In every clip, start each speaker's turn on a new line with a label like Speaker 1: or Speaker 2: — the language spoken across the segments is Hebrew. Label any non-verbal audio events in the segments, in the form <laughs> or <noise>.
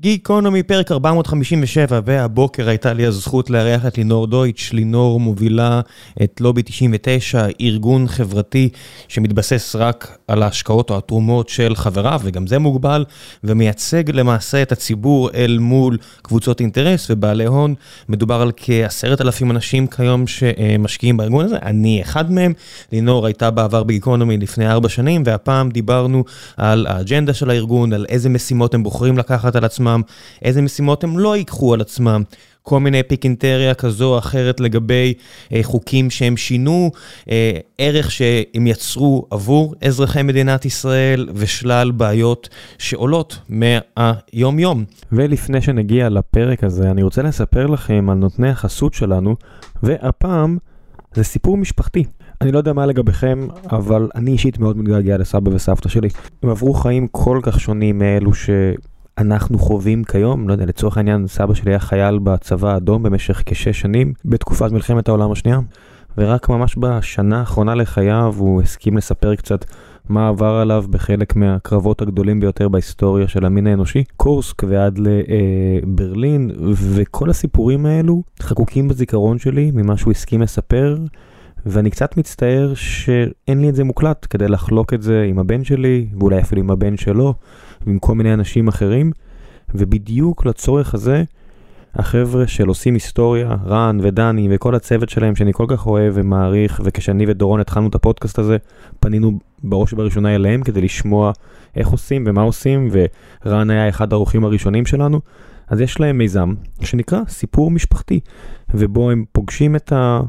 Speaker 1: גיקונומי פרק 457, והבוקר הייתה לי הזכות לארח את לינור דויטש. לינור מובילה את לובי 99, ארגון חברתי שמתבסס רק על ההשקעות או התרומות של חבריו, וגם זה מוגבל, ומייצג למעשה את הציבור אל מול קבוצות אינטרס ובעלי הון. מדובר על כעשרת אלפים אנשים כיום שמשקיעים בארגון הזה, אני אחד מהם. לינור הייתה בעבר בגיקונומי לפני ארבע שנים, והפעם דיברנו על האג'נדה של הארגון, על איזה משימות הם בוחרים לקחת על עצמם. עצמם, איזה משימות הם לא ייקחו על עצמם, כל מיני פיקינטריה כזו או אחרת לגבי אה, חוקים שהם שינו, אה, ערך שהם יצרו עבור אזרחי מדינת ישראל ושלל בעיות שעולות מהיום-יום. ולפני שנגיע לפרק הזה, אני רוצה לספר לכם על נותני החסות שלנו, והפעם זה סיפור משפחתי. אני לא יודע מה לגביכם, אבל אני אישית מאוד מתגעגע לסבא וסבתא שלי. הם עברו חיים כל כך שונים מאלו ש... אנחנו חווים כיום, לא יודע, לצורך העניין סבא שלי היה חייל בצבא האדום במשך כשש שנים בתקופת מלחמת העולם השנייה, ורק ממש בשנה האחרונה לחייו הוא הסכים לספר קצת מה עבר עליו בחלק מהקרבות הגדולים ביותר בהיסטוריה של המין האנושי, קורסק ועד לברלין, וכל הסיפורים האלו חקוקים בזיכרון שלי ממה שהוא הסכים לספר. ואני קצת מצטער שאין לי את זה מוקלט כדי לחלוק את זה עם הבן שלי, ואולי אפילו עם הבן שלו, ועם כל מיני אנשים אחרים, ובדיוק לצורך הזה, החבר'ה של עושים היסטוריה, רן ודני וכל הצוות שלהם שאני כל כך אוהב ומעריך, וכשאני ודורון התחלנו את הפודקאסט הזה, פנינו בראש ובראשונה אליהם כדי לשמוע איך עושים ומה עושים, ורן היה אחד האורחים הראשונים שלנו. אז יש להם מיזם שנקרא סיפור משפחתי, ובו הם פוגשים את ה...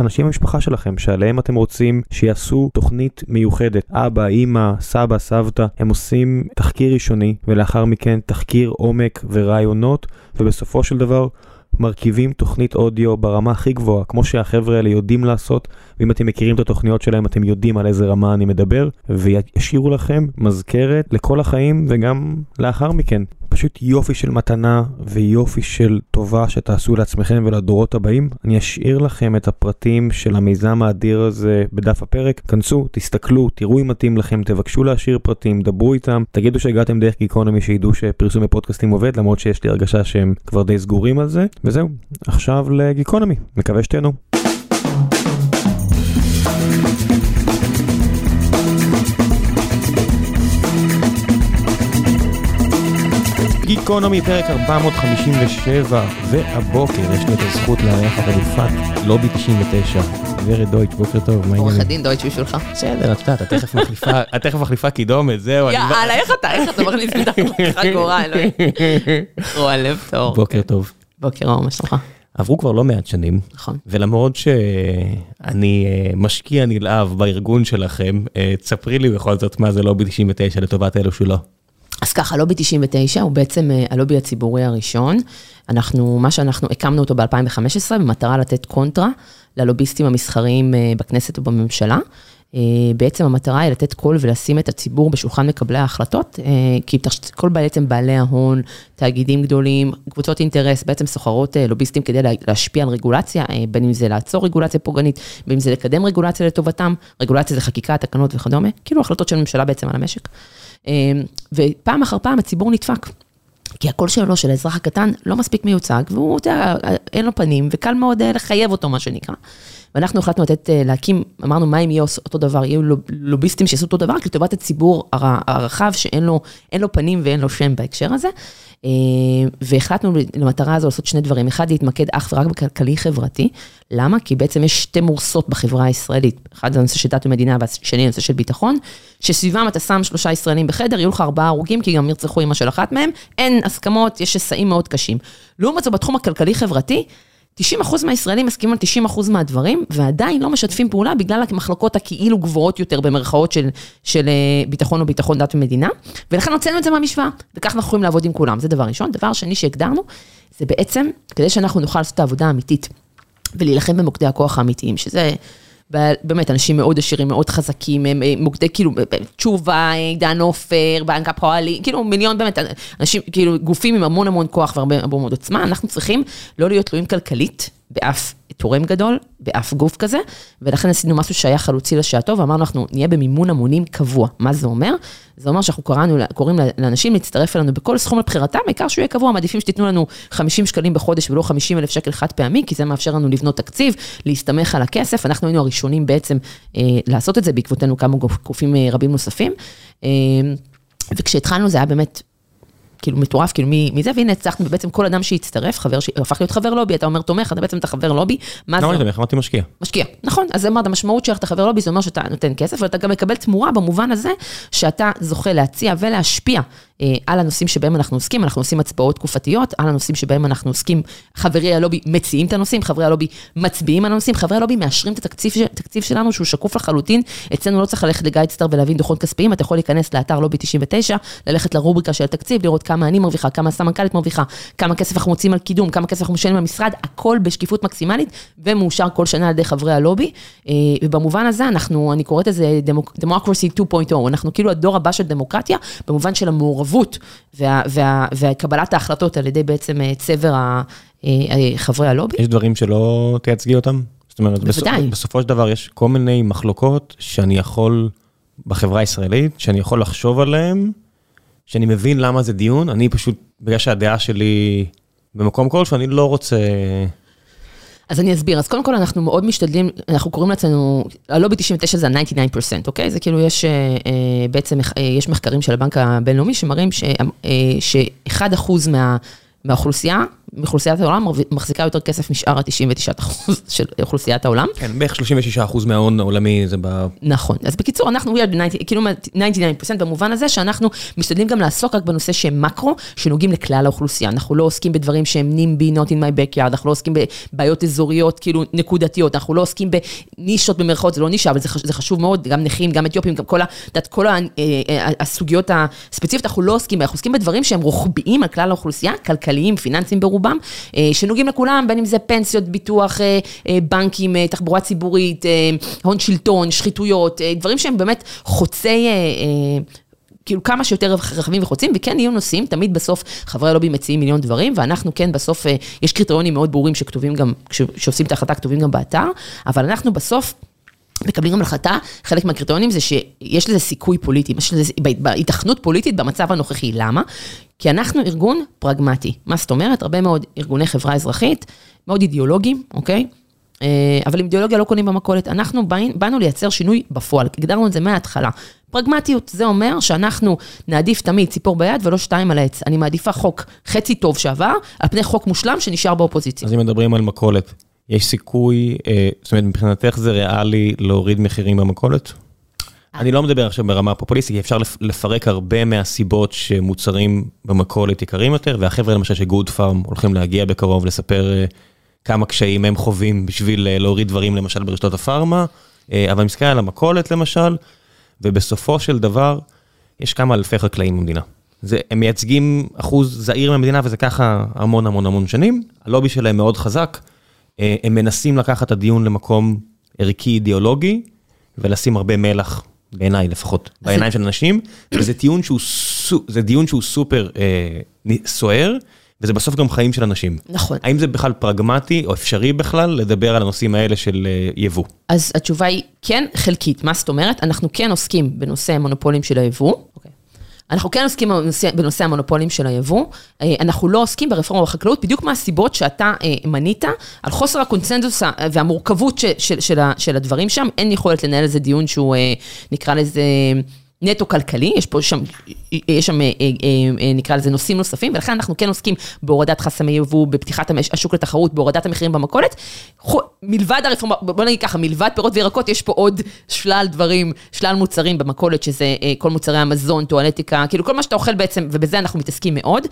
Speaker 1: אנשים במשפחה שלכם שעליהם אתם רוצים שיעשו תוכנית מיוחדת. אבא, אמא, סבא, סבתא, הם עושים תחקיר ראשוני ולאחר מכן תחקיר עומק ורעיונות ובסופו של דבר מרכיבים תוכנית אודיו ברמה הכי גבוהה, כמו שהחבר'ה האלה יודעים לעשות, ואם אתם מכירים את התוכניות שלהם אתם יודעים על איזה רמה אני מדבר, וישאירו לכם מזכרת לכל החיים וגם לאחר מכן. פשוט יופי של מתנה ויופי של טובה שתעשו לעצמכם ולדורות הבאים. אני אשאיר לכם את הפרטים של המיזם האדיר הזה בדף הפרק. כנסו, תסתכלו, תראו אם מתאים לכם, תבקשו להשאיר פרטים, דברו איתם, תגידו שהגעתם דרך גיקונומי שידעו שפרסום בפודקאסטים עובד, למרות שיש לי הרגשה שהם כבר די סגורים על זה. וזהו, עכשיו לגיקונומי, מקווה שתהנו. גיקונומי פרק 457, והבוקר יש לי את הזכות לארח את אלופת לובי 99, גברת דויטש, בוקר טוב, מה
Speaker 2: העניינים? עורך הדין דויטש בשבילך.
Speaker 1: בסדר, את יודעת, את תכף מחליפה <laughs> קידומת, זהו.
Speaker 2: יאללה, איך אתה, איך אתה מכניס לי את החגורה, <laughs> אלוהים. רוע לב טוב.
Speaker 1: בוקר טוב.
Speaker 2: בוקר אור, מה שלומך?
Speaker 1: עברו כבר לא מעט שנים,
Speaker 2: נכון.
Speaker 1: ולמרות שאני אה, משקיע נלהב בארגון שלכם, אה, תספרי לי בכל זאת מה זה לובי 99 לטובת אלו שלא.
Speaker 2: אז ככה, לובי 99 הוא בעצם אה, הלובי הציבורי הראשון. אנחנו, מה שאנחנו, הקמנו אותו ב-2015 במטרה לתת קונטרה ללוביסטים המסחריים בכנסת ובממשלה. בעצם המטרה היא לתת קול ולשים את הציבור בשולחן מקבלי ההחלטות, כי כל בעצם בעלי ההון, תאגידים גדולים, קבוצות אינטרס, בעצם סוחרות לוביסטים כדי להשפיע על רגולציה, בין אם זה לעצור רגולציה פוגענית, בין אם זה לקדם רגולציה לטובתם, רגולציה זה חקיקה, תקנות וכדומה, כאילו החלטות של ממשלה בעצם על המשק. ופעם אחר פעם הציבור נדפק. כי הקול שלו, של האזרח הקטן, לא מספיק מיוצג, והוא, אתה יודע, אין לו פנים, וקל מאוד לחייב אותו, מה שנקרא. ואנחנו החלטנו לתת, להקים, אמרנו, מה אם יהיה אותו דבר, יהיו לוביסטים שיעשו אותו דבר, לטובת הציבור הרחב, שאין לו, לו פנים ואין לו שם בהקשר הזה. והחלטנו למטרה הזו לעשות שני דברים, אחד להתמקד אך ורק בכלכלי חברתי, למה? כי בעצם יש שתי מורסות בחברה הישראלית, אחד זה הנושא של דת ומדינה והשני הנושא של ביטחון, שסביבם אתה שם שלושה ישראלים בחדר, יהיו לך ארבעה הרוגים, כי גם ירצחו אמא של אחת מהם, אין הסכמות, יש שסעים מאוד קשים. לעומת זאת, בתחום הכלכלי-חברתי, 90% מהישראלים מסכימים על 90% מהדברים, ועדיין לא משתפים פעולה בגלל המחלוקות הכאילו גבוהות יותר במרכאות של, של ביטחון או ביטחון דת ומדינה, ולכן הוצאנו את זה מהמשוואה, וכך אנחנו יכולים לעבוד עם כולם, זה דבר ראשון. דבר שני שהגדרנו, זה בעצם כדי שאנחנו נוכל לעשות את העבודה האמיתית, ולהילחם במוקדי הכוח האמיתיים, שזה... באמת, אנשים מאוד עשירים, מאוד חזקים, הם מוקדי, כאילו, תשובה, עידן עופר, בנק הפועלי, כאילו מיליון באמת, אנשים, כאילו, גופים עם המון המון כוח והרבה מאוד עוצמה, אנחנו צריכים לא להיות תלויים כלכלית באף תורם גדול באף גוף כזה, ולכן עשינו משהו שהיה חלוצי לשעתו, ואמרנו, אנחנו נהיה במימון המונים קבוע. מה זה אומר? זה אומר שאנחנו קראנו, קוראים לאנשים להצטרף אלינו בכל סכום לבחירתם, העיקר שהוא יהיה קבוע, מעדיפים שתיתנו לנו 50 שקלים בחודש ולא 50 אלף שקל חד פעמי, כי זה מאפשר לנו לבנות תקציב, להסתמך על הכסף. אנחנו היינו הראשונים בעצם אה, לעשות את זה, בעקבותינו כמה גופים אה, רבים נוספים. אה, וכשהתחלנו זה היה באמת כאילו מטורף, כאילו מי זה, והנה הצלחנו, בעצם כל אדם שהצטרף, חבר, הפך להיות חבר לובי, אתה אומר תומך, אתה בעצם אתה חבר לובי, מה
Speaker 1: זה? לא, תומך, אמרתי משקיע.
Speaker 2: משקיע, נכון, אז אמרת, המשמעות שלך, אתה חבר לובי, זה אומר שאתה נותן כסף, ואתה גם מקבל תמורה במובן הזה, שאתה זוכה להציע ולהשפיע על הנושאים שבהם אנחנו עוסקים, אנחנו עושים הצבעות תקופתיות, על הנושאים שבהם אנחנו עוסקים, חברי הלובי מציעים את הנושאים, חברי הלובי מצביעים על הנושאים, חברי הלובי מאשרים את התקציב, התקציב שלנו שהוא שקוף לחלוטין, אצלנו לא צריך ללכת לגיידסטאר ולהבין דוחות כספיים, אתה יכול להיכנס לאתר לובי 99, ללכת לרובריקה של התקציב, לראות כמה אני מרוויחה, כמה הסמנכ"לית מרוויחה, כמה כסף אנחנו מוצאים על קידום, כמה כסף אנחנו משלמים במשרד, הכל בשקיפות מקסימלית ומאושר כל שנה על ידי חברי הלובי. אה, ובמובן הזה אנחנו, אני קוראת לזה Democracy 2.0, אנחנו כאילו הדור הבא של דמוקרטיה, במובן של המעורבות וה, וה, וקבלת ההחלטות על ידי בעצם אה, צבר אה, חברי הלובי.
Speaker 1: יש דברים שלא תייצגי אותם? זאת אומרת, בוודאי. בסופו של דבר יש כל מיני מחלוקות שאני יכול, בחברה הישראלית, שאני יכול לחשוב עליהן. שאני מבין למה זה דיון, אני פשוט, בגלל שהדעה שלי במקום כלשהו, אני לא רוצה...
Speaker 2: אז אני אסביר, אז קודם כל אנחנו מאוד משתדלים, אנחנו קוראים לעצמנו, הלובי 99 זה ה-99%, אוקיי? זה כאילו יש, אה, בעצם, אה, יש מחקרים של הבנק הבינלאומי שמראים ש-1% אה, מה... מהאוכלוסייה, מאוכלוסיית העולם מחזיקה יותר כסף משאר ה-99% <laughs> של אוכלוסיית העולם.
Speaker 1: כן, בערך 36% מההון העולמי זה ב...
Speaker 2: נכון. אז בקיצור, אנחנו, we are 90, כאילו 99% במובן הזה שאנחנו משתדלים גם לעסוק רק בנושא שהם מקרו, שנוגעים לכלל האוכלוסייה. אנחנו לא עוסקים בדברים שהם NIMBY, not in my backyard, אנחנו לא עוסקים בבעיות אזוריות, כאילו נקודתיות, אנחנו לא עוסקים בנישות במרכאות, זה לא נישה, אבל זה, זה חשוב מאוד, גם נכים, גם אתיופים, גם כל, ה, כל אה, אה, הסוגיות הספציפיות, אנחנו לא עוסקים, אנחנו עוסקים בדברים שהם רוחביים על כלל האוכלוסייה, כלכליים, פיננסיים ברובם, אה, שנוגעים לכולם, בין אם זה פנסיות, ביטוח, אה, אה, בנקים, תחבורה ציבורית, הון שלטון, שחיתויות, דברים שהם באמת חוצי... כאילו כמה שיותר רחבים וחוצים, וכן יהיו נושאים, תמיד בסוף חברי הלובי מציעים מיליון דברים, ואנחנו כן בסוף, יש קריטריונים מאוד ברורים שכתובים גם, שעושים את ההחלטה, כתובים גם באתר, אבל אנחנו בסוף... מקבלים גם החלטה, חלק מהקריטריונים זה שיש לזה סיכוי פוליטי, יש לזה התכנות פוליטית במצב הנוכחי. למה? כי אנחנו ארגון פרגמטי. מה זאת אומרת? הרבה מאוד ארגוני חברה אזרחית, מאוד אידיאולוגיים, אוקיי? אה, אבל עם אידיאולוגיה לא קונים במכולת. אנחנו באנו לייצר שינוי בפועל, הגדרנו את זה מההתחלה. פרגמטיות, זה אומר שאנחנו נעדיף תמיד ציפור ביד ולא שתיים על העץ. אני מעדיפה חוק חצי טוב שעבר, על פני חוק מושלם שנשאר באופוזיציה.
Speaker 1: אז אם מדברים על מכולת, יש סיכוי, אה, זאת אומרת, מבחינתך זה ריאלי להוריד מחירים במכולת? אני לא מדבר עכשיו ברמה פופוליסטית, אפשר לפרק הרבה מהסיבות שמוצרים במכולת יקרים יותר, והחבר'ה למשל של גוד פארם הולכים להגיע בקרוב לספר אה, כמה קשיים הם חווים בשביל אה, להוריד דברים למשל ברשתות הפארמה, אבל מסתכל על המכולת למשל, ובסופו של דבר יש כמה אלפי חקלאים במדינה. זה, הם מייצגים אחוז זעיר מהמדינה וזה ככה המון המון המון שנים, הלובי שלהם מאוד חזק. אה, הם מנסים לקחת את הדיון למקום ערכי אידיאולוגי, ולשים הרבה מלח, בעיניי לפחות, בעיניים של אנשים, וזה טיעון שהוא, זה דיון שהוא סופר אה, סוער, וזה בסוף גם חיים של אנשים.
Speaker 2: נכון.
Speaker 1: האם זה בכלל פרגמטי או אפשרי בכלל לדבר על הנושאים האלה של אה, יבוא?
Speaker 2: אז התשובה היא כן חלקית, מה זאת אומרת? אנחנו כן עוסקים בנושא המונופולים של היבוא. אנחנו כן עוסקים בנושא, בנושא המונופולים של היבוא, אה, אנחנו לא עוסקים ברפורמה בחקלאות, בדיוק מהסיבות שאתה אה, מנית, על חוסר הקונצנזוס והמורכבות של, של, של, של הדברים שם, אין יכולת לנהל איזה דיון שהוא, אה, נקרא לזה... נטו כלכלי, יש פה שם, יש שם, אה, אה, אה, נקרא לזה נושאים נוספים, ולכן אנחנו כן עוסקים בהורדת חסמי יבוא, בפתיחת השוק לתחרות, בהורדת המחירים במכולת. מלבד הרפורמה, בוא נגיד ככה, מלבד פירות וירקות, יש פה עוד שלל דברים, שלל מוצרים במכולת, שזה כל מוצרי המזון, טואלטיקה, כאילו כל מה שאתה אוכל בעצם, ובזה אנחנו מתעסקים מאוד.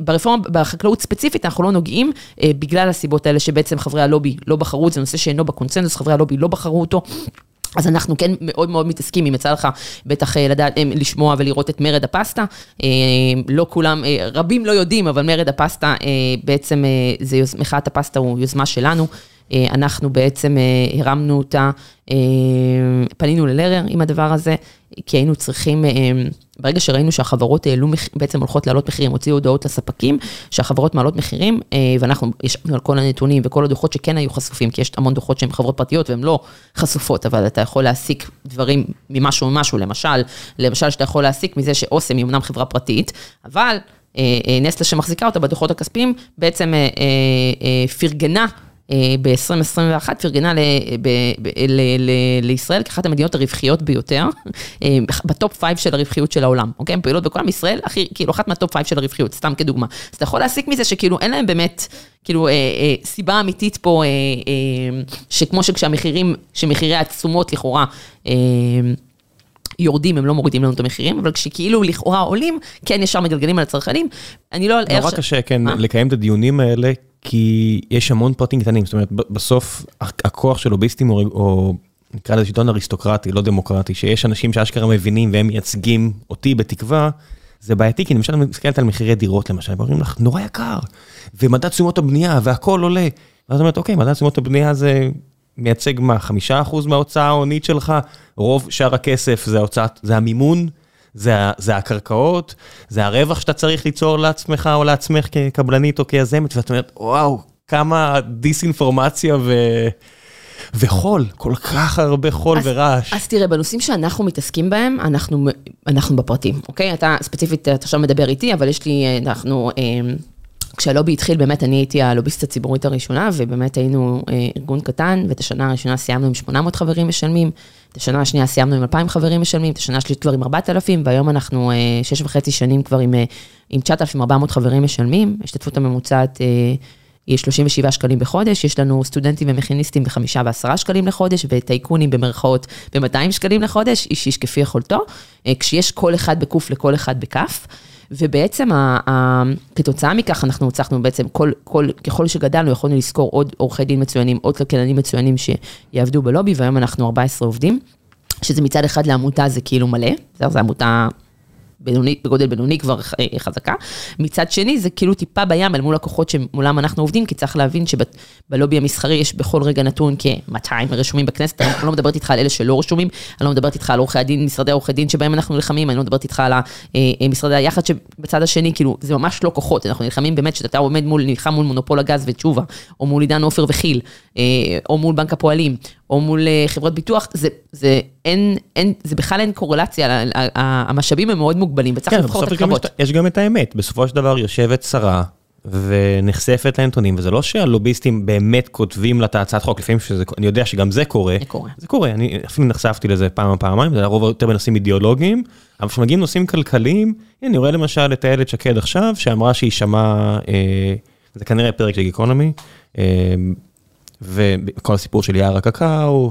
Speaker 2: ברפורמה, בחקלאות ספציפית, אנחנו לא נוגעים, בגלל הסיבות האלה שבעצם חברי הלובי לא בחרו, זה נושא שאינו בקונצנזוס, חברי הלובי לא בחרו אותו. אז אנחנו כן מאוד מאוד מתעסקים, אם יצא לך בטח אה, לדעת, אה, לשמוע ולראות את מרד הפסטה. אה, לא כולם, רבים לא יודעים, אבל מרד הפסטה בעצם, זה יוז, מחאת הפסטה הוא יוזמה שלנו. אנחנו בעצם הרמנו אותה, פנינו ללרר עם הדבר הזה, כי היינו צריכים, ברגע שראינו שהחברות העלו, בעצם הולכות לעלות מחירים, הוציאו הודעות לספקים, שהחברות מעלות מחירים, ואנחנו ישבנו על כל הנתונים וכל הדוחות שכן היו חשופים, כי יש המון דוחות שהן חברות פרטיות והן לא חשופות, אבל אתה יכול להסיק דברים ממשהו ממשהו, למשל, למשל שאתה יכול להסיק מזה שאוסם היא אמנם חברה פרטית, אבל נסטלה שמחזיקה אותה בדוחות הכספיים, בעצם פרגנה. ב-2021 פרגנה לישראל כאחת המדינות הרווחיות ביותר, ב top 5 של הרווחיות של העולם, אוקיי? הן פעילות בכל עם ישראל, הכי, כאילו, אחת מה top 5 של הרווחיות, סתם כדוגמה. אז אתה יכול להסיק מזה שכאילו אין להם באמת, כאילו, סיבה אמיתית פה, שכמו שכשהמחירים, שמחירי התשומות לכאורה, יורדים, הם לא מורידים לנו את המחירים, אבל כשכאילו לכאורה עולים, כן ישר מגלגלים על הצרכנים. אני לא...
Speaker 1: נורא קשה, כן, לקיים את הדיונים האלה, כי יש המון פרטים קטנים, זאת אומרת, בסוף הכוח של לוביסטים, או נקרא לזה שלטון אריסטוקרטי, לא דמוקרטי, שיש אנשים שאשכרה מבינים והם מייצגים אותי בתקווה, זה בעייתי, כי למשל, אני מסתכלת על מחירי דירות למשל, ואומרים לך, נורא יקר, ומדד תשומות הבנייה, והכל עולה. ואז אומרת, אוקיי, מדד תשומות הבנייה זה מייצג מה, חמישה אחוז מההוצאה ההונית שלך? רוב שאר הכסף זה ההוצאת, זה המימון, זה, זה הקרקעות, זה הרווח שאתה צריך ליצור לעצמך או לעצמך כקבלנית או כיזמת, ואת אומרת, וואו, כמה דיסאינפורמציה ו... וחול, כל כך הרבה חול
Speaker 2: אז,
Speaker 1: ורעש.
Speaker 2: אז תראה, בנושאים שאנחנו מתעסקים בהם, אנחנו, אנחנו בפרטים, אוקיי? אתה ספציפית, אתה עכשיו מדבר איתי, אבל יש לי, אנחנו... כשהלובי התחיל, באמת אני הייתי הלוביסט הציבורית הראשונה, ובאמת היינו ארגון קטן, ואת השנה הראשונה סיימנו עם 800 חברים משלמים, את השנה השנייה סיימנו עם 2,000 חברים משלמים, את השנה השלישית כבר עם 4,000, והיום אנחנו שש וחצי שנים כבר עם, עם 9,400 חברים משלמים, השתתפות הממוצעת היא 37 שקלים בחודש, יש לנו סטודנטים ומכיניסטים בחמישה ועשרה שקלים לחודש, וטייקונים במרכאות ב-200 שקלים לחודש, איש איש כפי יכולתו, כשיש כל אחד בקוף לכל אחד בכף. ובעצם כתוצאה מכך אנחנו הצלחנו בעצם, כל, כל, ככל שגדלנו יכולנו לשכור עוד עורכי דין מצוינים, עוד כלכלנים מצוינים שיעבדו בלובי, והיום אנחנו 14 עובדים, שזה מצד אחד לעמותה זה כאילו מלא, זו עמותה בינוני, בגודל בינוני כבר חזקה. מצד שני, זה כאילו טיפה בים אל מול לקוחות שמולם אנחנו עובדים, כי צריך להבין שבלובי המסחרי יש בכל רגע נתון כ-200 רשומים בכנסת, אני לא מדברת איתך על אלה שלא רשומים, אני לא מדברת איתך על עורכי הדין, משרדי עורכי דין שבהם אנחנו נלחמים, אני לא מדברת איתך על משרדי היחד שבצד השני, כאילו, זה ממש לא כוחות, אנחנו נלחמים באמת שאתה עומד מול, נלחם מול מונופול הגז ותשובה, או מול עידן עופר וכי"ל, או מול בנק הפועלים, או מול חברות ביטוח, זה, זה, אין, אין, זה בכלל אין קורלציה, המשאבים הם מאוד מוגבלים, וצריך
Speaker 1: כן,
Speaker 2: לבחור את הקרבות.
Speaker 1: יש גם את האמת, בסופו של דבר יושבת שרה ונחשפת לנתונים, וזה לא שהלוביסטים באמת כותבים לה את ההצעת חוק, לפעמים שזה, אני יודע שגם זה קורה.
Speaker 2: זה קורה.
Speaker 1: זה קורה, אני אפילו נחשפתי לזה פעם או פעמיים, זה הרוב יותר בנושאים אידיאולוגיים, אבל כשמגיעים נושאים כלכליים, אני רואה למשל את איילת שקד עכשיו, שאמרה שהיא שמעה, אה, זה כנראה פרק של גיקונומי, אה, וכל הסיפור של יער הקקאו,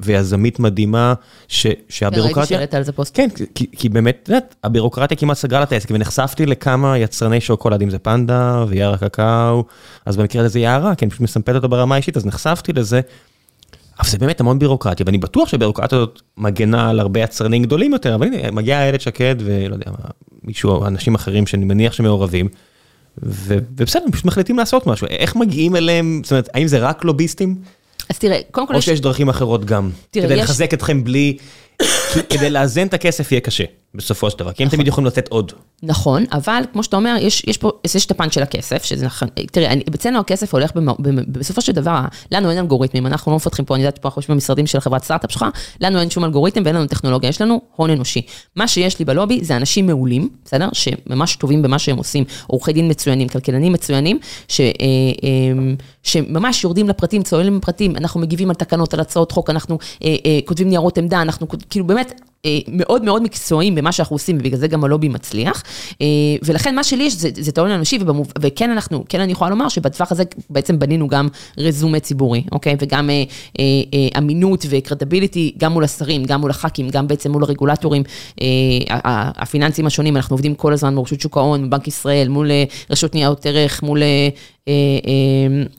Speaker 1: ויזמית מדהימה, שהבירוקרטיה...
Speaker 2: ראיתי שהראית על זה פוסט.
Speaker 1: כן, כי באמת, את יודעת, הבירוקרטיה כמעט סגרה לה את העסק, ונחשפתי לכמה יצרני שוקולד, אם זה פנדה ויער הקקאו, אז במקרה הזה זה יערה, כי אני פשוט מסמפת אותו ברמה האישית, אז נחשפתי לזה. אבל זה באמת המון בירוקרטיה, ואני בטוח שהבירוקרטיה הזאת מגנה על הרבה יצרנים גדולים יותר, אבל הנה, מגיעה איילת שקד ולא יודע מה, מישהו, אנשים אחרים שאני מניח שמעורבים. ובסדר, פשוט מחליטים לעשות משהו. איך מגיעים אליהם, זאת אומרת, האם זה רק לוביסטים?
Speaker 2: אז תראה, קודם כל
Speaker 1: יש... או שיש דרכים אחרות גם. תראה, כדי יש... לחזק אתכם בלי... כדי לאזן את הכסף יהיה קשה, בסופו של דבר, כי הם תמיד יכולים לתת עוד.
Speaker 2: נכון, אבל כמו שאתה אומר, יש, יש פה, יש את הפן של הכסף, שזה נכון, תראה, אצלנו הכסף הולך, במ, בסופו של דבר, לנו אין אלגוריתמים, אנחנו לא מפתחים פה, אני יודעת, פה אנחנו יושבים במשרדים של חברת סטארט-אפ שלך, לנו אין שום אלגוריתם ואין לנו טכנולוגיה, יש לנו הון אנושי. מה שיש לי בלובי זה אנשים מעולים, בסדר? שממש טובים במה שהם עושים, עורכי דין מצוינים, כלכלנים מצוינים, ש, שממש יורדים לפרטים, צוללים לפרטים, אנחנו מגיבים על תקנות, על הצעות חוק, אנחנו כותבים ניירות עמדה, אנחנו כאילו באמת מאוד מאוד מקצועיים במה שאנחנו עושים, ובגלל זה גם הלובי מצליח. ולכן מה שלי יש זה, זה טעון אנושי, ובמוב... וכן אנחנו, כן אני יכולה לומר שבטווח הזה בעצם בנינו גם רזומה ציבורי, אוקיי? וגם אה, אה, אה, אמינות ו credibility, גם מול השרים, גם מול הח"כים, גם בעצם מול הרגולטורים אה, הפיננסיים השונים, אנחנו עובדים כל הזמן מול רשות שוק ההון, בנק ישראל, מול רשות ניירות ערך, מול... אה, אה,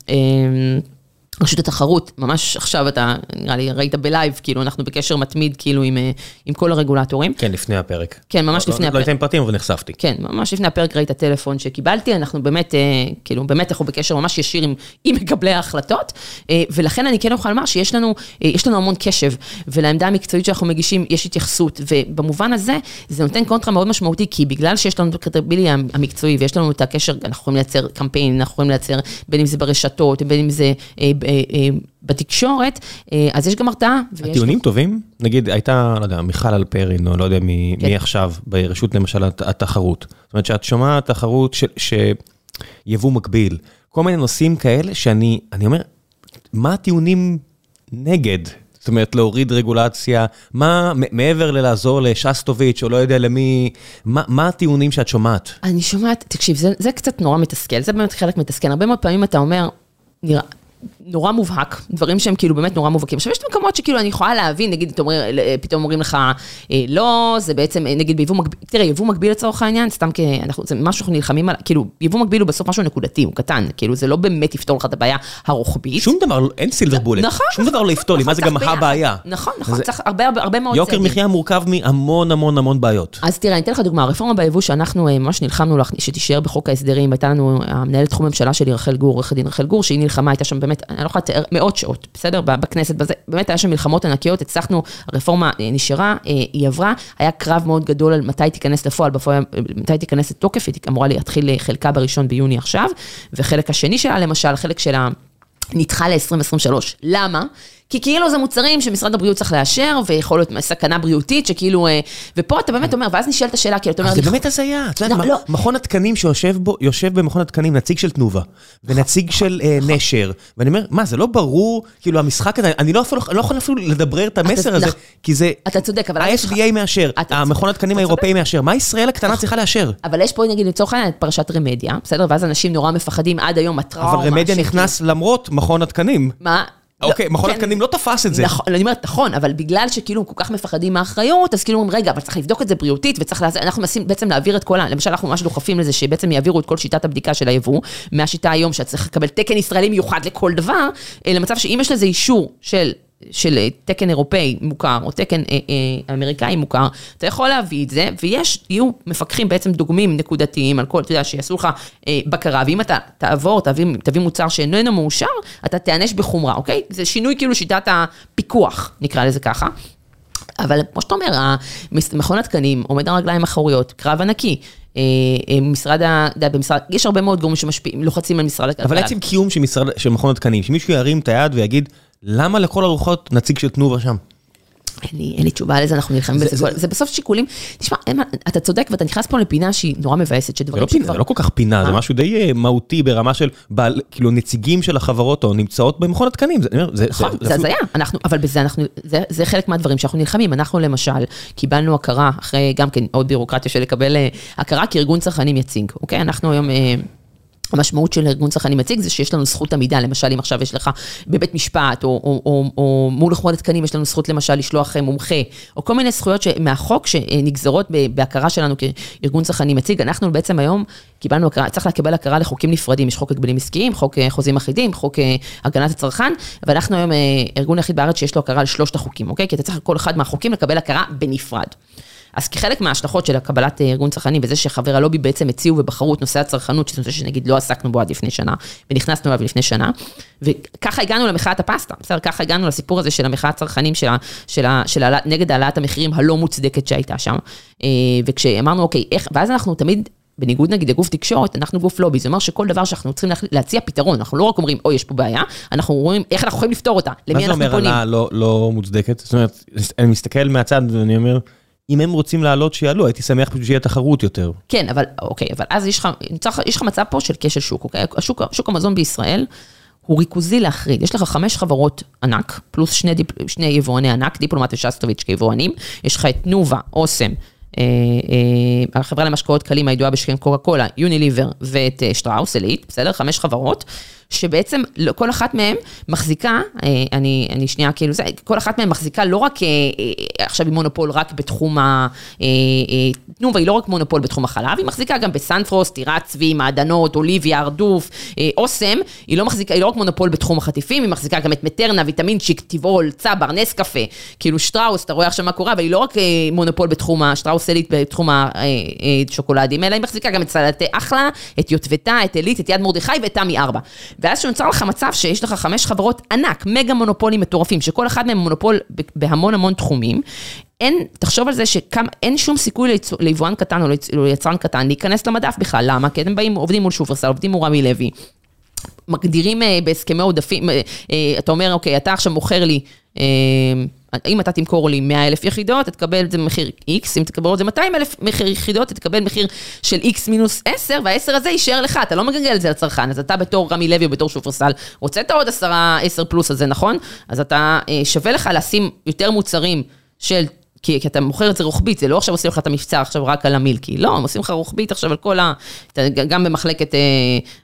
Speaker 2: אה, רשות התחרות, ממש עכשיו אתה, נראה לי, ראית ב live, כאילו, אנחנו בקשר מתמיד, כאילו, עם, אה, עם כל הרגולטורים.
Speaker 1: כן, לפני הפרק.
Speaker 2: כן, ממש
Speaker 1: לא,
Speaker 2: לפני
Speaker 1: לא,
Speaker 2: הפרק.
Speaker 1: לא אתן פרטים, אבל נחשפתי.
Speaker 2: כן, ממש לפני הפרק ראית טלפון שקיבלתי, אנחנו באמת, אה, כאילו, באמת אנחנו בקשר ממש ישיר עם, עם מקבלי ההחלטות, אה, ולכן אני כן אוכל לומר שיש לנו, יש לנו המון קשב, ולעמדה המקצועית שאנחנו מגישים יש התייחסות, ובמובן הזה, זה נותן קונטרה מאוד משמעותי, כי בגלל שיש לנו את הקרדיבילי המקצועי, ויש לנו את הקשר, אנחנו יכולים לייצר קמפיין, אנחנו יכולים לייצר, בין אם זה ברשתות, בין אם זה בתקשורת, אה, אז יש גם הרתעה.
Speaker 1: הטיעונים טובים? נגיד, הייתה, לא יודע, מיכל אלפרין, או לא יודע מי
Speaker 2: כן.
Speaker 1: מי עכשיו, ברשות למשל הת- התחרות. זאת אומרת שאת שומעת תחרות שיבוא מקביל, כל מיני נושאים כאלה שאני אני אומר, מה הטיעונים נגד? זאת אומרת, להוריד רגולציה, מה, מעבר ללעזור לשסטוביץ', או לא יודע למי, מה מה הטיעונים שאת שומעת?
Speaker 2: אני שומעת, תקשיב, זה, זה קצת נורא מתסכל, זה באמת חלק מתסכל. הרבה מאוד פעמים אתה אומר, נראה, נורא מובהק, דברים שהם כאילו באמת נורא מובהקים. עכשיו, יש מקומות שכאילו אני יכולה להבין, נגיד, אומר, פתאום אומרים לך, אה, לא, זה בעצם, אה, נגיד ביבוא מקביל, תראה, יבוא מקביל לצורך העניין, סתם כי אנחנו, זה משהו שאנחנו נלחמים על, כאילו, יבוא מקביל הוא בסוף משהו נקודתי, הוא קטן, כאילו, זה לא באמת יפתור לך את הבעיה הרוחבית.
Speaker 1: שום דבר, אין סילבר בולט.
Speaker 2: נכון,
Speaker 1: שום דבר לא יפתור לי, מה זה גם. הבעיה?
Speaker 2: נכון, נכון, צריך הרבה, מאוד
Speaker 1: יוקר
Speaker 2: צעדים.
Speaker 1: מחיה מורכב מהמון המון המון בעיות.
Speaker 2: אז תראה, אני אתן לך דוגמה, הרפורמה ביבוא שאנחנו ממש נלחמנו לך- שתישאר בחוק ההסדרים, הייתה לנו המנהלת תחום ממשלה שלי, רחל גור, עורכת דין רחל גור, שהיא נלחמה, הייתה שם באמת, אני לא יכולה לתאר, מאות שעות, בסדר? בכנסת, בזה, באמת היה שם מלחמות ענקיות, הצלחנו, הרפורמה אה, נשארה, אה, היא עברה, היה קרב מאוד גדול על מתי תיכנס לפועל, בפועל, מתי תיכנס לתוקף, היא אמורה להתחיל אה, חלקה בראשון ביוני עכשיו, וחלק השני שלה, למשל, חלק שלה... נדחה ל-2023. למה? כי כאילו זה מוצרים שמשרד הבריאות צריך לאשר, ויכול להיות סכנה בריאותית, שכאילו... אה, ופה אתה באמת אומר, ואז נשאלת השאלה, כאילו, אתה אומר...
Speaker 1: זה באמת הזיה, את יודעת,
Speaker 2: לא, לא.
Speaker 1: מכון התקנים שיושב בו, יושב במכון התקנים נציג של תנובה, ונציג של אה, נשר, ואני אומר, מה, זה לא ברור, כאילו המשחק הזה, אני לא לא יכול אפילו לדברר את המסר הזה, כי זה,
Speaker 2: אתה צודק, אבל...
Speaker 1: ה-FDA מאשר, המכון התקנים האירופאי מאשר, מה ישראל הקטנה צריכה לאשר?
Speaker 2: אבל יש פה, נגיד, לצורך העניין, את פרשת רמדיה, בסדר? ואז אנשים נורא מפחדים עד היום, הטראומה...
Speaker 1: אבל רמדיה נכנס למרות מכון התקנים.
Speaker 2: מה?
Speaker 1: אוקיי,
Speaker 2: לא,
Speaker 1: מכון
Speaker 2: כן.
Speaker 1: התקנים לא תפס את זה.
Speaker 2: נכון, אני אומרת, נכון, אבל בגלל שכאילו כל כך מפחדים מהאחריות, אז כאילו אומרים, רגע, אבל צריך לבדוק את זה בריאותית, וצריך, לעז... אנחנו מנסים בעצם להעביר את כל ה... למשל, אנחנו ממש דוחפים לזה שבעצם יעבירו את כל שיטת הבדיקה של היבוא, מהשיטה היום שאת צריך לקבל תקן ישראלי מיוחד לכל דבר, אה, למצב שאם יש לזה אישור של... של אה, תקן אירופאי מוכר, או תקן אה, אה, אמריקאי מוכר, אתה יכול להביא את זה, ויש, יהיו מפקחים בעצם דוגמים נקודתיים על כל, אתה יודע, שיעשו לך אה, בקרה, ואם אתה תעבור, תביא, תביא מוצר שאיננו מאושר, אתה תיענש בחומרה, אוקיי? זה שינוי כאילו שיטת הפיקוח, נקרא לזה ככה. אבל כמו שאתה אומר, מכון התקנים עומד על רגליים אחוריות, קרב ענקי. אה, אה, משרד ה... אתה יודע, במשרד, יש הרבה מאוד גורמים שמשפיעים, לוחצים על משרד הכלכלה.
Speaker 1: אבל עצם קיום של מכון התקנים, שמישהו ירים את היד ויגיד, למה לכל הרוחות נציג של תנובה שם?
Speaker 2: אין לי, אין לי תשובה לזה, אנחנו נלחמים
Speaker 1: זה-
Speaker 2: בזה.
Speaker 1: זה-
Speaker 2: זה, זה בסוף שיקולים, תשמע, אין אתה צודק ואתה נכנס פה לפינה שהיא נורא מבאסת,
Speaker 1: זה
Speaker 2: שדברים
Speaker 1: לא פינה, זה לא כל כך פינה, זה
Speaker 2: מה?
Speaker 1: משהו די אה, מהותי ברמה של, בעל- כאילו נציגים של החברות או נמצאות במכון התקנים, זה- זה
Speaker 2: נכון,
Speaker 1: זה-
Speaker 2: זה הזיה, אנחנו, אבל בזה אנחנו, זה, זה חלק מהדברים שאנחנו נלחמים. אנחנו למשל, קיבלנו הכרה, אחרי גם כן עוד בירוקרטיה של לקבל אה, הכרה כארגון צרכנים יציג, אוקיי? אנחנו היום... המשמעות של ארגון צרכנים מציג זה שיש לנו זכות עמידה, למשל אם עכשיו יש לך בבית משפט, או, או, או, או מול מכון התקנים יש לנו זכות למשל לשלוח אה, מומחה, או כל מיני זכויות מהחוק שנגזרות בהכרה שלנו כארגון צרכנים מציג. אנחנו בעצם היום קיבלנו הכרה, צריך לקבל הכרה לחוקים נפרדים, יש חוק הגבלים עסקיים, חוק אה, חוזים אחידים, חוק אה, הגנת הצרכן, ואנחנו היום ארגון יחיד בארץ שיש לו הכרה לשלושת החוקים, אוקיי? כי אתה צריך כל אחד מהחוקים לקבל הכרה בנפרד. אז כחלק מההשלכות של קבלת אה, ארגון צרכנים, בזה שחבר הלובי בעצם הציעו ובחרו את נושא הצרכנות, שזה נושא שנגיד לא עסקנו בו עד לפני שנה, ונכנסנו אליו לפני שנה, וככה הגענו למחאת הפסטה, בסדר? ככה הגענו לסיפור הזה של המחאת צרכנים של ה, של ה, של ה, נגד העלאת המחירים הלא מוצדקת שהייתה שם. אה, וכשאמרנו, אוקיי, איך, ואז אנחנו תמיד... בניגוד נגיד לגוף תקשורת, אנחנו גוף לובי, זה אומר שכל דבר שאנחנו צריכים להחליט- להציע פתרון, אנחנו לא רק אומרים, אוי, יש פה בעיה, אנחנו רואים איך אנחנו יכולים לפתור אותה,
Speaker 1: מה
Speaker 2: למי
Speaker 1: זה
Speaker 2: אנחנו
Speaker 1: אומר
Speaker 2: פונים.
Speaker 1: העלאה לא- לא מוצדקת? זאת אומרת, אני מסתכל מהצד ואני אומר, אם הם רוצים לעלות, שיעלו, הייתי שמח פשוט שיהיה תחרות יותר.
Speaker 2: כן, אבל אוקיי, אבל אז יש לך, יש לך מצב פה של כשל שוק, אוקיי? השוק, שוק המזון בישראל הוא ריכוזי להחריד. יש לך חמש חברות ענק, פלוס שני, דיפ, שני יבואני ענק, דיפלומט ושסטוביץ' כיבואנים. יש לך את תנובה, אוסם, אה, אה, החברה למשקאות קלים הידועה בשם קוקה קולה, יוניליבר ואת אה, שטראוס, אליט, בסדר? חמש חברות, שבעצם לא- כל אחת מהן מחזיקה, אה, אני, אני שנייה כאילו זה, כל אחת מהן מחזיקה לא רק, אה, אה, עכשיו היא מונופול רק בתחום ה... תנובה היא לא רק מונופול בתחום החלב, היא מחזיקה גם בסנפרוסט, טירת צבי, מעדנות, אוליביה, הרדוף, אה, אוסם, היא לא מחזיקה, היא לא רק מונופול בתחום החטיפים, היא מחזיקה גם את מטרנה, ויטמינצ'יק, טבעול, צבר, נס קפה, כאילו שטראוס, אתה רואה עכשיו מה קורה, אבל היא לא רק מונופול בתחום השטראוסלית, בתחום השוקולדים, אלא היא מחזיקה גם את סלטי אחלה, את יוטבתה, את עילית, את יד מרדכי ואת תמי ארבע. ואז שנוצר לך מצב שיש לך חמש חברות ענק, מגה מונופולים מטורפים, שכל אחד מהם מונופול בהמון המון תחומים. אין, תחשוב על זה שאין שום סיכוי ליבואן קטן או ליצ- או ליצרן קטן להיכנס למדף בכלל, למה? כי אתם באים, עובדים מול שופרסל, עובדים מול רמי לוי. מגדירים אה, בהסכמי עודפים, אה, אה, אתה אומר, אוקיי, אתה עכשיו מוכר לי, אם אתה תמכור לי 100 אלף יחידות, אתה תקבל את זה במחיר X, אם תקבל את זה 200 אלף יחידות, אתה תקבל מחיר של X מינוס 10, וה-10 הזה יישאר לך, אתה לא מגלגל את זה לצרכן, אז אתה בתור רמי לוי או בתור שופרסל, רוצה את העוד 10, 10 פלוס הזה, נכון? אז אתה, אה, שווה לך לשים יותר מוצרים של... כי, כי אתה מוכר את זה רוחבית, זה לא עכשיו עושים לך את המבצע עכשיו רק על המילקי, לא, הם עושים לך רוחבית עכשיו על כל ה... אתה, גם במחלקת אה,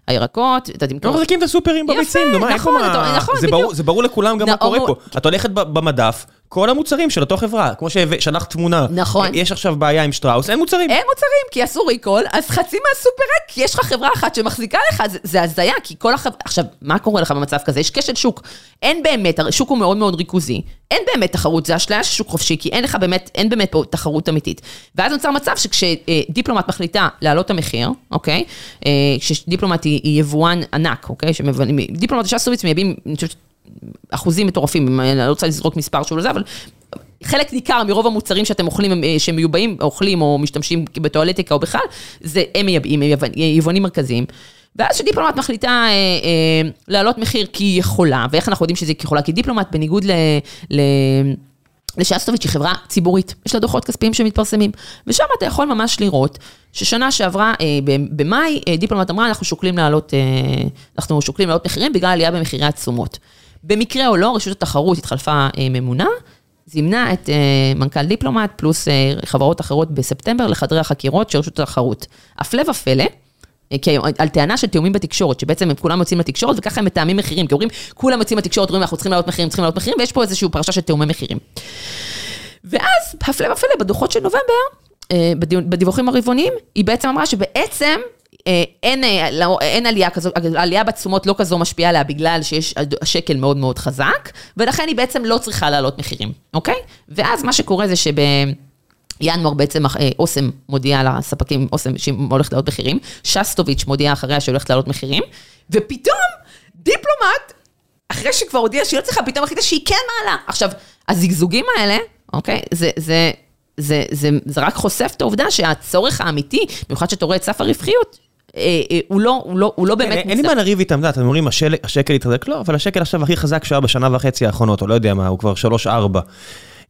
Speaker 2: הירקות, אתה תמכור...
Speaker 1: לא מחזיקים את הסופרים בביצים, נו מה, איפה
Speaker 2: נכון,
Speaker 1: מה...
Speaker 2: אתה- נכון,
Speaker 1: זה
Speaker 2: בדיוק.
Speaker 1: ברור- זה ברור לכולם גם מה קורה פה. את הולכת במדף, כל המוצרים של אותו חברה, כמו ששלחת תמונה.
Speaker 2: נכון.
Speaker 1: יש עכשיו בעיה עם שטראוס, אין מוצרים.
Speaker 2: אין מוצרים, כי עשו ריקול, אז חצי מהסופר ריק, כי יש לך חברה אחת שמחזיקה לך, זה- זה הזיה, כי כל החברה... עכשיו, מה קורה לך במצב כזה? יש כשל שוק. אין באמת, השוק הוא מאוד מאוד ריכוזי, אין באמת תחרות, זה אשליה של שוק חופשי, כי אין לך באמת, אין באמת פה תחרות אמיתית. ואז נוצר מצב שכשדיפלומט מחליטה להעלות את המחיר, אוקיי? אה, כשדיפלומט היא היא יבואן ענק, אוקיי? שמבנים- דיפלומט ושסטוביץ מייבאים, אני חושבת, אחוזים מטורפים, אני לא רוצה לזרוק מספר שהוא לזה, אבל חלק ניכר מרוב המוצרים שאתם אוכלים, אה, שמיובאים, אוכלים או משתמשים בטואלטיקה או בכלל, זה הם מייבאים, הם יבואנים- יבואנים מרכזיים. ואז שדיפלומט מחליטה אה, אה, להעלות מחיר כי היא יכולה, ואיך אנחנו יודעים שזה כי יכולה? כי דיפלומט, בניגוד ל... ל לשסטוביץ' היא חברה ציבורית, יש לה דוחות כספיים שמתפרסמים, ושם אתה יכול ממש לראות ששנה שעברה, אה, במאי, אה, דיפלומט אמרה, אנחנו שוקלים להעלות, אה, מחירים בגלל עלייה במחירי התשומות. במקרה או לא, רשות התחרות התחלפה אה, ממונה, זימנה את אה, מנכ"ל דיפלומט פלוס אה, חברות אחרות בספטמבר לחדרי החקירות של רשות התחרות. הפלא ופלא, כי על טענה של תאומים בתקשורת, שבעצם הם כולם יוצאים לתקשורת וככה הם מתאמים מחירים, כי אומרים, כולם יוצאים לתקשורת, אומרים, אנחנו צריכים להעלות מחירים, צריכים להעלות מחירים, ויש פה איזושהי פרשה של תאומי מחירים. ואז, הפלא ופלא, בדוחות של נובמבר, בדיו- בדיווחים הרבעוניים, היא בעצם אמרה שבעצם אין, אה, לא- אין עלייה כזו, העלייה בתשומות לא כזו משפיעה עליה בגלל שיש השקל מאוד מאוד חזק, ולכן היא בעצם לא צריכה להעלות מחירים, אוקיי? ואז מה שקורה זה שב... ינואר בעצם אה, אוסם מודיעה לספקים, אוסם שהיא הולכת לעלות מחירים, שסטוביץ' מודיעה אחריה שהיא הולכת לעלות מחירים, ופתאום דיפלומט, אחרי שכבר הודיעה שהיא לא צריכה, פתאום החליטה שהיא כן מעלה. עכשיו, הזגזוגים האלה, אוקיי, זה, זה, זה, זה, זה רק חושף את העובדה שהצורך האמיתי, במיוחד שאתה רואה את סף הרווחיות, אה, אה, הוא לא, הוא לא, הוא לא באמת
Speaker 1: אין לי מה לריב איתם, אתם אומרים השקל התחזק, לא, אבל השקל עכשיו הכי חזק שהיה בשנה וחצי האחרונות, או לא יודע מה, הוא כבר שלוש-ארבע.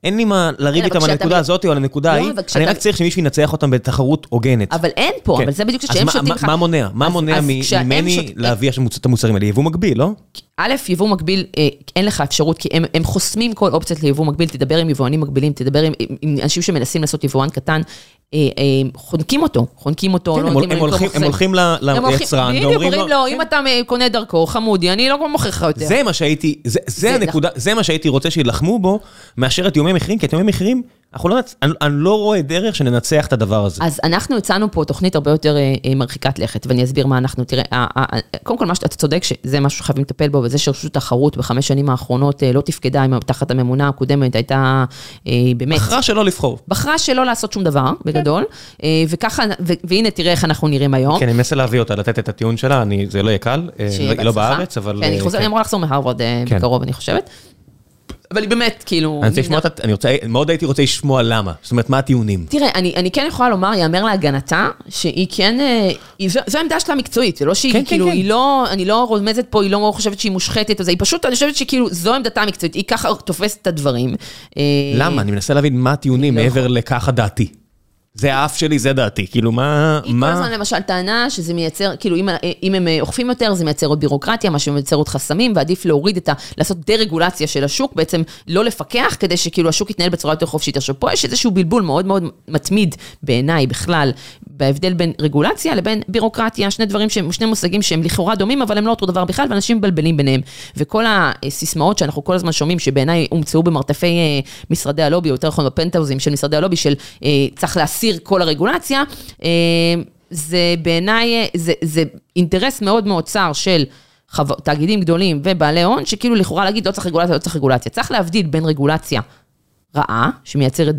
Speaker 1: אין לי מה לריב
Speaker 2: כן,
Speaker 1: איתם
Speaker 2: אבל
Speaker 1: על הנקודה הזאת או על הנקודה
Speaker 2: לא,
Speaker 1: ההיא, אני רק צריך שמישהו ינצח אותם בתחרות הוגנת.
Speaker 2: אבל אין פה,
Speaker 1: כן.
Speaker 2: אבל זה בדיוק
Speaker 1: אז
Speaker 2: שהם
Speaker 1: מה-
Speaker 2: שותים לך.
Speaker 1: מה מונע? מה מונע
Speaker 2: כשהם
Speaker 1: ממני להביא את המוצרים האלה? יבוא מקביל, לא?
Speaker 2: א', יבוא מקביל, אה, אין לך אפשרות, כי הם, הם חוסמים כל אופציות ליבוא מקביל, תדבר עם יבואנים מקבילים, תדבר עם, עם אנשים שמנסים לעשות יבואן קטן, אה, אה, חונקים אותו, חונקים אותו,
Speaker 1: כן,
Speaker 2: לא
Speaker 1: הם
Speaker 2: נותנים
Speaker 1: הם
Speaker 2: לו למכור מחסן. הם הולכים-
Speaker 1: ליצרן ואומרים
Speaker 2: אומרים
Speaker 1: לו...
Speaker 2: לו, אם אתה אה, קונה דרכו, חמודי, אני לא מוכר לך יותר.
Speaker 1: זה מה שהייתי, זה, זה
Speaker 2: זה
Speaker 1: הנקודה, זה מה שהייתי רוצה שיילחמו בו, מאשר את איומי מחירים, כי את איומי מחירים, אנחנו לא, נצ- אני, אני לא רואה דרך שננצח את הדבר הזה.
Speaker 2: אז אנחנו הצענו פה תוכנית הרבה יותר אה, אה, מרחיקת לכת, ואני אסביר מה אנחנו, תראה, אה, אה, קודם כל, מה שאתה צודק, שזה משהו שחייבים לטפל בו, וזה שרשות התחרות בחמש שנים האחרונות אה, לא תפקדה עם- תחת הממונה הקודמת, הייתה אה, באמת...
Speaker 1: בחרה שלא לבחור.
Speaker 2: בחרה שלא לעשות שום דבר, בגדול, אה, וככה, ו- והנה תראה איך אנחנו נראים היום.
Speaker 1: כן, אני מנסה להביא אותה, לתת את הטיעון שלה, אני, זה לא יהיה קל, אה, היא לא. בארץ, אבל...
Speaker 2: כן, היא
Speaker 1: אה,
Speaker 2: חוזרת,
Speaker 1: כן.
Speaker 2: היא אמורה לחזור מהרווארד אה,
Speaker 1: כן.
Speaker 2: בקרוב, אני חושבת. אבל היא באמת, כאילו...
Speaker 1: אני רוצה לשמוע, את אני רוצה, מאוד הייתי רוצה לשמוע למה, זאת אומרת, מה הטיעונים?
Speaker 2: תראה, אני, אני כן יכולה לומר, יאמר להגנתה, שהיא כן, אה, היא, זו, זו העמדה שלה המקצועית, זה לא שהיא,
Speaker 1: כן, כן,
Speaker 2: כאילו,
Speaker 1: כן.
Speaker 2: היא לא, אני לא רומזת פה, היא לא חושבת שהיא מושחתת, או זה, היא פשוט, אני חושבת שכאילו, זו עמדתה המקצועית, היא ככה תופסת את הדברים. אה,
Speaker 1: למה? אני מנסה להבין מה הטיעונים
Speaker 2: לא
Speaker 1: מעבר
Speaker 2: יכול.
Speaker 1: לככה דעתי. זה האף שלי, זה דעתי, כאילו מה...
Speaker 2: היא כל
Speaker 1: מה-
Speaker 2: הזמן למשל טענה שזה מייצר, כאילו אם, אם הם אה, אוכפים יותר זה מייצר עוד בירוקרטיה, מה שמייצר עוד חסמים, ועדיף להוריד את ה... לעשות דה-רגולציה של השוק, בעצם לא לפקח כדי שכאילו השוק יתנהל בצורה יותר חופשית. עכשיו פה יש איזשהו בלבול מאוד מאוד מתמיד בעיניי בכלל, בהבדל בין רגולציה לבין בירוקרטיה, שני דברים שהם, שני מושגים שהם לכאורה דומים, אבל הם לא אותו דבר בכלל, ואנשים מבלבלים ביניהם. וכל הסיסמאות שאנחנו כל הזמן שומעים, שבעיניי הומצאו במרתפי אה, משרדי הלובי, או יותר נכון בפנטהאוזים של משרדי הלובי, של אה, צריך להסיר כל הרגולציה, אה, זה בעיניי, זה, זה אינטרס מאוד מאוד צר של... חו... תאגידים גדולים ובעלי הון, שכאילו לכאורה להגיד לא צריך רגולציה, לא צריך רגולציה. צריך להבדיל בין רגולציה רעה, שמייצרת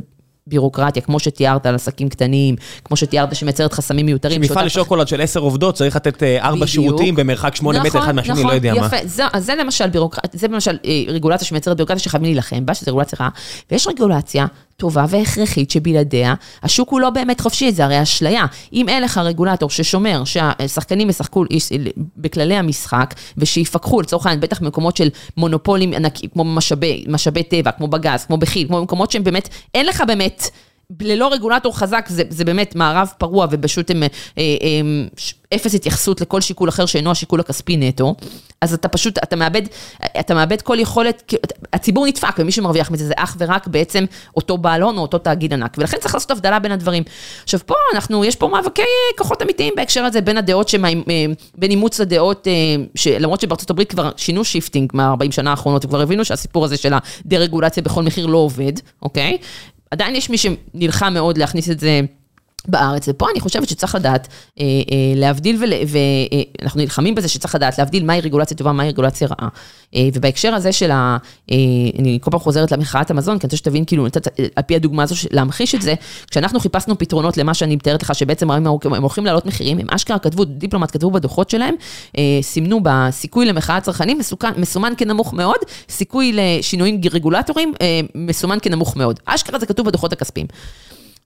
Speaker 2: בירוקרטיה, כמו שתיארת על עסקים קטנים, כמו שתיארת שמייצרת חסמים מיותרים.
Speaker 1: שמפעל לשוקולד של עשר עובדות צריך לתת אה, ארבע שירותים במרחק שמונה מטר אחד מהשני, לא יודע מה.
Speaker 2: נכון, נכון, יפה, זה למשל בירוקרטיה, זה למשל אה, רגולציה שמייצרת בירוקרטיה שחייבים להילחם בה, שזו רגולציה רעה, ויש רגולציה טובה והכרחית שבלעדיה, השוק הוא לא באמת חופשי, זה הרי אשליה. אם אין לך רגולטור ששומר שהשחקנים ישחקו בכללי המשחק, ושיפקחו לצורך העניין, בטח במקומות של מונופולים ענקיים, כמו משאבי, משאבי טבע, כמו בגז, כמו בכיל, כמו במקומות שהם באמת, אין לך באמת... ללא רגולטור חזק זה, זה באמת מערב פרוע ופשוט הם, אה, הם, אפס התייחסות לכל שיקול אחר שאינו השיקול הכספי נטו, אז אתה פשוט, אתה מאבד, אתה מאבד כל יכולת, הציבור נדפק ומי שמרוויח מזה זה אך ורק בעצם אותו בעל או אותו תאגיד ענק, ולכן צריך לעשות הבדלה בין הדברים. עכשיו פה אנחנו, יש פה מאבקי כוחות אמיתיים בהקשר הזה בין הדעות, שמה, אה, בין אימוץ לדעות, אה, למרות שבארצות הברית כבר שינו shifting מה-40 שנה האחרונות, וכבר הבינו שהסיפור הזה של הדה-רגולציה בכל מחיר לא עובד, אוקיי? עדיין יש מי שנלחם מאוד להכניס את זה. בארץ, ופה אני חושבת שצריך לדעת אה, אה, להבדיל, ואנחנו אה, נלחמים בזה שצריך לדעת להבדיל מהי רגולציה טובה, מהי רגולציה רעה. אה, ובהקשר הזה של ה... אה, אני כל פעם חוזרת למחאת המזון, כי אני רוצה שתבין, כאילו, על פי הדוגמה הזו, להמחיש את זה, כשאנחנו חיפשנו פתרונות למה שאני מתארת לך, שבעצם הם הולכים לעלות מחירים, הם אשכרה כתבו, דיפלומט כתבו בדוחות שלהם, סימנו בסיכוי למחאת צרכנים, מסומן כנמוך מאוד, סיכוי לשינויים רגולטוריים, מסומן כנמוך מאוד. אשכרה זה כתוב בדוחות הכספיים.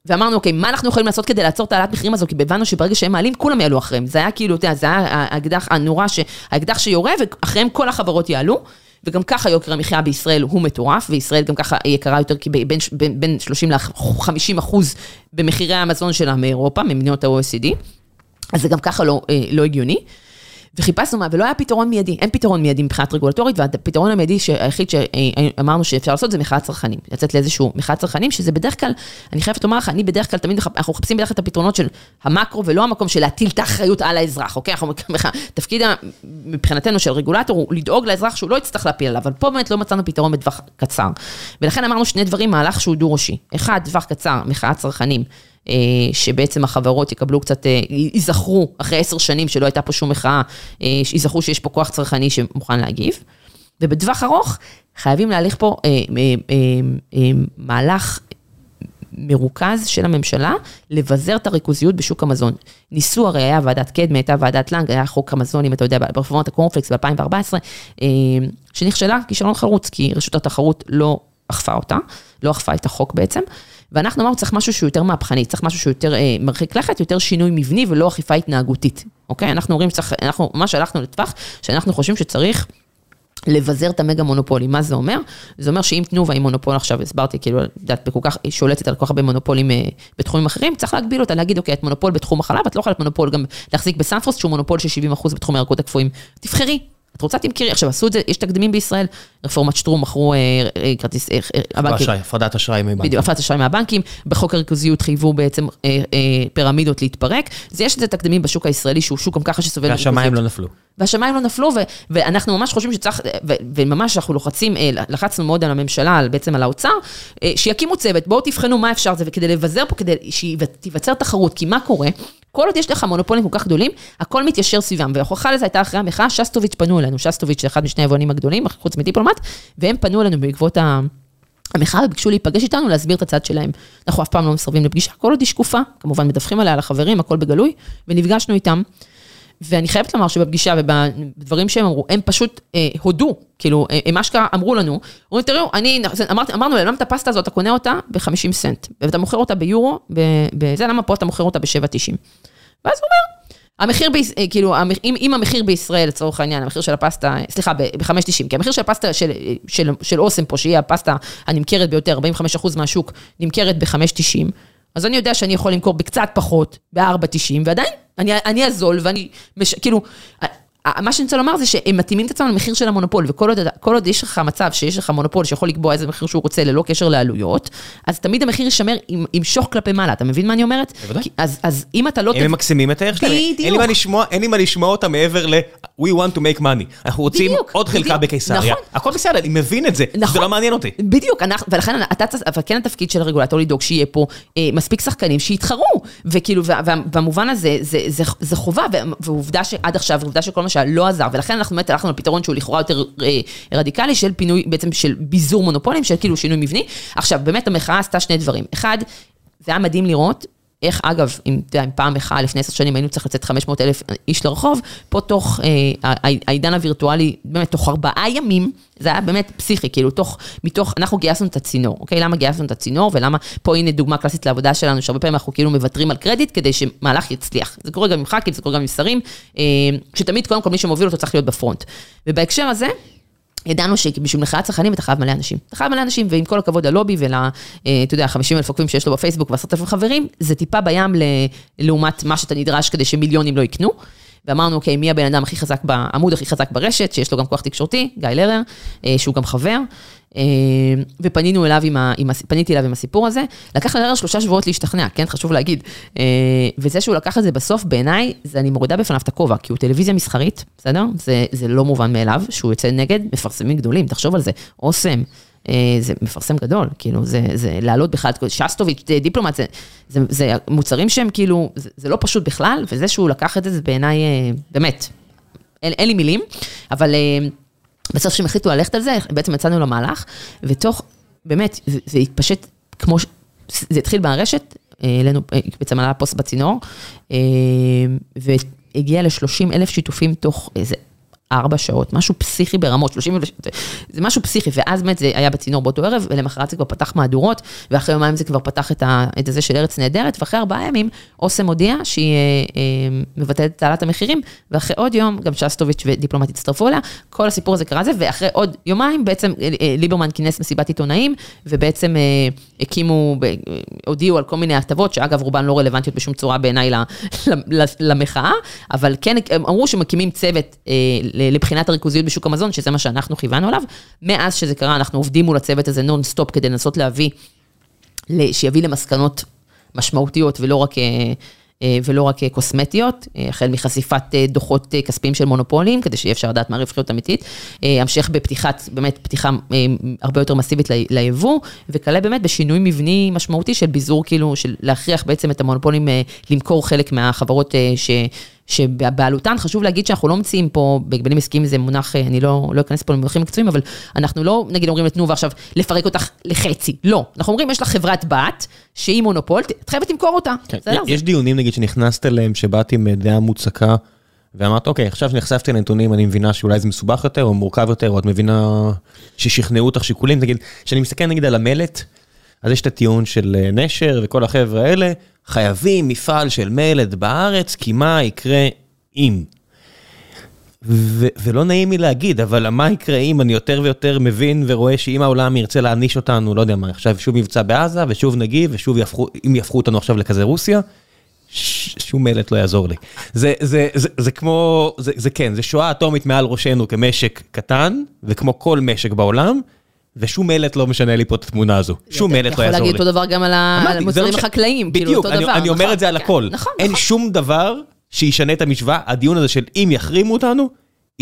Speaker 2: ואמרנו, אוקיי, מה אנחנו יכולים לעשות כדי לעצור את העלאת מחירים הזו? כי הבנו שברגע שהם מעלים, כולם יעלו אחריהם. זה היה כאילו, אתה יודע, זה היה האקדח הנורא, האקדח שיורה, ואחריהם כל החברות יעלו. וגם ככה יוקר המחיה בישראל הוא מטורף, וישראל גם ככה יקרה יותר, כי בין, בין, בין 30 ל-50 אחוז במחירי המזון שלה מאירופה, ממדינות ה-OECD, אז זה גם ככה לא, אה, לא הגיוני. וחיפשנו מה, ולא היה פתרון מיידי, אין פתרון מיידי מבחינת רגולטורית, והפתרון המיידי היחיד שאמרנו שאפשר לעשות זה מחאת צרכנים, לצאת לאיזשהו מחאת צרכנים, שזה בדרך כלל, אני חייבת לומר לך, אני בדרך כלל תמיד, אנחנו מחפשים בדרך כלל את הפתרונות של המקרו, ולא המקום של להטיל את האחריות על האזרח, אוקיי? אנחנו, תפקיד מבחינתנו של רגולטור הוא לדאוג לאזרח שהוא לא יצטרך להפיל עליו, אבל פה באמת לא מצאנו פתרון בטווח קצר. ולכן אמרנו שני דברים, מהלך שהוא דו-ראשי. אחד, טווח קצר, מחאת צרכנים. אה, שבעצם החברות יקבלו קצת, אה, ייזכרו אחרי עשר שנים שלא הייתה פה שום מחאה, אה, ייזכרו שיש פה כוח צרכני שמוכן להגיב. ובטווח ארוך חייבים להליך פה מהלך מרוכז של הממשלה לבזר את הריכוזיות בשוק המזון. ניסו, הרי היה ועדת קדמי, הייתה ועדת לנג, היה חוק המזון, אם אתה יודע, ברפורמת הקורנפלקס ב-2014, שנכשלה כישלון חרוץ, כי רשות התחרות לא אכפה אותה, לא אכפה את החוק בעצם. ואנחנו אמרנו, צריך משהו שהוא יותר מהפכני, צריך משהו שהוא יותר אה, מרחיק לכת, יותר שינוי מבני ולא אכיפה התנהגותית, אוקיי? אנחנו אומרים שצריך, אנחנו ממש הלכנו לטווח, שאנחנו חושבים שצריך... לבזר את המגה מונופולים, מה זה אומר? זה אומר שאם תנובה היא מונופול עכשיו, הסברתי, כאילו, את יודעת, כל כך, היא שולטת על כל כך הרבה מונופולים אה, בתחומים אחרים, צריך להגביל אותה, להגיד, אוקיי, את מונופול בתחום החלב, את לא יכולה להיות מונופול גם להחזיק בסנפרוסט, שהוא מונופול של 70% בתחום הירקות הקפואים. תבחרי, את רוצה תמכרי, עכשיו עשו את זה, יש תקדימים בישראל, רפורמת שטרום מכרו אה, אה, כרטיס,
Speaker 1: הבנקים. הפרדת אשראי מהבנקים.
Speaker 2: בדיוק, הפרדת אשראי מהבנקים, בחוק הריכוזיות חייבו בעצם פירמידות להתפרק, אז יש את זה תקדימים בשוק הישראלי, שהוא שוק גם ככה שסובל
Speaker 1: והשמיים לא נפלו.
Speaker 2: והשמיים לא נפלו, ואנחנו ממש חושבים שצריך, וממש אנחנו לוחצים, לחצנו מאוד על הממשלה, בעצם על האוצר, שיקימו צוות, בואו תבחנו מה אפשר זה, וכדי לבזר פה, כדי שתיווצר תחרות, כי מה קורה? כל עוד יש לך מונופולים כל כך גדולים, הכל מתיישר סביבם, וההוכחה לזה הייתה אחרי המחאה, שסטוביץ' פנו אלינו, שסטוביץ' זה אחד משני היבואנים הגדולים, חוץ מדיפלומט, והם פנו אלינו בעקבות המחאה וביקשו להיפגש איתנו, להסביר את הצד שלהם. אנחנו אף פעם לא מסרבים לפגישה, כל עוד היא שקופה, כמובן מדווחים עליה לחברים, הכל בגלוי, ונפגשנו איתם. ואני חייבת לומר שבפגישה ובדברים שהם אמרו, הם פשוט אה, הודו, כאילו, אה, הם אשכרה אמרו לנו, אומרים, תראו, אני, אמר, אמרנו להם, למה את הפסטה הזאת, אתה קונה אותה ב-50 סנט, ואתה מוכר אותה ביורו, בזה, למה פה אתה מוכר אותה ב-7.90? ואז הוא אומר, המחיר, ב, אה, כאילו, אם, אם המחיר בישראל, לצורך העניין, המחיר של הפסטה, סליחה, ב-5.90, כי המחיר של הפסטה של, של, של אוסם פה, שהיא הפסטה הנמכרת ביותר, 45% מהשוק, נמכרת ב-5.90, אז אני יודע שאני יכול למכור בקצת פחות, ב-4.90, ועדיין, אני, אני הזול, ואני, מש, כאילו, מה שאני רוצה לומר זה שהם מתאימים את עצמם למחיר של המונופול, וכל עוד, עוד יש לך מצב שיש לך מונופול שיכול לקבוע איזה מחיר שהוא רוצה ללא קשר לעלויות, אז תמיד המחיר יישמר עם, עם שוך כלפי מעלה, אתה מבין מה אני אומרת?
Speaker 1: בוודאי.
Speaker 2: אז, אז אם אתה לא...
Speaker 1: הם ממקסימים את הערך שלהם.
Speaker 2: בדיוק.
Speaker 1: אין לי מה לשמוע, אין לי מה לשמוע אותם מעבר ל- We want to make money. אנחנו רוצים
Speaker 2: בדיוק,
Speaker 1: עוד חלקה
Speaker 2: בדיוק.
Speaker 1: בקיסריה.
Speaker 2: נכון.
Speaker 1: הכל בסדר, אני מבין את זה.
Speaker 2: נכון.
Speaker 1: זה לא מעניין אותי.
Speaker 2: בדיוק, אנחנו, ולכן אתה, אבל כן התפקיד של הרגולטור לדאוג שיהיה פה אה, מספיק שחקנים שיתחרו, וכאילו, במובן הזה, זה, זה, זה חובה, ו- ועובדה שעד עכשיו, עובדה שכל מה שהיה לא עזר, ולכן אנחנו באמת הלכנו לפתרון שהוא לכאורה יותר אה, רדיקלי, של פינוי, בעצם של ביזור מונופולים, של כאילו שינוי מבני. עכשיו, באמת המחאה עשתה שני דברים. אחד, זה היה מדהים לראות. איך, אגב, אם, פעם מחאה לפני עשר שנים היינו צריך לצאת 500 אלף איש לרחוב, פה תוך, אה, הע- העידן הווירטואלי, באמת, תוך ארבעה ימים, זה היה באמת פסיכי, כאילו, תוך, מתוך, אנחנו גייסנו את הצינור, אוקיי? למה גייסנו את הצינור, ולמה, פה הנה דוגמה קלאסית לעבודה שלנו, שהרבה פעמים אנחנו כאילו מוותרים על קרדיט כדי שמהלך יצליח. זה קורה גם עם ח"כים, זה קורה גם עם שרים, אה, שתמיד, קודם כל, מי שמוביל אותו צריך להיות בפרונט. ובהקשר הזה, ידענו שבשביל מחאת צרכנים אתה חייב מלא אנשים. אתה חייב מלא אנשים, ועם כל הכבוד ללובי ול... אה, אתה יודע, 50 אלף עוקבים שיש לו בפייסבוק ועשרות אלפים חברים, זה טיפה בים. לעומת מה שאתה נדרש כדי שמיליונים לא יקנו. ואמרנו, אוקיי, מי הבן אדם הכי חזק, העמוד הכי חזק ברשת, שיש לו גם כוח תקשורתי, גיא לרר, אה, שהוא גם חבר. אה, ופנינו אליו עם ה... עם הס- פניתי אליו עם הסיפור הזה. לקח לרר שלושה שבועות להשתכנע, כן, חשוב להגיד. אה, וזה שהוא לקח את זה בסוף, בעיניי, זה אני מורידה בפניו את הכובע, כי הוא טלוויזיה מסחרית, בסדר? זה, זה לא מובן מאליו, שהוא יוצא נגד מפרסמים גדולים, תחשוב על זה, אוסם. אה, זה מפרסם גדול, כאילו, זה, זה להעלות בכלל, את כל- שסטוביץ', דיפלומט, זה, זה, זה מוצרים שהם כאילו, זה, זה לא פשוט בכלל, וזה שהוא לקח את זה, זה בעיניי, באמת, אין, אין לי מילים, אבל בסוף כשהם החליטו ללכת על זה, בעצם יצאנו למהלך, ותוך, באמת, זה, זה התפשט כמו, ש- זה התחיל ברשת, אה, אלינו, אה, בעצם עלה פוסט בצינור, אה, והגיע ל-30 אלף שיתופים תוך איזה ארבע שעות, משהו פסיכי ברמות, 30 אלף, זה משהו פסיכי, ואז באמת זה היה בצינור באותו ערב, ולמחרת זה כבר פתח מהדורות, ואחרי יומיים זה כבר פתח את, ה, את זה של ארץ נהדרת, ואחרי ארבעה ימים אוסם הודיעה שהיא אה, אה, מבטלת את העלאת המחירים, ואחרי עוד יום גם שסטוביץ' ודיפלומט הצטרפו אליה, כל הסיפור הזה קרה זה, ואחרי עוד יומיים בעצם אה, אה, ליברמן כינס מסיבת עיתונאים, ובעצם אה, הקימו, אה, הודיעו על כל מיני הטבות, שאגב רובן לא רלוונטיות בשום צורה בעיניי למחאה, אבל כן אמרו שמקימים צוות אה, לבחינת הריכוזיות בשוק המזון, שזה מה שאנחנו כיוונו עליו. מאז שזה קרה, אנחנו עובדים מול הצוות הזה נונסטופ כדי לנסות להביא, שיביא למסקנות משמעותיות ולא רק... אה, ולא רק אה, קוסמטיות, אה, החל מחשיפת דוחות כספיים של מונופולים, כדי שיהיה אפשר לדעת מה רווחיות אמיתית, המשך בפתיחת, באמת פתיחה הרבה יותר מסיבית ליבוא, וכלה באמת בשינוי מבני משמעותי של ביזור, כאילו, של להכריח בעצם את המונופולים למכור חלק מהחברות ש... שבבעלותן, חשוב להגיד שאנחנו לא מציעים פה, בהגבלים עסקיים זה מונח, אה, אני לא, לא אכנס פה למונחים מקצועיים, אבל אנחנו לא, נגיד, אומרים לתנובה עכשיו, לפרק אותך לחצי. לא. אנחנו אומרים, יש לך חברת בת, שהיא מונופול, את חייבת למכור אותה. בסדר?
Speaker 1: כן. יש דיונים נגיד שנכנסת אליהם, שבאת עם דעה מוצקה, ואמרת, אוקיי, עכשיו שנחשפתי לנתונים, אני מבינה שאולי זה מסובך יותר, או מורכב יותר, או את מבינה ששכנעו אותך שיקולים, נגיד, כשאני מסתכל נגיד על המלט, אז יש את הטיעון של אה, נשר וכל החבר'ה האלה, חייבים מפעל של מלט בארץ, כי מה יקרה אם? ו- ולא נעים לי להגיד, אבל מה יקרה אם אני יותר ויותר מבין ורואה שאם העולם ירצה להעניש אותנו, לא יודע מה, עכשיו שוב מבצע בעזה, ושוב נגיב, ושוב יהפכו, אם יהפכו אותנו עכשיו לכזה רוסיה, ש- שום מלט לא יעזור לי. זה, זה, זה, זה כמו, זה, זה כן, זה שואה אטומית מעל ראשנו כמשק קטן, וכמו כל משק בעולם, ושום מלט לא משנה לי פה את התמונה הזו. שום מלט לא
Speaker 2: אתה
Speaker 1: יעזור
Speaker 2: יכול
Speaker 1: לי.
Speaker 2: להגיד אותו דבר גם על המוצרים
Speaker 1: לא
Speaker 2: החקלאיים, כאילו
Speaker 1: בדיוק,
Speaker 2: אותו
Speaker 1: אני,
Speaker 2: דבר.
Speaker 1: אני אומר
Speaker 2: נכון,
Speaker 1: את זה על
Speaker 2: כן,
Speaker 1: הכל.
Speaker 2: נכון,
Speaker 1: אין
Speaker 2: נכון.
Speaker 1: שום דבר שישנה את המשוואה, הדיון הזה של אם יחרימו אותנו,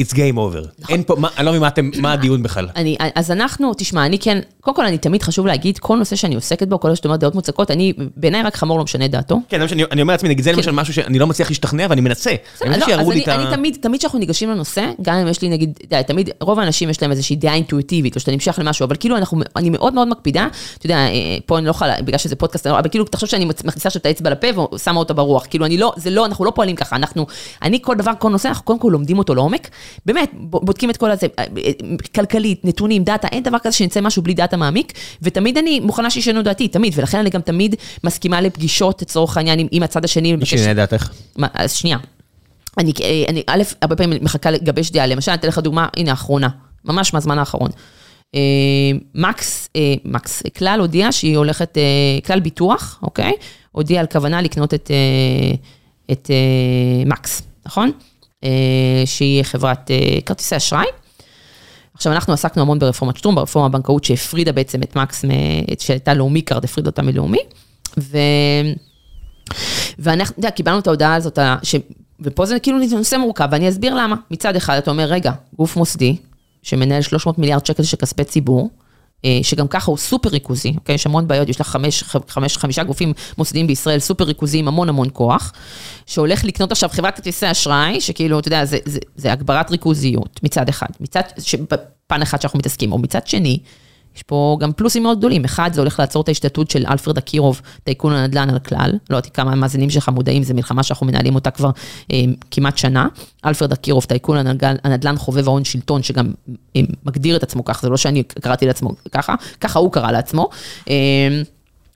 Speaker 1: it's game over. אין פה, אני לא מבין מה <coughs> הדיון בכלל.
Speaker 2: אני, אז אנחנו, תשמע, אני כן, קודם כל אני תמיד חשוב להגיד, כל נושא שאני עוסקת בו, כל שאת אומרת דעות מוצקות, אני, בעיניי רק חמור לא משנה דעתו.
Speaker 1: כן, מה אני אומר לעצמי, נגיד זה למשל משהו שאני לא מצליח להשתכנע ואני מנסה. אני
Speaker 2: לא,
Speaker 1: מנסה שיראו
Speaker 2: אז
Speaker 1: לי את ה...
Speaker 2: אני תמיד, תמיד כשאנחנו ניגשים לנושא, גם אם יש לי נגיד, יודע, תמיד, רוב האנשים יש להם איזושהי דעה אינטואיטיבית, או שאתה נמשך למשהו, אבל כאילו אנחנו, אני מאוד מאוד מקפידה, אתה יודע, אה, פה אני לא יכולה, בגלל שזה פודקאסט, אבל כאילו, תחשוב שאני מכניסה עכשיו את האצבע לפה ושמה אותה ברוח, כאילו אני לא, זה לא, אנחנו לא פועלים ככה, אנחנו, אני כל דבר, כל נושא, אנחנו קודם כל לומדים אותו לעומק, באמת, ב- בודקים את כל הזה, אה, אה, כלכלית, נתונים, דאטה, אין דבר כזה שנצא משהו בלי דאטה מעמיק, ותמיד אני מוכנה שישנו דעתי, תמיד, ולכן אני גם תמיד מסכימה לפגישות, לצורך העניין, עם, עם הצד השני,
Speaker 1: מי שינה דעתך.
Speaker 2: מה, אז שנייה. אני, אה, אני, א', הרבה פעמים מחכה לגבש דעה, למשל, אני אתן לך דוגמה, הנה, האחרונה, ממש מהזמן האחרון. אה, מקס, אה, מקס, כלל הודיעה שהיא הולכת, כלל ביטוח, אוקיי? הודיעה על כוונה לקנות את, את מקס, נכון? שהיא חברת כרטיסי אשראי. עכשיו, אנחנו עסקנו המון ברפורמת שטרום, ברפורמה הבנקאות שהפרידה בעצם את מקס, שהייתה לאומי קארד, הפרידה אותה מלאומי. ו... ואנחנו, אתה יודע, קיבלנו את ההודעה הזאת, ש... ופה זה כאילו נושא מורכב, ואני אסביר למה. מצד אחד, אתה אומר, רגע, גוף מוסדי, שמנהל 300 מיליארד שקל של כספי ציבור, שגם ככה הוא סופר ריכוזי, אוקיי? יש המון בעיות, יש לך חמש, חמש, חמישה גופים מוסדיים בישראל, סופר ריכוזיים, המון המון כוח, שהולך לקנות עכשיו חברת כרטיסי אשראי, שכאילו, אתה יודע, זה, זה, זה הגברת ריכוזיות מצד אחד, מצד, פן אחד שאנחנו מתעסקים, או מצד שני, יש פה גם פלוסים מאוד גדולים. אחד, זה הולך לעצור את ההשתלטות של אלפרד אקירוב, טייקון הנדל"ן על כלל. לא יודעת כמה המאזינים שלך מודעים, זו מלחמה שאנחנו מנהלים אותה כבר אה, כמעט שנה. אלפרד אקירוב, טייקון הנדל"ן, הנדל"ן חובב ההון שלטון, שגם אה, מגדיר את עצמו ככה, זה לא שאני קראתי לעצמו ככה, ככה הוא קרא לעצמו. אה,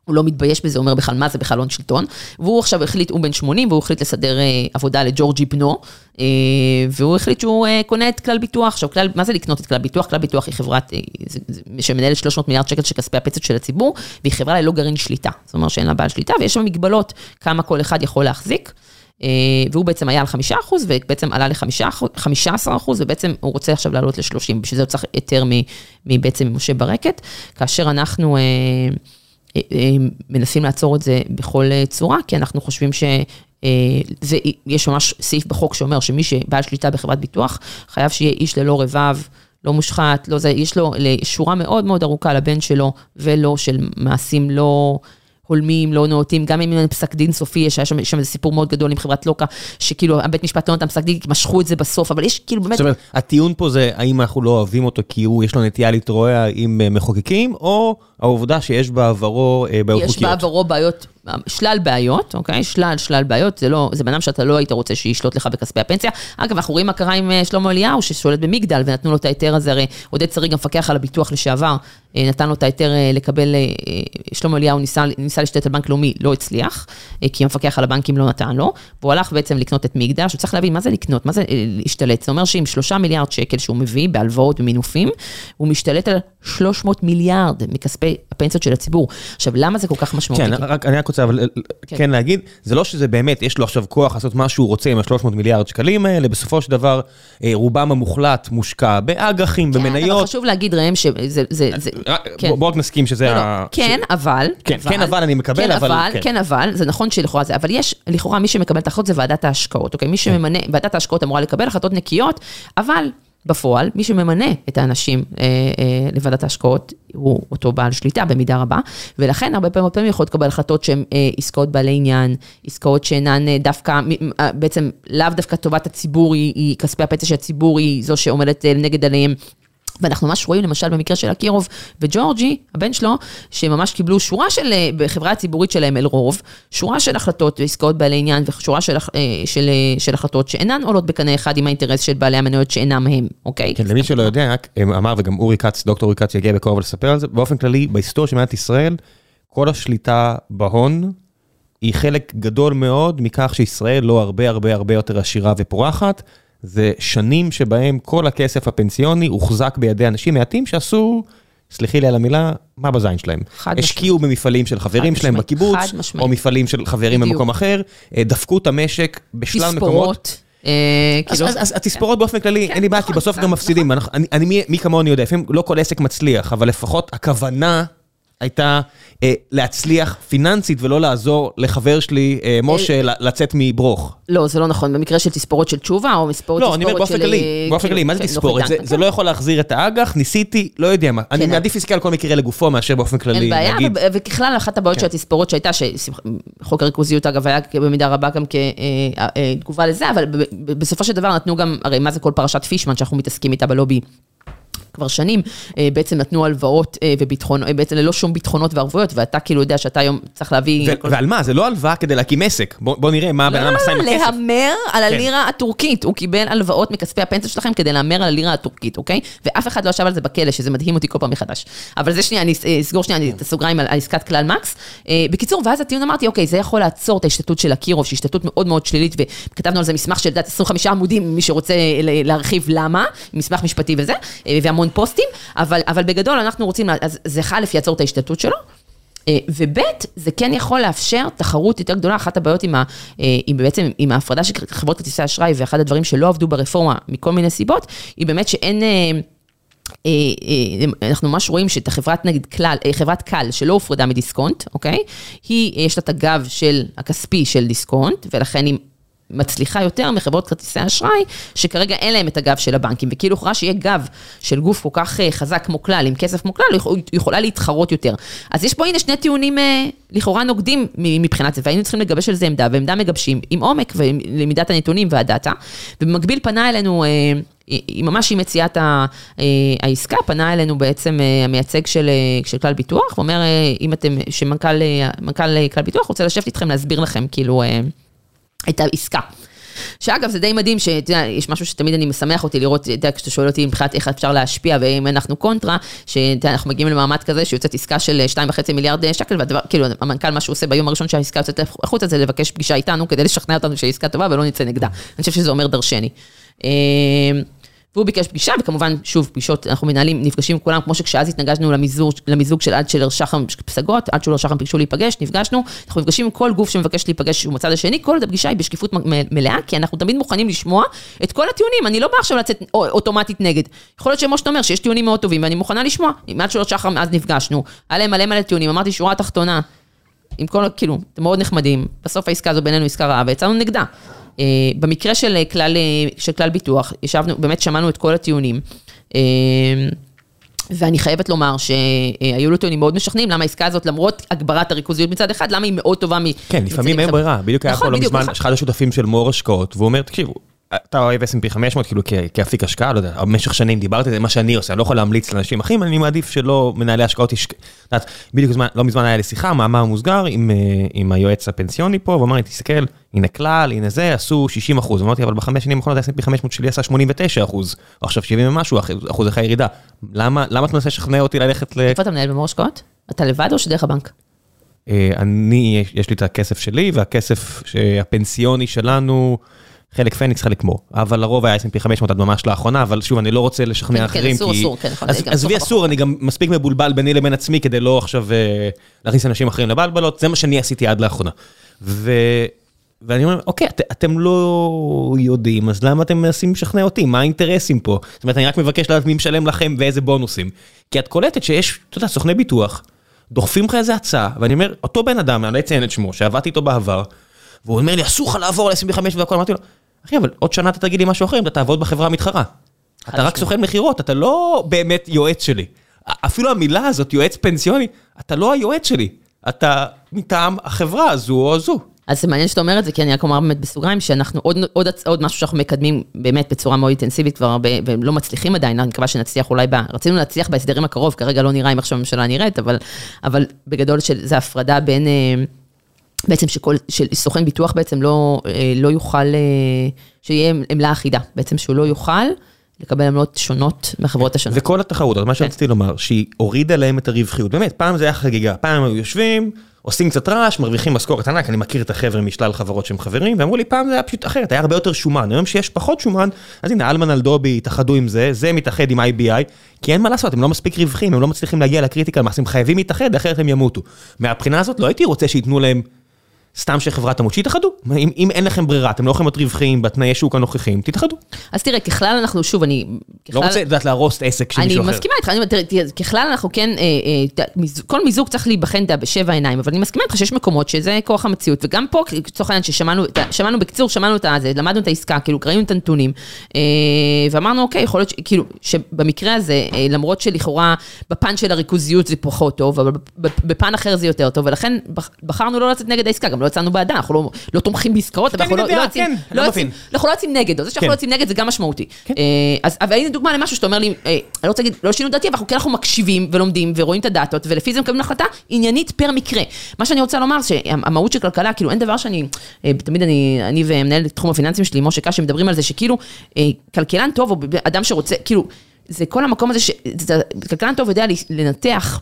Speaker 2: הוא לא מתבייש בזה, אומר בכלל, מה זה בכלל הון שלטון. והוא עכשיו החליט, הוא בן 80, והוא החליט לסדר אה, עבודה לג'ורג'י בנו, אה, והוא החליט שהוא אה, קונה את כלל ביטוח. עכשיו, כלל, מה זה לקנות את כלל ביטוח? כלל ביטוח היא חברת שמנהלת 300 מיליארד שקל של כספי הפצת של הציבור, והיא חברה ללא גרעין שליטה. זאת אומרת שאין לה בעל שליטה, ויש שם מגבלות כמה כל אחד יכול להחזיק. והוא בעצם היה על 5 ובעצם עלה ל-15 ובעצם הוא רוצה עכשיו לעלות ל-30, בשביל זה הוא צריך היתר מבעצם ממשה ברקת, כאשר אנחנו... אה, אה, מנסים לעצור את זה בכל אה, צורה, כי אנחנו חושבים ש... זה, יש ממש סעיף בחוק שאומר שמי שבעל שליטה בחברת ביטוח, חייב שיהיה איש ללא רבב, לא מושחת, לא זה, יש לו שורה מאוד מאוד ארוכה לבן שלו, ולא של מעשים לא... הולמים, לא נאותים, גם אם אין פסק דין סופי, יש שם, שם איזה סיפור מאוד גדול עם חברת לוקה, שכאילו הבית משפט לא נתן פסק דין, משכו את זה בסוף, אבל יש כאילו באמת...
Speaker 1: זאת אומרת, הטיעון פה זה האם אנחנו לא אוהבים אותו כי הוא, יש לו נטייה להתרועע עם אה, מחוקקים, או העובדה שיש בעברו אה, בעיות חוקיות?
Speaker 2: יש בעברו בעיות שלל בעיות, אוקיי? שלל, שלל בעיות, זה לא, זה בן אדם שאתה לא היית רוצה שישלוט לך בכספי הפנסיה. אגב, אנחנו רואים מה קרה עם אה, שלמה אליהו, ששולט במגדל, ונתנו לו את ההיתר הזה, הרי עודד שריג, המפקח על הביטוח לשעבר, אה, נתן לו את ההיתר אה, לקבל, שלמה אליהו ניסה, ניסה להשתתף על בנק לאומי, לא הצליח, כי המפקח על הבנקים לא נתן לו, והוא הלך בעצם לקנות את מגדל, עכשיו צריך להבין מה זה לקנות, מה זה להשתלט, זה אומר שעם שלושה מיליארד שקל שהוא מביא בהלוואות ומינופים, הוא משתלט על 300 מיליארד מכספי הפנסיות של הציבור. עכשיו, למה זה כל כך משמעותי?
Speaker 1: כן, רק, אני רק רוצה אבל, כן. כן להגיד, זה לא שזה באמת, יש לו עכשיו כוח לעשות מה שהוא רוצה עם ה-300 מיליארד שקלים האלה, בסופו של דבר, אה, רובם המוחלט מושקע באג"חים, כן, במניות. כן, אבל
Speaker 2: חשוב להגיד, ראם, שזה... זה, זה,
Speaker 1: כן. בוא רק נסכים שזה לא, לא ה...
Speaker 2: כן, ש... אבל...
Speaker 1: כן, אבל, כן, אבל אני מקבל,
Speaker 2: כן,
Speaker 1: אבל...
Speaker 2: אבל כן. כן, אבל, זה נכון שלכאורה זה, אבל יש, לכאורה, מי שמקבל את ההחלטות זה ועדת ההשקעות, אוקיי? מי כן. שממנה, ועדת ההשקעות אמורה לקבל החלטות נקיות, אבל בפועל, מי שממנה את האנשים אה, אה, לוועדת ההשקעות הוא אותו בעל שליטה במידה רבה, ולכן הרבה פעמים, פעמים יכולות לקבל החלטות שהן אה, עסקאות בעלי עניין, עסקאות שאינן אה, דווקא, אה, בעצם לאו דווקא טובת הציבור, היא, היא כספי הפצע של הציבור, היא זו שעומדת אה, נגד עליהם. ואנחנו ממש רואים למשל במקרה של אקירוב וג'ורג'י, הבן שלו, שהם ממש קיבלו שורה של, אה, בחברה הציבורית שלהם אל רוב, שורה של החלטות ועסקאות בעלי עניין ושורה של, אה, של, של החלטות שאינן עולות בקנה אחד עם האינטרס של בעלי המניות שאינם הם, אוקיי?
Speaker 1: כן, למי שלא יודע, רק אמר וגם אורי כץ, דוקטור אורי כץ יגיע בקרוב לספר על זה, באופן כללי, בהיסטוריה של מדינת ישראל, כל השליטה בהון היא חלק גדול מאוד מכך שישראל לא הרבה הרבה הרבה יותר עשירה ופורחת. זה שנים שבהם כל הכסף הפנסיוני הוחזק בידי אנשים מעטים שעשו, סלחי לי על המילה, מה בזין שלהם. חד משמעית. השקיעו במפעלים של חברים שלהם בקיבוץ, או מפעלים של חברים בדיוק. במקום אחר, אה, דפקו את המשק בשלל מקומות. אה, כאילו- אז התספורות באופן כללי, אין לי בעיה, כי נכון, בסוף גם מפסידים. מי כמוני יודע, לפעמים לא כל עסק מצליח, אבל לפחות הכוונה הייתה אה, להצליח פיננסית ולא לעזור לחבר שלי, אה, משה, אל... לצאת מברוך.
Speaker 2: לא, זה לא נכון. במקרה של תספורות של תשובה, או מספורות
Speaker 1: לא, אני אומר באופן כללי, אה, באופן כללי, מה זה כן, תספורת? זה, זה לא יכול להחזיר את האג"ח, ניסיתי, לא יודע מה. אני כן. מעדיף עסקה על כל מקרה לגופו מאשר באופן כללי
Speaker 2: אין בעיה, וככלל, אחת הבעיות של כן. התספורות שהייתה, שחוק הריכוזיות אגב היה במידה רבה גם כתגובה לזה, אבל בסופו של דבר נתנו גם, הרי מה זה כל פרשת פישמן שאנחנו מתעסקים איתה בלובי כבר שנים, אה, בעצם נתנו הלוואות אה, וביטחון, אה, בעצם ללא שום ביטחונות וערבויות, ואתה כאילו יודע שאתה היום צריך להביא...
Speaker 1: ו-. ועל מה? זה לא הלוואה כדי להקים עסק. בוא, בוא נראה מה הבן אדם עשה עם הכסף.
Speaker 2: להמר על כן. הלירה הטורקית. הוא קיבל הלוואות מכספי הפנסיה שלכם כדי להמר על הלירה הטורקית, אוקיי? ואף אחד לא ישב על זה בכלא, שזה מדהים אותי כל פעם מחדש. אבל זה שנייה, אני אסגור שנייה את הסוגריים על עסקת כלל מקס. בקיצור, ואז הטיעון אמרתי, אוקיי, זה יכול לעצור את ההשתתות של אקירוב, שהיא השתתות מאוד מאוד שלילית, וכתבנו על זה מסמך של 25 עמודים, מי שרוצה להרחיב למה, מסמך משפטי וזה, והמון פוסטים. אבל, אבל בגדול אנחנו רוצים, אז זה א' יעצור את ההשתתות שלו. וב', זה כן יכול לאפשר תחרות יותר גדולה, אחת הבעיות עם, ה, עם בעצם, עם ההפרדה של חברות כרטיסי אשראי, ואחד הדברים שלא עבדו ברפורמה מכל מיני סיבות, היא באמת שאין... אנחנו ממש רואים שאת החברת נגיד כלל, חברת קל שלא הופרדה מדיסקונט, אוקיי? היא, יש לה את הגב של הכספי של דיסקונט, ולכן היא מצליחה יותר מחברות כרטיסי אשראי, שכרגע אין להם את הגב של הבנקים, וכאילו הוכרע שיהיה גב של גוף כל כך חזק כמו כלל, עם כסף כמו כלל, היא יכולה להתחרות יותר. אז יש פה הנה שני טיעונים לכאורה נוגדים מבחינת זה, והיינו צריכים לגבש על זה עמדה, ועמדה מגבשים עם עומק ולמידת הנתונים והדאטה, ובמקביל פנה אלינו... היא ממש עם מציאת העסקה, פנה אלינו בעצם המייצג של, של כלל ביטוח, ואומר, אם אתם, שמנכ"ל כלל ביטוח רוצה לשבת איתכם להסביר לכם, כאילו, את העסקה. שאגב, זה די מדהים שאתה יודע, יש משהו שתמיד אני משמח אותי לראות, אתה יודע, כשאתה שואל אותי מבחינת איך אפשר להשפיע, ואם אנחנו קונטרה, שאנחנו מגיעים למעמד כזה שיוצאת עסקה של 2.5 מיליארד שקל, והדבר, כאילו, המנכ"ל, מה שהוא עושה ביום הראשון שהעסקה יוצאת החוצה, זה לבקש פגישה איתנו כדי לשכנע אותנו שהעסקה טובה ולא נצא נגדה. אני חושב שזה אומר דרשני. והוא ביקש פגישה, וכמובן, שוב, פגישות, אנחנו מנהלים, נפגשים עם כולם, כמו שכשאז התנגשנו למיזוג, למיזוג של עד של שחם פסגות, עד שלא שחם ביקשו להיפגש, נפגשנו, אנחנו נפגשים עם כל גוף שמבקש להיפגש שהוא מצד השני, כל עוד הפגישה היא בשקיפות מלאה, כי אנחנו תמיד מוכנים לשמוע את כל הטיעונים, אני לא באה עכשיו לצאת אוטומטית נגד. יכול להיות שמו שאתה אומר, שיש טיעונים מאוד טובים, ואני מוכנה לשמוע. עד שלא שחם אז נפגשנו, היה מלא מלא טיעונים, אמרתי, שורה תחתונה, עם כל, כאילו, אתם מאוד נחמדים, בסוף העסקה הזו בינינו עסקה רעה, ויצאנו נגדה. במקרה של כלל, של כלל ביטוח, ישבנו, באמת שמענו את כל הטיעונים. ואני חייבת לומר שהיו לו טיעונים מאוד משכנעים, למה העסקה הזאת, למרות הגברת הריכוזיות מצד אחד, למה היא מאוד טובה מ...
Speaker 1: כן, לפעמים אין ברירה, בדיוק היה פה לא מזמן, אחד השותפים של מור השקעות, והוא אומר, תקשיבו, אתה אוהב S&P 500 כאילו כאפיק השקעה, לא יודע, במשך שנים דיברתי, זה מה שאני עושה, אני לא יכול להמליץ לאנשים אחרים, אני מעדיף שלא מנהלי השקעות, בדיוק לא מזמן היה לי שיחה, מאמר מוסגר עם היועץ הפנסיוני פה, והוא אמר לי, תסתכל, הנה כלל, הנה זה, עשו 60 אחוז, אמרתי, אבל בחמש שנים האחרונות ה-S&P 500 שלי עשה 89 אחוז, עכשיו 70 ומשהו אחוז אחרי ירידה, למה אתה מנסה לשכנע אותי ללכת ל...
Speaker 2: איפה אתה מנהל במור השקעות? אתה לבד או שדרך הבנק?
Speaker 1: אני, יש לי את הכסף שלי, והכסף הפנסיוני שלנו, חלק פניקס, חלק מור, אבל לרוב היה S&P 500 עד ממש לאחרונה, אבל שוב, אני לא רוצה לשכנע אחרים,
Speaker 2: כי... כן, אסור, אסור, כן, נכון.
Speaker 1: עזבי אסור, אני גם מספיק מבולבל ביני לבין עצמי, כדי לא עכשיו להכניס אנשים אחרים לבלבלות, זה מה שאני עשיתי עד לאחרונה. ואני אומר, אוקיי, אתם לא יודעים, אז למה אתם מנסים לשכנע אותי? מה האינטרסים פה? זאת אומרת, אני רק מבקש לדעת מי משלם לכם ואיזה בונוסים. כי את קולטת שיש, אתה יודע, סוכני ביטוח, דוחפים לך איזה הצעה, ואני אומר, אותו בן אדם, אני לא אציין את שמו, שעבדתי איתו בעבר, והוא אומר לי, אסור לך לעבור ל-25 והכל, אמרתי לו, אחי, אבל עוד שנה אתה תגיד לי משהו אחר, אתה תעבוד בחברה המתחרה. אתה רק סוכן מכירות, אתה לא באמת יועץ שלי. אפילו המילה הזאת, יועץ פנסיוני, אתה לא היועץ שלי. אתה מטעם החברה הזו או הזו.
Speaker 2: אז זה מעניין שאתה אומר את זה, כי אני רק אומר באמת בסוגריים, שאנחנו עוד, עוד, עוד משהו שאנחנו מקדמים באמת בצורה מאוד אינטנסיבית כבר הרבה, ולא מצליחים עדיין, אני מקווה שנצליח אולי, ב, רצינו להצליח בהסדרים הקרוב, כרגע לא נראה אם עכשיו הממשלה נראית, אבל, אבל בגדול זה הפרדה בין... בעצם שכל, שסוכן ביטוח בעצם לא, לא יוכל, שיהיה עמלה אחידה, בעצם שהוא לא יוכל לקבל עמלות שונות מהחברות השונות.
Speaker 1: וכל התחרות, מה שרציתי לומר, שהיא הורידה להם את הרווחיות, באמת, פעם זה היה חגיגה, פעם היו יושבים, עושים קצת רעש, מרוויחים משכורת ענק, אני מכיר את החבר'ה משלל חברות שהם חברים, ואמרו לי פעם זה היה פשוט אחרת, היה הרבה יותר שומן, היום שיש פחות שומן, אז הנה אלמן אלדובי התאחדו עם זה, זה מתאחד עם IBI, כי אין מה לעשות, הם לא מספיק רווחים, הם לא מצליחים להגיע לקריטיקל מאס, הם חייבים להתאחד, אחרת הם ימותו. מהבחינה הזאת לא הייתי רוצה שייתנו להם סתם שחברה תמות, שיתאחדו. אם, אם אין לכם ברירה, אתם לא יכולים להיות רווחיים בתנאי שוק הנוכחים, תתאחדו.
Speaker 2: אז תראה, ככלל אנחנו, שוב, אני...
Speaker 1: ככלל, לא רוצה, את יודעת, להרוס את העסק של מישהו אחר.
Speaker 2: אני מסכימה איתך, אני אומרת, ככלל אנחנו כן, אה, אה, כל מיזוג צריך להיבחן בשבע עיניים, אבל אני מסכימה איתך שיש מקומות שזה כוח המציאות, וגם פה, לצורך העניין, ששמענו, שמענו בקצור, שמענו את זה, למדנו את העסקה, כאילו, ראינו את הנתונים, אה, ואמרנו, אוקיי, יכול להיות, כאילו, שבמקרה הזה, אה, למרות שלכאורה בפן של הריכוזיות זה פחות טוב, אבל בפן אחר זה יותר טוב, ולכן בחרנו לא לצאת נגד העסקה, גם לא יצאנו בעדה, אנחנו לא, לא תומכים בעסקאות, אבל אנחנו לא, לא יוצאים, כן, לא יוצאים, אנחנו לא יוצאים נגד, זה שאנחנו כן. לא יוצאים נגד זה גם משמעותי. כן. אה, אז, אבל הנה דוגמה למשהו שאתה אומר לי, אה, אני לא רוצה להגיד, לא שינו דעתי, אבל כן אנחנו מקשיבים ולומדים ורואים את הדאטות, ולפי זה מקבלים החלטה עניינית פר מקרה. מה שאני רוצה לומר, שהמהות של כלכלה, כאילו אין דבר שאני, אה, תמיד אני, אני ומנהל תחום הפיננסים שלי, משה קשי, מדברים על זה שכאילו, כלכלן טוב, או אדם שרוצה, כאילו, זה כל המקום הזה, שכלכלן טוב יודע לנתח.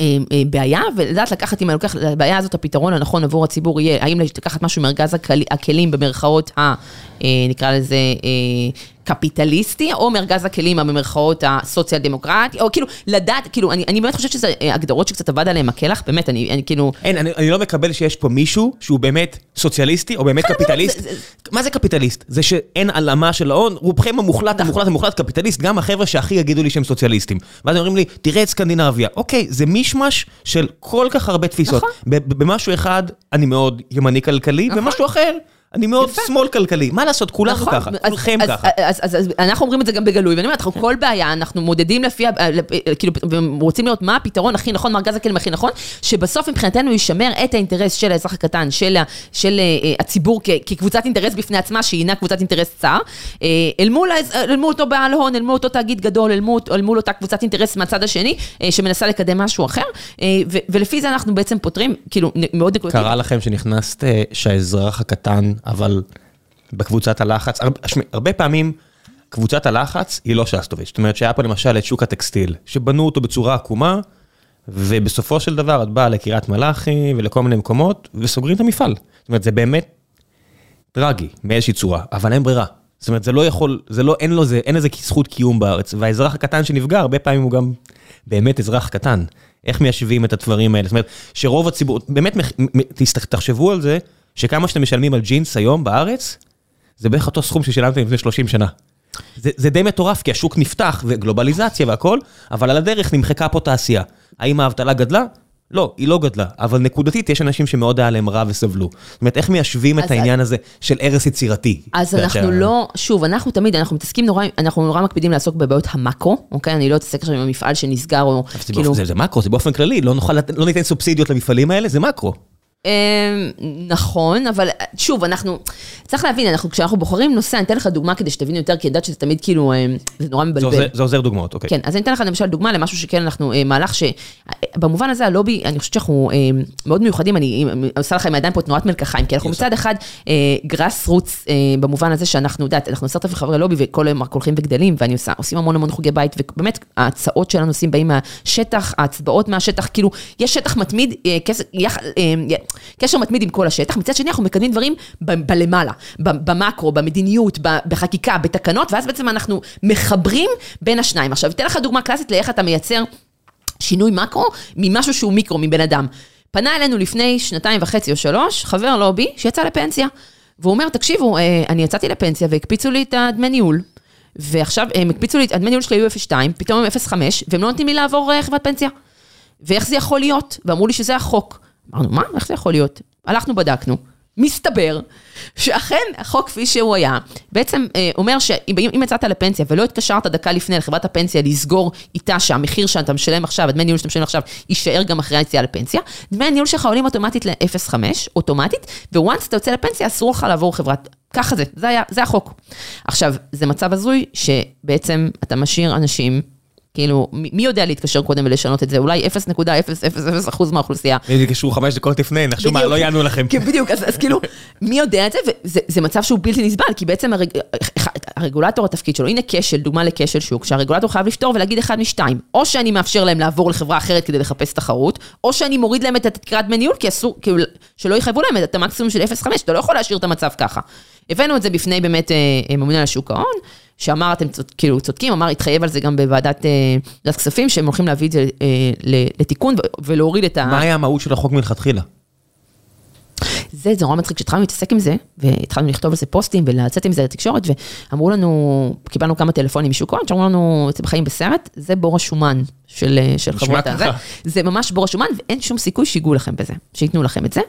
Speaker 2: אה, אה, בעיה, ולדעת לקחת, אם אני לוקח לבעיה הזאת, הפתרון הנכון עבור הציבור יהיה, האם לקחת משהו מארגז הכלים במרכאות ה... אה, נקרא לזה הקפיטליסטי, או מארגז הכלים במרכאות הסוציאל דמוקרטי, או כאילו לדעת, כאילו, אני, אני באמת חושבת שזה אה, הגדרות שקצת עבד עליהן הקלח, באמת, אני, אני כאילו...
Speaker 1: אין, אני, אני לא מקבל שיש פה מישהו שהוא באמת סוציאליסטי או באמת קפיטליסט.
Speaker 2: זה- זה-
Speaker 1: מה זה קפיטליסט? זה שאין הלאמה של ההון, רובכם המוחלט, המוחלט, המוחלט קפיטליסט, גם החבר'ה שהכי יגידו לי שהם סוציאליסטים. ואז אומרים לי, תראה את סקנדינביה. אוקיי, זה מישמש של כל כך הרבה תפיסות.
Speaker 2: נכון.
Speaker 1: במשהו אחד אני מאוד ימני כלכלי,
Speaker 2: נכון.
Speaker 1: ומשהו אחר אני מאוד
Speaker 2: יפה.
Speaker 1: שמאל כלכלי. מה לעשות, כולנו
Speaker 2: נכון,
Speaker 1: ככה,
Speaker 2: אז-
Speaker 1: כולכם
Speaker 2: אז-
Speaker 1: ככה.
Speaker 2: אז, אז, אז אנחנו אומרים את זה גם בגלוי, ואני אומרת, אנחנו כל בעיה, אנחנו מודדים לפי, ה- לפ- כאילו, רוצים לראות מה הפתרון הכי נכון, מה ארגז הכלים הכי נכון, שבסוף מבחינתנו ישמר את האינטרס של האזרח הקטן, של, ה- של אה, הציבור כ- כקבוצת אינטרס בפני עצמה, שהיא אינה קבוצת אינטרס צר, אה, אל מול, אל מול אותו בעל הון, אל מול אותו תאגיד גדול, אל מול, אל מול אותה קבוצת אינטרס מהצד השני, אה, שמנסה לקדם משהו אחר, אה, ו- ולפי זה אנחנו בעצם פותרים, כאילו, מאוד נקודתית.
Speaker 1: קרה לכם שנכנסת אה, שהאזרח הקטן, אבל בקבוצת הלחץ, הרבה, שמע, הרבה פעמים קבוצת הלחץ היא לא שסטוביץ'. זאת אומרת שהיה פה למשל את שוק הטקסטיל, שבנו אותו בצורה עקומה, ובסופו של דבר את באה לקריית מלאכי ולכל מיני מקומות, וסוגרים את המפעל. זאת אומרת, זה באמת טרגי מאיזושהי צורה, אבל אין ברירה. זאת אומרת, זה לא יכול, זה לא, אין לו זה, אין לזה זכות קיום בארץ, והאזרח הקטן שנפגע, הרבה פעמים הוא גם באמת אזרח קטן. איך מיישבים את הדברים האלה? זאת אומרת, שרוב הציבור, באמת, תחשבו על זה, שכמה שאתם משלמים על ג'ינס היום בארץ, זה בערך אותו סכום ששילמתם לפני 30 שנה. זה, זה די מטורף, כי השוק נפתח, וגלובליזציה והכל, אבל על הדרך נמחקה פה תעשייה. האם האבטלה גדלה? לא, היא לא גדלה, אבל נקודתית יש אנשים שמאוד היה להם רע וסבלו. זאת אומרת, איך מיישבים את העניין הזה של הרס יצירתי?
Speaker 2: אז אנחנו לא, שוב, אנחנו תמיד, אנחנו מתעסקים נורא, אנחנו נורא מקפידים לעסוק בבעיות המאקרו, אוקיי? אני לא אתעסק עכשיו עם המפעל שנסגר, או
Speaker 1: זה,
Speaker 2: כאילו...
Speaker 1: זה, זה מקרו, זה באופן כללי, לא, נוכל, לא ניתן סובסידיות למפעלים האלה, זה מקרו.
Speaker 2: אה, נכון, אבל שוב, אנחנו, צריך להבין, אנחנו, כשאנחנו בוחרים נושא, אני אתן לך דוגמה כדי שתבינו יותר, כי אני יודעת שזה תמיד כאילו, אה, זה נורא
Speaker 1: זה
Speaker 2: מבלבל.
Speaker 1: עוזר, זה עוזר דוגמאות, אוקיי.
Speaker 2: כן, אז אני אתן לך למשל דוגמה למשהו שכן אנחנו, אה, מהלך ש... במובן הזה הלובי, אני חושבת שאנחנו אה, מאוד מיוחדים, אני עושה לך עם הידיים פה תנועת מלקחיים, כי אנחנו. מצד אחד גראס רוץ, במובן הזה שאנחנו, יודעת, אנחנו עשרת אלפים חברי לובי וכל היום רק הולכים וגדלים, ואני עושה, עושים המון המון חוגי בית, ובאמת ההצעות של הנושאים באים מהשטח, ההצבעות מהשטח, כאילו, יש שטח מתמיד, אה, קשר, יח, אה, קשר מתמיד עם כל השטח, מצד שני אנחנו מקדמים דברים ב- בלמעלה, ב- במקרו, במדיניות, ב- בחקיקה, בתקנות, ואז בעצם אנחנו מחברים בין השניים. עכשיו, אתן לך דוגמה קלאסית לאיך אתה מייצר שינוי מקרו ממשהו שהוא מיקרו, מבן אדם. פנה אלינו לפני שנתיים וחצי או שלוש, חבר לובי שיצא לפנסיה. והוא אומר, תקשיבו, אה, אני יצאתי לפנסיה והקפיצו לי את הדמי ניהול. ועכשיו הם הקפיצו לי, הדמי ניהול שלי היו 0.2, פתאום הם 0.5, והם לא נותנים לי לעבור אה, חברת פנסיה. ואיך זה יכול להיות? ואמרו לי שזה החוק. אמרנו, מה? איך זה יכול להיות? הלכנו, בדקנו. מסתבר שאכן החוק כפי שהוא היה, בעצם אה, אומר שאם אם יצאת לפנסיה ולא התקשרת דקה לפני לחברת הפנסיה לסגור איתה שהמחיר שאתה משלם עכשיו, הדמי ניהול שאתה משלם עכשיו, יישאר גם אחרי היציאה לפנסיה, דמי הניהול שלך עולים אוטומטית ל-0.5, אוטומטית, וואנס אתה יוצא לפנסיה אסור לך לעבור חברת, ככה זה, זה, היה, זה החוק. עכשיו, זה מצב הזוי שבעצם אתה משאיר אנשים כאילו, מי יודע להתקשר קודם ולשנות את זה? אולי 0.000% מהאוכלוסייה.
Speaker 1: אם יתקשרו חמש דקות לפני, נחשו מה. לא יענו לכם.
Speaker 2: כן, בדיוק, אז, אז כאילו, מי יודע את זה? וזה זה מצב שהוא בלתי נסבל, כי בעצם הרג, הרגולטור, התפקיד שלו, הנה כשל, דוגמה לכשל שוק, שהרגולטור חייב לפתור ולהגיד אחד משתיים. או שאני מאפשר להם לעבור לחברה אחרת כדי לחפש תחרות, או שאני מוריד להם את התקרת דמי ניהול, כי אסור, כאילו, שלא יחייבו להם את המקסימום של 0.5, אתה לא יכול להשאיר את המצב ככה. הבאנו את זה בפני באמת אה, אה, ממונה על שוק ההון, שאמר, אתם צוד, כאילו צודקים, אמר, התחייב על זה גם בוועדת אה, כספים, שהם הולכים להביא את זה אה, לתיקון ולהוריד את ה...
Speaker 1: מה היה המהות של החוק מלכתחילה?
Speaker 2: זה, זה נורא מצחיק, כשהתחלנו להתעסק עם זה, והתחלנו לכתוב על זה פוסטים ולצאת עם זה לתקשורת, ואמרו לנו, קיבלנו כמה טלפונים משוק ההון, שאמרו לנו, אתם חיים בסרט, זה בור השומן של, של
Speaker 1: נשמע
Speaker 2: חברות הזה. זה ממש בור השומן, ואין שום סיכוי שיגעו לכם בזה, שייתנו לכם את זה.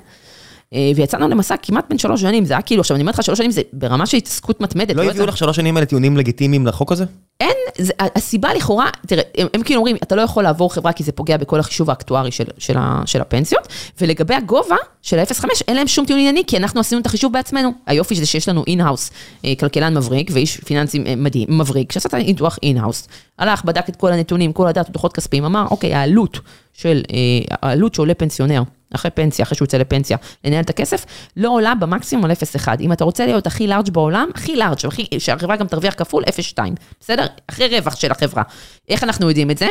Speaker 2: אה, ויצאנו למסע כמעט בין שלוש שנים, זה היה כאילו, עכשיו אני אומרת לך, שלוש שנים זה ברמה של התעסקות מתמדת.
Speaker 1: לא הביאו לך שלוש שנים האלה טיעונים לגיטימיים לחוק הזה?
Speaker 2: אין, זה, הסיבה לכאורה, תראה, הם, הם כאילו אומרים, אתה לא יכול לעבור חברה כי זה פוגע בכל החישוב האקטוארי של, של, של הפנסיות, ולגבי הגובה של ה-0.5, אין להם שום טיעון ענייני, כי אנחנו עשינו את החישוב בעצמנו. היופי זה שיש לנו in-house, כלכלן מבריק ואיש פיננסי אה, מדהים, מבריק, שעשה את הניתוח in-house, הלך, בדק את כל הנתונים, כל הדאטה, דוחות כספיים, אמר, אוקיי, העלות של, אה, העלות שעולה פנסיונר, אחרי פנסיה, אחרי שהוא יוצא לפנסיה, לנהל את הכסף, לא עולה במקסימום על 0.1. אם אתה רוצה להיות הכי לארג' בעולם, הכי לארג', שהחברה גם תרוויח כפול, 0.2. בסדר? אחרי רווח של החברה. איך אנחנו יודעים את זה?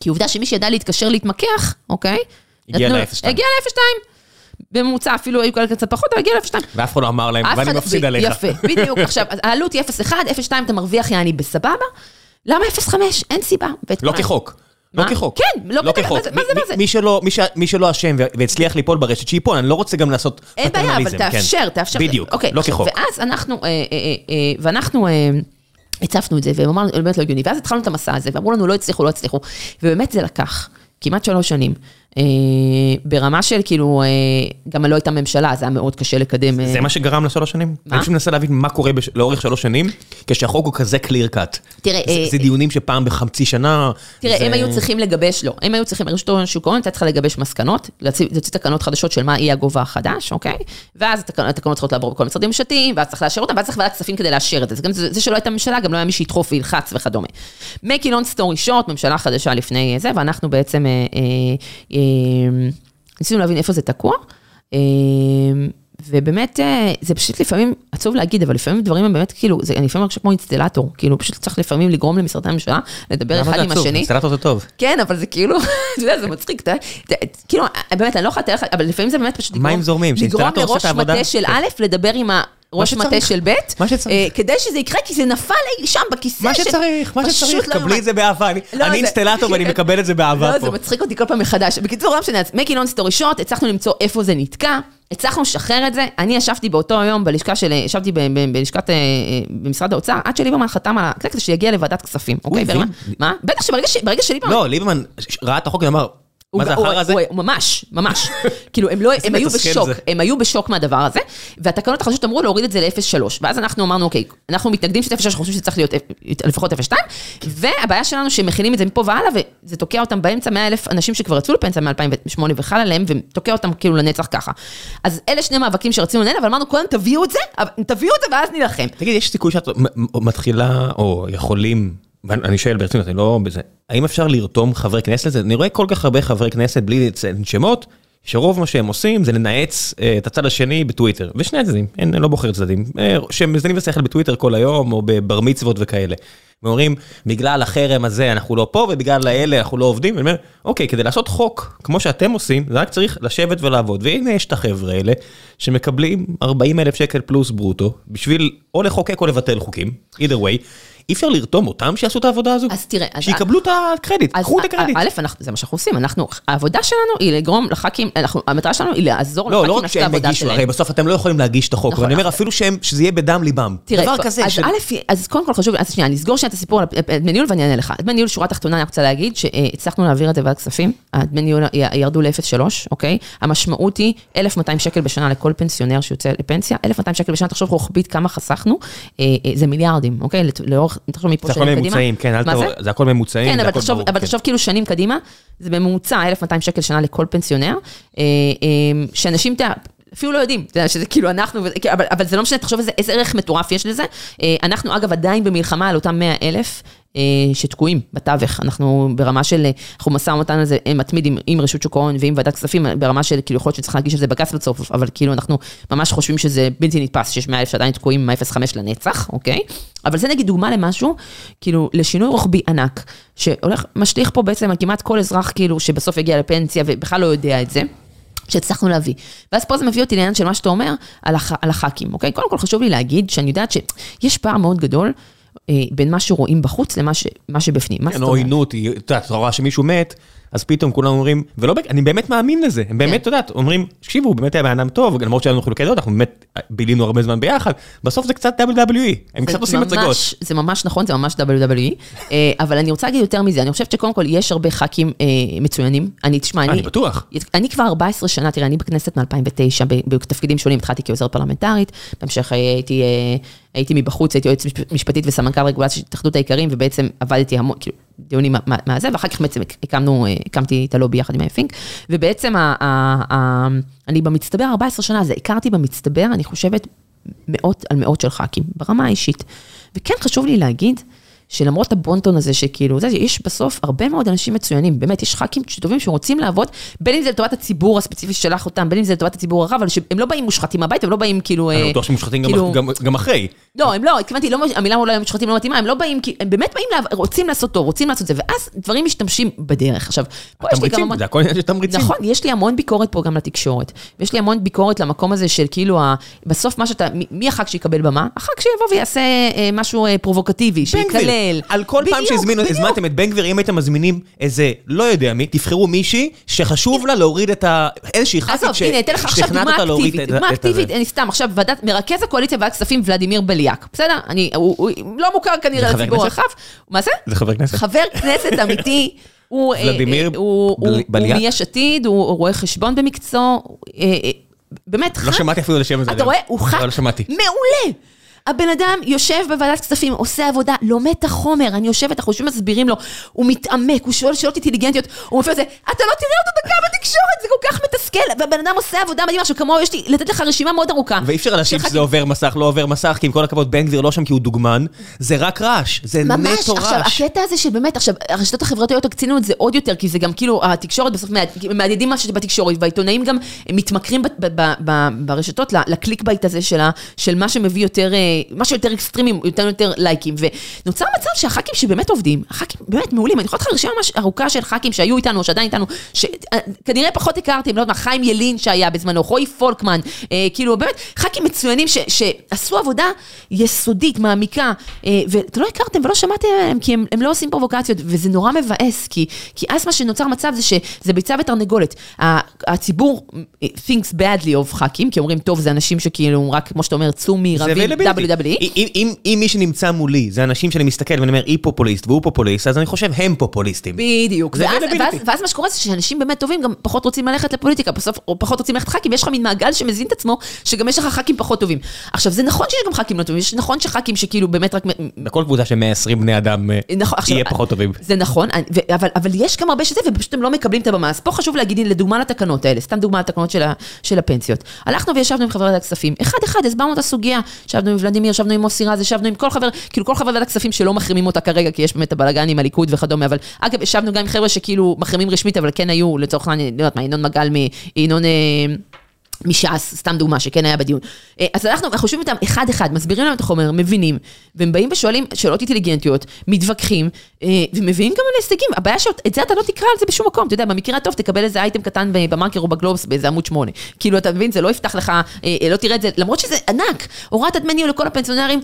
Speaker 2: כי עובדה שמי שידע להתקשר להתמקח, אוקיי?
Speaker 1: הגיע
Speaker 2: נתנו-
Speaker 1: ל-0.2.
Speaker 2: הגיע ל-0.2. בממוצע אפילו היו כאלה קצת פחות, אבל הגיע ל-0.2.
Speaker 1: ואף אחד לא אמר להם, ואני מפסיד עליך.
Speaker 2: יפה, בדיוק. עכשיו, העלות היא 0.1, 0.2 אתה מרוויח יעני בסבבה. למה 0.5? אין סיבה.
Speaker 1: לא כחוק. לא? כחוק.
Speaker 2: כן, לא כתוב,
Speaker 1: כחוק.
Speaker 2: מה זה- מה זה,
Speaker 1: מי- שלא- מי ש- מי שלא אשם והצליח ליפול ברשת, שייפול, אני לא רוצה גם לעשות
Speaker 2: אין בעיה, אבל
Speaker 1: פטרנליזם, כן.
Speaker 2: תאפשר, תאפשר.
Speaker 1: בדיוק,
Speaker 2: אוקיי,
Speaker 1: לא כחוק.
Speaker 2: ואז אנחנו, אה, אה, אה, ואנחנו... הצפנו את זה, והם אמרנו, באמת לא הגיוני, ואז התחלנו את המסע הזה, ואמרו לנו, לא הצליחו, לא הצליחו, ובאמת זה לקח כמעט שלוש שנים, ברמה של כאילו, אה, גם לא הייתה ממשלה, אז היה מאוד קשה לקדם. אה,
Speaker 1: זה מה שגרם לשלוש שנים?
Speaker 2: מה?
Speaker 1: אני פשוט מנסה להבין מה קורה בש- לאורך שלוש שנים, כשהחוק הוא כזה clear cut.
Speaker 2: תראה,
Speaker 1: זה-
Speaker 2: אה,
Speaker 1: זה דיונים שפעם בחצי שנה.
Speaker 2: תראה,
Speaker 1: זה-
Speaker 2: הם היו צריכים לגבש, לא, הם היו צריכים, רשות ההון שוק ההון הייתה צריכה לגבש מסקנות, להוציא תקנות חדשות של מה יהיה הגובה החדש, אוקיי? ואז התקנות התקנות צריכות לעבור בכל משרדים ממשלתיים, ואז צריך לאשר אותם, ואז צריך ועדת כספים כדי לאשר את זה. זה גם זה זה שלא הייתה ממשלה, גם לא היה מי שידחוף וילחץ וכדומה. long story short, ממשלה חדשה לפני זה, ואנחנו בעצם אה, אה, אה, ניסינו להבין איפה זה תקוע. אה, ובאמת, אה, זה פשוט לפעמים, עצוב להגיד, אבל לפעמים דברים הם באמת כאילו, זה אני לפעמים מרגישה כמו אינסטלטור, כאילו פשוט צריך לפעמים לגרום למשרדי הממשלה לדבר אחד עם השני.
Speaker 1: אינסטלטור זה טוב.
Speaker 2: כן, אבל זה כאילו, <laughs> אתה יודע, זה מצחיק, אתה יודע, כאילו, באמת, אני לא יכולה לתאר לך, אבל לפעמים זה באמת פשוט לגרום
Speaker 1: עושה
Speaker 2: לראש. מטה של. א', לדבר עם הראש
Speaker 1: שצריך.
Speaker 2: מטה של ב',
Speaker 1: מה שצריך.
Speaker 2: אה, כדי שזה יקרה, כי זה נפל אי שם בכיסא.
Speaker 1: מה שצריך, מה שצריך,
Speaker 2: לא
Speaker 1: קבלי. את זה באהבה. אני
Speaker 2: לא,
Speaker 1: אינסטלטור ואני מקבל את זה באהבה
Speaker 2: לא,
Speaker 1: פה.
Speaker 2: זה מצחיק אותי כל פעם מחדש. בקיצור, לא משנה, אז make it long story short, הצלחנו למצוא איפה זה נתקע, הצלחנו לשחרר את זה. אני ישבתי באותו היום בלשכה של, ישבתי ב- ב- בלשכת, אה, אה, במשרד האוצר, עד שליברמן חתם על זה כדי שיגיע לוועדת כספים, אוקיי? ומה- מה? בטח שברגע שליברמן...
Speaker 1: לא, ליברמן ראה את החוק ואמר, מה זה החרא הזה?
Speaker 2: ממש, ממש. כאילו, הם לא, הם היו בשוק,
Speaker 1: זה.
Speaker 2: הם היו בשוק מהדבר הזה, והתקנות החדשות אמרו להוריד את זה ל-0.3, ואז אנחנו אמרנו, אוקיי, אנחנו מתנגדים שזה 0.3, אנחנו חושבים שזה צריך להיות לפחות 0.2, והבעיה שלנו שמכינים את זה מפה והלאה, וזה תוקע אותם באמצע 100 אלף אנשים שכבר יצאו לפנסיה מ-2008 וחל עליהם, ותוקע אותם כאילו לנצח ככה. אז אלה שני מאבקים שרצינו לנהל, אבל אמרנו, קודם תביאו את זה, תביאו את זה ואז נילחם.
Speaker 1: תגיד, יש סיכוי שאת מתחילה, או יכולים, ואני שואל ברצינות, אני לא בזה, האם אפשר לרתום חברי כנסת? לזה? אני רואה כל כך הרבה חברי כנסת בלי לציין שמות, שרוב מה שהם עושים זה לנאץ אה, את הצד השני בטוויטר, ושני הצדדים, אני לא בוחר צדדים, אה, שהם מזיינים בשכל בטוויטר כל היום, או בבר מצוות וכאלה. ואומרים, בגלל החרם הזה אנחנו לא פה, ובגלל האלה אנחנו לא עובדים, ואני אומר, אוקיי, כדי לעשות חוק, כמו שאתם עושים, זה רק צריך לשבת ולעבוד, והנה יש את החבר'ה האלה, שמקבלים 40 אלף שקל פלוס ברוטו, בשביל או לחוקק או לבטל חוקים, either way, אי אפשר לרתום אותם שיעשו את העבודה הזו?
Speaker 2: אז תראה, אז-
Speaker 1: שיקבלו את הקרדיט,
Speaker 2: אז
Speaker 1: קחו את הקרדיט.
Speaker 2: א', אנחנו- זה מה שאנחנו עושים, אנחנו, העבודה שלנו היא לגרום לח"כים, המטרה שלנו היא לעזור
Speaker 1: לא, לא
Speaker 2: לח"כים
Speaker 1: רק
Speaker 2: לעשות את
Speaker 1: שהם
Speaker 2: העבודה
Speaker 1: יגישו,
Speaker 2: שלהם.
Speaker 1: הרי בסוף אתם לא יכולים להגיש את החוק,
Speaker 2: נכון,
Speaker 1: ואני אומר. אפילו שהם- שזה יהיה בדם ליבם. דבר כזה,
Speaker 2: אז א', אז קודם כל חשוב, אז שנייה, נסגור שנייה את הסיפור על דמי ניהול ואני אענה לך. דמי ניהול, שורה תחתונה, אני רוצה להגיד שהצלחנו להעביר את זה בוועדת כספים, הדמי ניהול ירדו ל-0.3, אוקיי? המשמעות היא 1,200 שקל בשנה לכל פנסיונר שיוצא לפנסיה, 1,200 שקל בשנה, תחשוב רוחבית כמה חסכנו, אה, אה, זה מיליארדים, אוקיי? לאורך, תחשוב מפה שנים קדימה.
Speaker 1: ממוצעים, כן,
Speaker 2: זה?
Speaker 1: זה הכל ממוצעים,
Speaker 2: כן,
Speaker 1: זה
Speaker 2: אבל
Speaker 1: הכל
Speaker 2: תחשוב,
Speaker 1: ברור,
Speaker 2: אבל
Speaker 1: כן.
Speaker 2: תחשוב כאילו שנים קדימה, זה בממוצע 1,200 שקל שנה לכל פנסיונר, אה, שאנשים, אפילו לא יודעים, אתה יודע, שזה כאילו אנחנו, אבל, אבל זה לא משנה, תחשוב איזה, איזה ערך מטורף יש לזה. אנחנו אגב עדיין במלחמה על אותם 100 אלף. אה, שתקועים בתווך, אנחנו ברמה של, אה, אנחנו משא ומתן על זה אה, מתמיד עם, עם רשות שוק ההון ועם ועדת כספים, ברמה של כאילו יכול להיות שצריך להגיש את זה בגס בסוף, אבל כאילו אנחנו ממש חושבים שזה בלתי נתפס, שיש 100 אלף שעדיין תקועים עם ה-0.5 לנצח, אוקיי? אבל זה נגיד דוגמה למשהו, כאילו לשינוי רוחבי ענק, שהולך, משליך פה בעצם על כמעט כל אזרח כאילו שבסוף יגיע לפנסיה ובכלל לא יודע את זה. שהצלחנו להביא. ואז פה זה מביא אותי לעניין של מה שאתה אומר על, הח, על הח"כים, אוקיי? קודם כל חשוב לי להגיד שאני יודעת שיש פער מאוד גדול בין מה שרואים בחוץ למה ש, מה שבפנים.
Speaker 1: כן? עוינות, את יודעת, אתה רואה שמישהו מת, אז פתאום כולם אומרים, ולא, אני באמת מאמין לזה, הם
Speaker 2: כן.
Speaker 1: באמת, את יודעת, אומרים, תקשיבו, הוא באמת היה בן אדם טוב, למרות שהיה לנו חילוקי דעות, אנחנו באמת בילינו הרבה זמן ביחד, בסוף זה קצת WWE, הם קצת עושים הצגות.
Speaker 2: זה ממש נכון, זה ממש WWE, אה, אבל אני רוצה להגיד יותר מזה, אני חושבת שקודם כל יש הרבה ח"כים אה, מצוינים. אני, תשמע,
Speaker 1: אני בטוח.
Speaker 2: אני כבר 14 שנה, תראה, אני בכנסת מ-2009, בתפקידים שונים, התחלתי כעוזרת פרלמנטרית, בהמשך אה, הייתי, אה, הייתי מבחוץ, הייתי יועצת משפ- משפטית וסמנכ"ל רגולציה של התאחדות האיכרים, ובעצם עבדתי המון, כאילו, דיונים מה- מה- מהזה, ואחר כך בעצם הקמנו, אה, הקמתי את הלובי יחד עם היפינק, ובעצם ה, ה, ה, אני במצטבר 14 שנה, אז הכרתי במצטבר, אני חושבת, מאות על מאות של ח"כים, ברמה האישית. וכן חשוב לי להגיד, שלמרות הבונטון הזה שכאילו, זה, יש בסוף הרבה מאוד אנשים מצוינים, באמת, יש ח"כים טובים שרוצים לעבוד, בין אם זה לטובת הציבור הספציפי ששלח אותם, בין אם זה לטובת הציבור הרחב, אבל שהם לא באים מושחתים הביתה, הם לא באים כאילו...
Speaker 1: אני
Speaker 2: אה,
Speaker 1: בטוח שהם מושחתים גם-
Speaker 2: כאילו-
Speaker 1: גם- אחרי.
Speaker 2: לא, הם לא, התכוונתי, לא, המילה אולי מושחתים לא מתאימה, הם לא באים, הם באמת באים, רוצים לעשות טוב, רוצים לעשות זה, ואז דברים משתמשים בדרך. עכשיו, פה יש לי גם המון...
Speaker 1: זה הכל עניין של תמריצים.
Speaker 2: נכון, יש לי המון ביקורת פה גם לתקשורת. ויש לי המון ביקורת למקום הזה של כאילו. בסוף מה שאתה, מי- הח"כ שיקבל במה? הח"כ שיבוא ויעשה אה, משהו אה, פרובוקטיבי,
Speaker 1: בן
Speaker 2: שיקלל.
Speaker 1: על כל פעם
Speaker 2: בדיוק,
Speaker 1: שהזמינו,
Speaker 2: בדיוק.
Speaker 1: הזמנתם את בן גביר, אם הייתם מזמינים איזה, לא יודע מי, תבחרו מישהי שחשוב לה להוריד את ה... איזושהי ח"כית ששכנעת
Speaker 2: דוגמה
Speaker 1: אותה להוריד. את
Speaker 2: דוגמה
Speaker 1: את
Speaker 2: אקטיבית. אני סתם, עכשיו, ועדת, מרכז הקואליציה בוועדת כספים, ולדימיר בליאק. בסדר? אני, הוא לא מוכר כנראה
Speaker 1: זה
Speaker 2: לציבור? הרחב. מה זה?
Speaker 1: זה חבר כנסת?
Speaker 2: חבר כנסת אמיתי. <laughs> הוא, אה, אה? מיש עתיד, הוא רואה חשבון במקצוע, אה, באמת,
Speaker 1: לא
Speaker 2: ח"כ-
Speaker 1: שמעתי אפילו את השם הזה.
Speaker 2: אתה. רואה? הוא ח"כ
Speaker 1: לא שמעתי.
Speaker 2: מעולה. הבן אדם יושב בוועדת כספים, עושה עבודה, לומד את החומר, אני יושבת, אנחנו יושבים מסבירים לו, הוא מתעמק, הוא שואל שאלות אינטליגנטיות, הוא מופיע את זה, אתה לא תראה אותו דקה בתקשורת, זה כל כך מתסכל, והבן אדם עושה עבודה מדהימה, עכשיו כמוהו יש לי, לתת לך רשימה מאוד ארוכה.
Speaker 1: ואי אפשר להאשים
Speaker 2: של
Speaker 1: שזה עובר מסך, לא עובר מסך, כי עם כל הכבוד, בן גביר לא שם כי הוא דוגמן, זה רק רעש, זה
Speaker 2: ממש,
Speaker 1: נטו
Speaker 2: עכשיו,
Speaker 1: רעש.
Speaker 2: הקטע הזה של באמת, עכשיו, הרשתות החברתיות הקצינו את זה עוד יותר, כי זה גם כאילו, התקשורת בסוף מהד- מהדהדים משהו בתקשורת, והעיתונאים גם מתמכרים ברשתות ל clickbait הזה של מה שמביא יותר, אה, מה שיותר אקסטרימים, יותר יותר לייקים, ונוצר מצב שהח"כים שבאמת עובדים, הח"כים באמת מעולים, אני יכולה לך רשימה ממש ארוכה של ח"כים שהיו איתנו, שעדיין איתנו, שכנראה פחות הכרתם, לא יודעת מה, חיים ילין שהיה בזמנו, רועי פולקמן, אה, כאילו באמת, ח"כים מצוינים ש- שעשו עבודה יסודית, מעמיקה, אה, ואתם לא הכרתם ולא שמעתם עליהם, כי הם, הם לא עושים פרובוקציות, וזה נורא מבאס, כי, כי אז מה שנוצר מצב זה שזה ביצה ותרנגולת. הציבור אה, thinks badly of ח"כים, כי אומרים, טוב, זה אנשים שכאילו, רק כמו שאתה אומר, צומי,
Speaker 1: זה
Speaker 2: WWE.
Speaker 1: אם- מי שנמצא מולי זה אנשים שאני מסתכל ואני אומר, היא פופוליסט והוא פופוליסט, אז אני חושב, הם פופוליסטים.
Speaker 2: בדיוק,
Speaker 1: זה
Speaker 2: ואז, מה שקורה זה שאנשים באמת טובים גם פחות רוצים ללכת לפוליטיקה, בסוף, או פחות רוצים ללכת ח"כים, יש לך מין מעגל שמזין את עצמו, שגם יש לך ח"כים פחות טובים. עכשיו, זה נכון שיש גם ח"כים לא טובים, יש נכון שח"כים שכאילו באמת רק...
Speaker 1: בכל קבוצה של 120 בני אדם אה,
Speaker 2: נכון, עכשיו,
Speaker 1: יהיה פחות טובים.
Speaker 2: זה נכון, ו- אבל, אבל יש גם הרבה שזה, ופשוט הם לא מקבלים את הבמה. אז פה חשוב להגיד, לדוגמה לתקנות האלה, סתם דוגמה לתקנות של, ה, של הפנסיות. הלכנו וישבנו עם חברי ועדת הכספים, אחד-אחד, הסברנו את הסוגיה, ישבנו עם ולדימיר, ישבנו עם מוסי רז, ישבנו עם כל חבר, כאילו כל חבר ועדת הכספים שלא מחרימים אותה כרגע, כי יש באמת הבלאגן עם הליכוד וכדומה, אבל אגב, ישבנו גם עם חבר'ה שכאילו מחרימים רשמית, אבל כן היו, לצורך העניין, לא יודעת מה, ינון מגל, מ- ינון... אה, מש"ס, סתם דוגמה, שכן היה בדיון. אה, אז אנחנו, אנחנו יושבים איתם אחד-אחד, מסבירים להם את החומר, מבינים, והם באים ושואלים שאלות אינטליגנטיות, מתווכחים, אה, ומביאים גם להישגים. הבעיה שאת זה אתה לא תקרא על זה בשום מקום, אתה יודע, במקרה הטוב תקבל איזה אייטם קטן במרקר או בגלובס באיזה עמוד שמונה. כאילו, אתה מבין, זה לא יפתח לך, אה, לא תראה את זה, למרות שזה ענק. הורדת דמי לכל הפנסיונרים,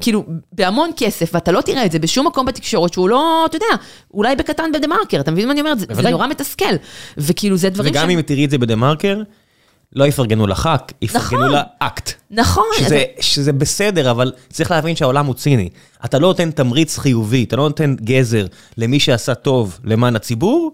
Speaker 2: כאילו, בהמון כסף, ואתה לא תראה את זה בשום מקום בתקשורת שהוא לא, אתה יודע, אולי בקטן בדה מרקר, אתה מבין מה אני אומרת? זה. נורא מתסכל. וכאילו, זה דברים
Speaker 1: וגם אם תראי את זה בדה מרקר, לא יפרגנו לח"כ, יפרגנו
Speaker 2: נכון.
Speaker 1: לאקט.
Speaker 2: נכון.
Speaker 1: שזה,
Speaker 2: אתה-
Speaker 1: שזה בסדר, אבל צריך להבין שהעולם הוא ציני. אתה לא נותן תמריץ חיובי, אתה לא נותן גזר למי שעשה טוב למען הציבור,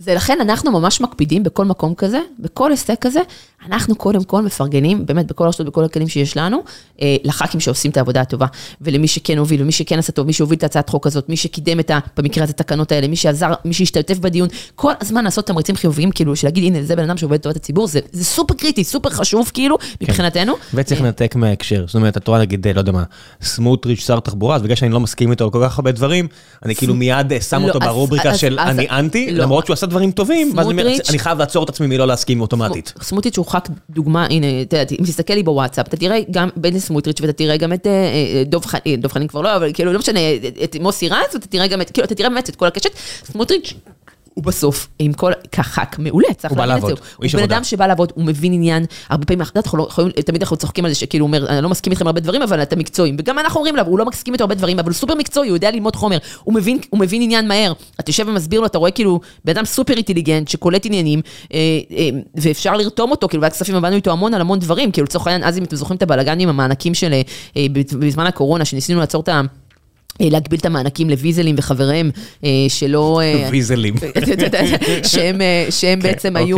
Speaker 2: זה לכן אנחנו ממש מקפידים בכל מקום כזה, בכל הישג כזה, אנחנו קודם כל מפרגנים, באמת בכל הרשתות, בכל הכלים שיש לנו, אה, לח"כים שעושים את העבודה הטובה, ולמי שכן הוביל, ומי שכן עשה טוב, מי שהוביל את הצעת חוק הזאת, מי שקידם את ה... במקרה הזה, התקנות האלה, מי שעזר, מי שהשתתף בדיון, כל הזמן לעשות תמריצים חיוביים, כאילו, שלהגיד, הנה, זה בן אדם שעובד לטובת הציבור, זה, זה סופר קריטי, סופר חשוב, כאילו, מבחינתנו.
Speaker 1: וצריך
Speaker 2: אה,
Speaker 1: לנתק מההקשר. זאת אומרת, את רואה נגיד, לא יודע מה, סמוטריץ' שר תחבורה, אז בגלל שאני לא מסכים איתו על כל כך הרבה דברים, אני כאילו מיד אה, שם
Speaker 2: לא,
Speaker 1: אותו ברובריקה של אני אנטי,
Speaker 2: לא.
Speaker 1: למרות שהוא עשה דברים טובים, ואז אני חייב לעצור את עצמי מלא להסכים אוטומטית.
Speaker 2: סמוטריץ' הוא ח"כ דוגמה, הנה, אתה יודע, אם תסתכל לי בוואטסאפ, אתה תראה גם בני סמוטריץ' ואתה תראה גם את אה, אה, דב חנין, דב חנין כבר לא, אבל כאילו, לא משנה, את מוסי רז, ואתה תראה גם את, כאילו, אתה תראה באמת את כל הקשת. סמוטריץ' הוא בסוף, עם כל, כח"כ מעולה, צריך
Speaker 1: הוא בא
Speaker 2: להגיד את זה.
Speaker 1: לעבוד, הוא
Speaker 2: הוא
Speaker 1: איש
Speaker 2: בן
Speaker 1: עבודה.
Speaker 2: אדם שבא לעבוד, הוא מבין עניין, הרבה פעמים, אנחנו לא יכולים, תמיד אנחנו צוחקים על זה שכאילו הוא אומר, אני לא מסכים איתכם הרבה דברים, אבל אתם מקצועיים. וגם אנחנו אומרים לו, הוא לא מסכים איתו הרבה דברים, אבל הוא סופר מקצועי, הוא יודע ללמוד חומר, הוא מבין, הוא מבין עניין מהר. אתה יושב ומסביר לו, אתה רואה כאילו בן אדם סופר אינטליגנט, שקולט עניינים, אה, אה, ואפשר לרתום אותו, כאילו, ועדת כספים עבדנו איתו המון על המון דברים, כאילו, לצורך העניין, אז אם אתם זוכרים את הבלאגן עם המענקים של, אה, אה, בזמן הקורונה, שניסינו לעצור את ה... להגביל את המענקים לוויזלים וחבריהם שלא...
Speaker 1: ויזלים.
Speaker 2: שהם, בעצם היו.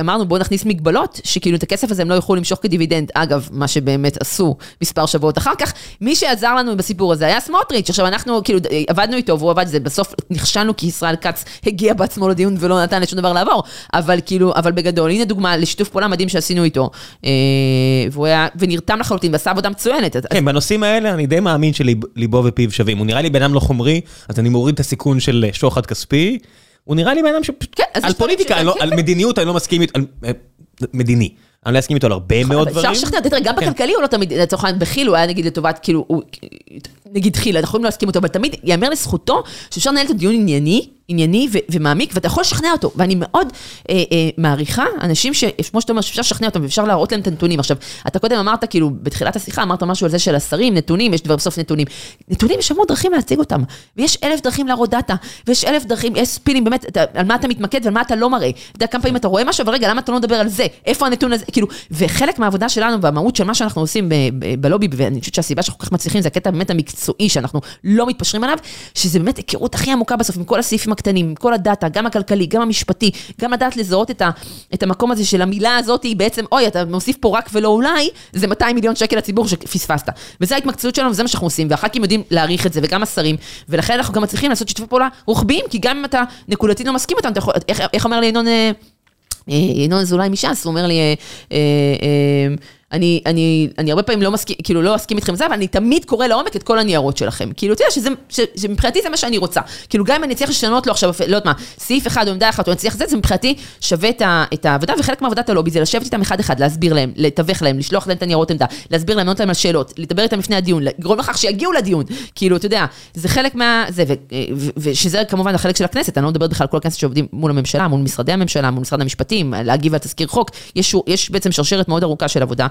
Speaker 2: אמרנו בואו נכניס מגבלות, שכאילו את הכסף הזה הם לא יוכלו למשוך כדיבידנד. אגב, מה שבאמת עשו מספר שבועות אחר כך, מי שעזר לנו בסיפור הזה היה סמוטריץ', עכשיו אנחנו כאילו עבדנו איתו והוא עבד זה, בסוף נכשלנו כי ישראל כץ הגיע בעצמו לדיון ולא נתן לשום דבר לעבור, אבל כאילו, אבל בגדול, הנה דוגמה לשיתוף פעולה מדהים שעשינו איתו, והוא היה, ונרתם לחלוטין ועשה עבודה מצוינת.
Speaker 1: כן, בנושאים האלה אני די מאמין שליבו ופיו שווים, הוא נראה לי בן אדם לא חומרי, אז אני מוריד את הסיכון של שוחד כספי, הוא נראה לי בן אדם שפשוט, כן, על פוליטיקה, לא- על מדיניות אני לא מסכים, אה, מדיני. אני לא אסכים איתו על הרבה מאוד דברים.
Speaker 2: אפשר לשכנע, תראה, גם כן. בכלכלי הוא לא תמיד, לצורך העניין, בכיל הוא היה נגיד לטובת, כאילו, נגיד חיל, אנחנו יכולים להסכים אותו, אבל תמיד ייאמר לזכותו שאפשר לנהל את הדיון ענייני, ענייני ומעמיק, ואתה יכול לשכנע אותו. ואני מאוד אה, אה, מעריכה אנשים שכמו שאתה אומר, שאפשר לשכנע אותם ואפשר להראות להם את הנתונים. עכשיו, אתה קודם אמרת, כאילו, בתחילת השיחה אמרת משהו על זה של השרים, נתונים, יש דבר בסוף נתונים. נתונים, יש המון דרכים להציג אותם. ויש אלף דרכים להראות דאטה, ויש אלף דרכים, יש ספינים, באמת, על מה אתה מתמקד ועל מה אתה לא מראה. אתה יודע, כמה פעמים אתה רואה משהו, אבל רגע, למה אתה לא מדבר על זה? איפה הנתון הזה? כאילו, וחלק מהעבודה שלנו והמהות של מה שאנחנו עושים בלובי, ואני חושבת שהסיבה שאנחנו כל כך מצליחים, זה הקטע באמת המקצועי, שאנחנו לא מתפשרים עליו, שזה באמת היכרות הכי עמוקה בסוף, עם כל הסעיפים הקטנים, עם כל הדאטה, גם הכלכלי, גם המשפטי, גם לדעת לזהות את, ה, את המקום הזה של המילה הזאת, היא בעצם, אוי, אתה מוסיף פה רק ולא אולי, זה 200 מיליון שקל לציבור שפספסת. וזו ההתמקצעות שלנו, וזה מה שאנחנו עושים, והח"כים יודעים להעריך את זה, וגם השרים, ולכן אנחנו גם מצליחים לעשות שיתופי פעולה רוחביים, כי גם אם אתה נקודתית לא מסכים איתם, יכול, איך, איך אומר לי ינון, אה, ינון אזולאי מש"ס, הוא אומר לי, אה, אה, אה, אני, אני, אני הרבה פעמים לא מסכים, כאילו לא אסכים איתכם זה, אבל אני תמיד קורא לעומק את כל הניירות שלכם. כאילו, אתה יודע שזה, שמבחינתי זה מה שאני רוצה. כאילו, גם אם אני אצליח לשנות לו עכשיו, לא יודעת מה, סעיף אחד או עמדה אחת, או אני אצליח זה, זה מבחינתי שווה את, את העבודה, וחלק מעבודת הלובי זה לשבת איתם אחד-אחד, להסביר להם, לתווך להם, לשלוח להם את הניירות עמדה, להסביר להם, לענות להם על שאלות, לדבר איתם לפני הדיון, לגרום לכך שיגיעו לדיון. כאילו, אתה יודע, זה חלק מה... זה, ו, של עבודה אה,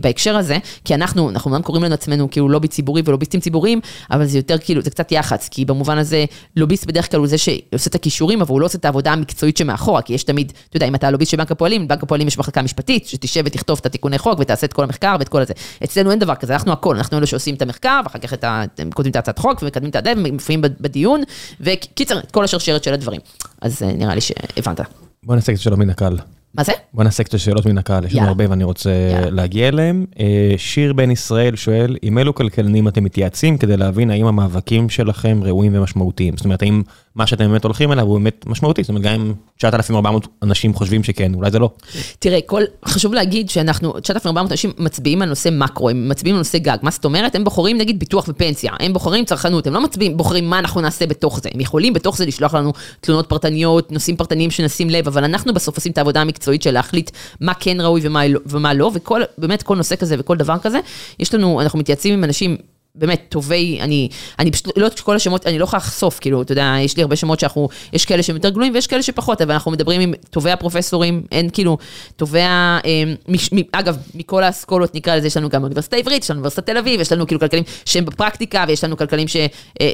Speaker 2: בהקשר בהקשר הזה, כי אנחנו, אנחנו אומנם קוראים לעצמנו כאילו לובי ציבורי ולוביסטים ציבוריים, אבל זה יותר כאילו, זה קצת יח"צ, כי במובן הזה, לוביסט בדרך כלל הוא זה שעושה את הכישורים, אבל הוא לא עושה את העבודה המקצועית שמאחורה, כי יש תמיד, אתה יודע, אם אתה לוביסט של בנק הפועלים, בנק הפועלים יש מחלקה משפטית, שתשב ותכתוב את התיקוני חוק ותעשה את כל המחקר ואת כל הזה. אצלנו אין דבר כזה, אנחנו הכל, אנחנו אלה שעושים את המחקר, ואחר כך את ה... כותבים את הצעת חוק ומקדמים את הדב, ומופיעים בדיון, וקיצר, את כל השרשרת של הדברים. אז אה, נראה לי שהבנת.
Speaker 1: בוא נעשה קצת שלום מן הקהל.
Speaker 2: מה זה?
Speaker 1: בוא נעשה קצת שאלות מן הקהל, יש לנו הרבה ואני רוצה להגיע אליהם. אה, שיר בן ישראל שואל, עם אילו כלכלנים אתם מתייעצים כדי להבין האם המאבקים שלכם ראויים ומשמעותיים? זאת אומרת, האם מה שאתם באמת הולכים אליו הוא באמת משמעותי? זאת אומרת, גם אם 9,400 אנשים חושבים שכן, אולי זה לא.
Speaker 2: תראה, כל, חשוב להגיד שאנחנו, 9,400 אנשים מצביעים על נושא מקרו, הם מצביעים על נושא גג. מה זאת אומרת? הם בוחרים נגיד ביטוח ופנסיה, הם בוחרים צרכנות, הם לא מצביעים, בוחרים מה אנחנו נעשה בתוך זה. הם יכולים בתוך זה לשלוח לנו תלונות פרטניות, נושאים פרטניים שנשים לב, אבל אנחנו בסוף עושים את העבודה המקצועית של להחליט מה כן ראוי ומה, לא, ומה לא, וכל, באמת כל נושא כזה וכל דבר כזה, יש לנו, אנחנו מתייעצים עם אנשים באמת, טובי, אני, אני פשוט, לא את כל השמות, אני לא יכולה לחשוף, כאילו, אתה יודע, יש לי הרבה שמות שאנחנו, יש כאלה שהם יותר גלויים ויש כאלה שפחות, אבל אנחנו מדברים עם טובי הפרופסורים, אין כאילו, טובי ה... אה, מש, מ, אגב, מכל האסכולות נקרא לזה, יש לנו גם אוניברסיטה העברית, יש לנו אוניברסיטת תל אביב, יש לנו כאילו כלכלים שהם בפרקטיקה, ויש לנו כלכלים ש... אה, אה,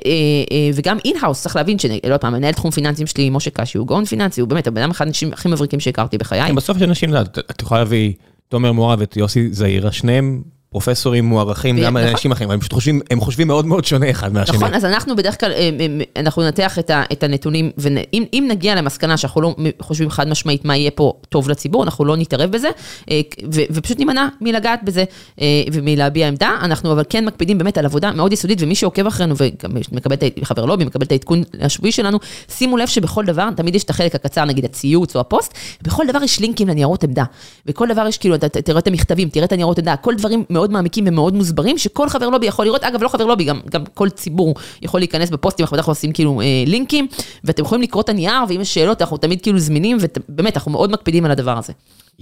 Speaker 2: אה, וגם in-house, צריך להבין שלא יודע, מנהל תחום פיננסים שלי, משה קשי, הוא גאון פיננסי, הוא באמת הבן אדם אחד האנשים הכי מבריקים שהכרתי בחיי.
Speaker 1: כן, בסוף יש אנשים, את יכולה להביא עומר מואב ואת יוסי זעירה, שניהם פרופסורים מוערכים, גם נכון. אנשים אחרים, הם פשוט חושבים, הם חושבים מאוד מאוד שונה אחד מהשני.
Speaker 2: נכון, אז אנחנו בדרך כלל, אה, אה, אנחנו ננתח את הנתונים, ואם נגיע למסקנה שאנחנו לא חושבים חד משמעית מה יהיה פה טוב לציבור, אנחנו לא נתערב בזה, אה, ופשוט נימנע מלגעת בזה ומלהביע עמדה, אנחנו אבל כן מקפידים באמת על עבודה מאוד יסודית, ומי שעוקב אחרינו וגם מקבל את חבר לובי, מקבל את העדכון השבועי שלנו, שימו לב שבכל דבר, תמיד יש את החלק הקצר, נגיד הציוץ או הפוסט, ובכל דבר יש לינקים לניירות עמדה, וכל דבר יש כאילו, תראה את המכתבים, תראה את הניירות עמדה, כל דברים מאוד מעמיקים ומאוד מוסברים, שכל חבר לובי יכול לראות, אגב, לא חבר לובי, גם, גם כל ציבור יכול להיכנס בפוסטים, אנחנו בדרך כלל עושים כאילו אה, לינקים, ואתם יכולים לקרוא את הנייר, ואם יש שאלות, אנחנו תמיד כאילו זמינים, ובאמת, אנחנו מאוד מקפידים על הדבר הזה.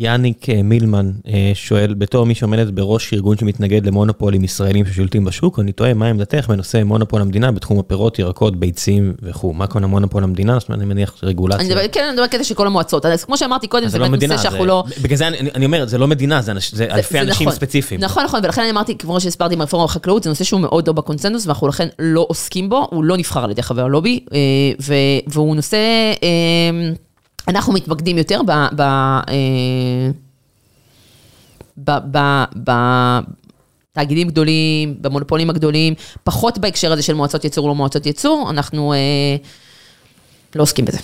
Speaker 1: יאניק אה, מילמן אה, שואל, בתור מי שעומדת בראש ארגון שמתנגד למונופולים ישראלים ששולטים בשוק, אני תוהה מה עמדתך בנושא מונופול המדינה בתחום הפירות, ירקות, ביצים וכו'. מה כאן המונופול המדינה? זאת אומרת, אני מניח רגולציה.
Speaker 2: אני מדבר, כן, אני מדבר קטע של כל המועצות. אז כמו שאמרתי קודם, זה לא באמת נושא שאנחנו לא...
Speaker 1: בגלל זה אני אומר, זה לא מדינה, זה אלפי אנשים נכון. ספציפיים.
Speaker 2: נכון, נכון, ולכן אני אמרתי, כמו שהסברתי עם הרפורמה בחקלאות, זה נושא שהוא מאוד לא בקונצנזוס, ואנחנו לכן לא עוסקים בו, הוא לא נבחר על ידי חבר לובי, אה, והוא נושא, אנחנו מתמקדים יותר ב... בתאגידים גדולים, במונופולים הגדולים, פחות בהקשר הזה של מועצות ייצור, לא מועצות ייצור, אנחנו אה, לא עוסקים בזה.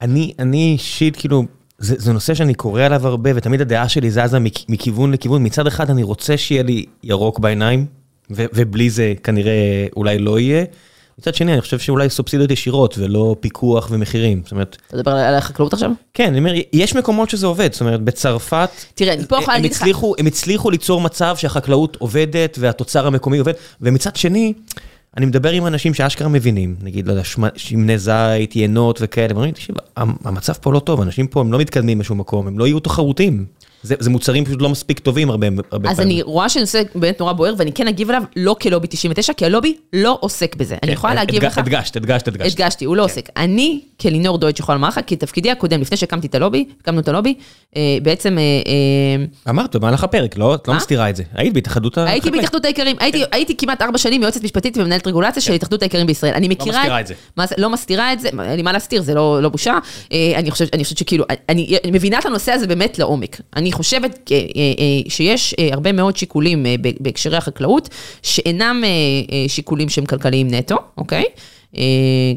Speaker 1: אני, אישית, כאילו, זה, זה נושא שאני קורא עליו הרבה, ותמיד הדעה שלי זזה מכיוון לכיוון. מצד אחד, אני רוצה שיהיה לי ירוק בעיניים, ובלי זה כנראה אולי לא יהיה. מצד שני, אני חושב שאולי סובסידיות ישירות ולא פיקוח ומחירים, זאת אומרת...
Speaker 2: אתה מדבר על החקלאות עכשיו?
Speaker 1: כן, אני אומר, יש מקומות שזה עובד, זאת אומרת, בצרפת...
Speaker 2: תראה, אני פה יכולה להגיד לך...
Speaker 1: הם הצליחו ליצור מצב שהחקלאות עובדת והתוצר המקומי עובד, ומצד שני, אני מדבר עם אנשים שאשכרה מבינים, נגיד, לא יודע, שמני זית, יינות וכאלה, ואומרים, תקשיב, המצב פה לא טוב, אנשים פה הם לא מתקדמים בשום מקום, הם לא יהיו תחרותיים. זה, זה מוצרים פשוט לא מספיק טובים הרבה, הרבה
Speaker 2: אז פעמים. אז אני רואה שנושא באמת נורא בוער, ואני כן אגיב עליו לא כלובי 99, כי הלובי לא עוסק בזה. כן, אני יכולה להגיב הדג, לך...
Speaker 1: הדגשת, הדגשת, הדגשת.
Speaker 2: הדגשתי, הוא לא כן. עוסק. אני, כלינור דויטש, יכולה לומר לך, כי תפקידי הקודם, לפני שהקמתי את הלובי, הקמנו את הלובי, אה, בעצם... אה,
Speaker 1: אה, אמרת במהלך הפרק, לא? את לא מסתירה את זה. היית בהתאחדות
Speaker 2: החקלאים. הייתי בהתאחדות האיכרים, הייתי, כן. הייתי כמעט ארבע שנים יועצת משפטית ומנהלת רגולציה של כן. התאחדות האיכרים בישראל. אני מכירה... לא מסתירה את זה. לא מסתירה את זה, אין לי מה להסתיר, זה לא, לא בושה. אני חושבת, אני חושבת שכאילו, אני, אני מבינה את הנושא הזה באמת לעומק. אני חושבת, אה, אה, שיש אה, הרבה מאוד שיקולים בהקשרי החקלאות, שאינם שיקולים שהם כלכליים נטו, אוקיי?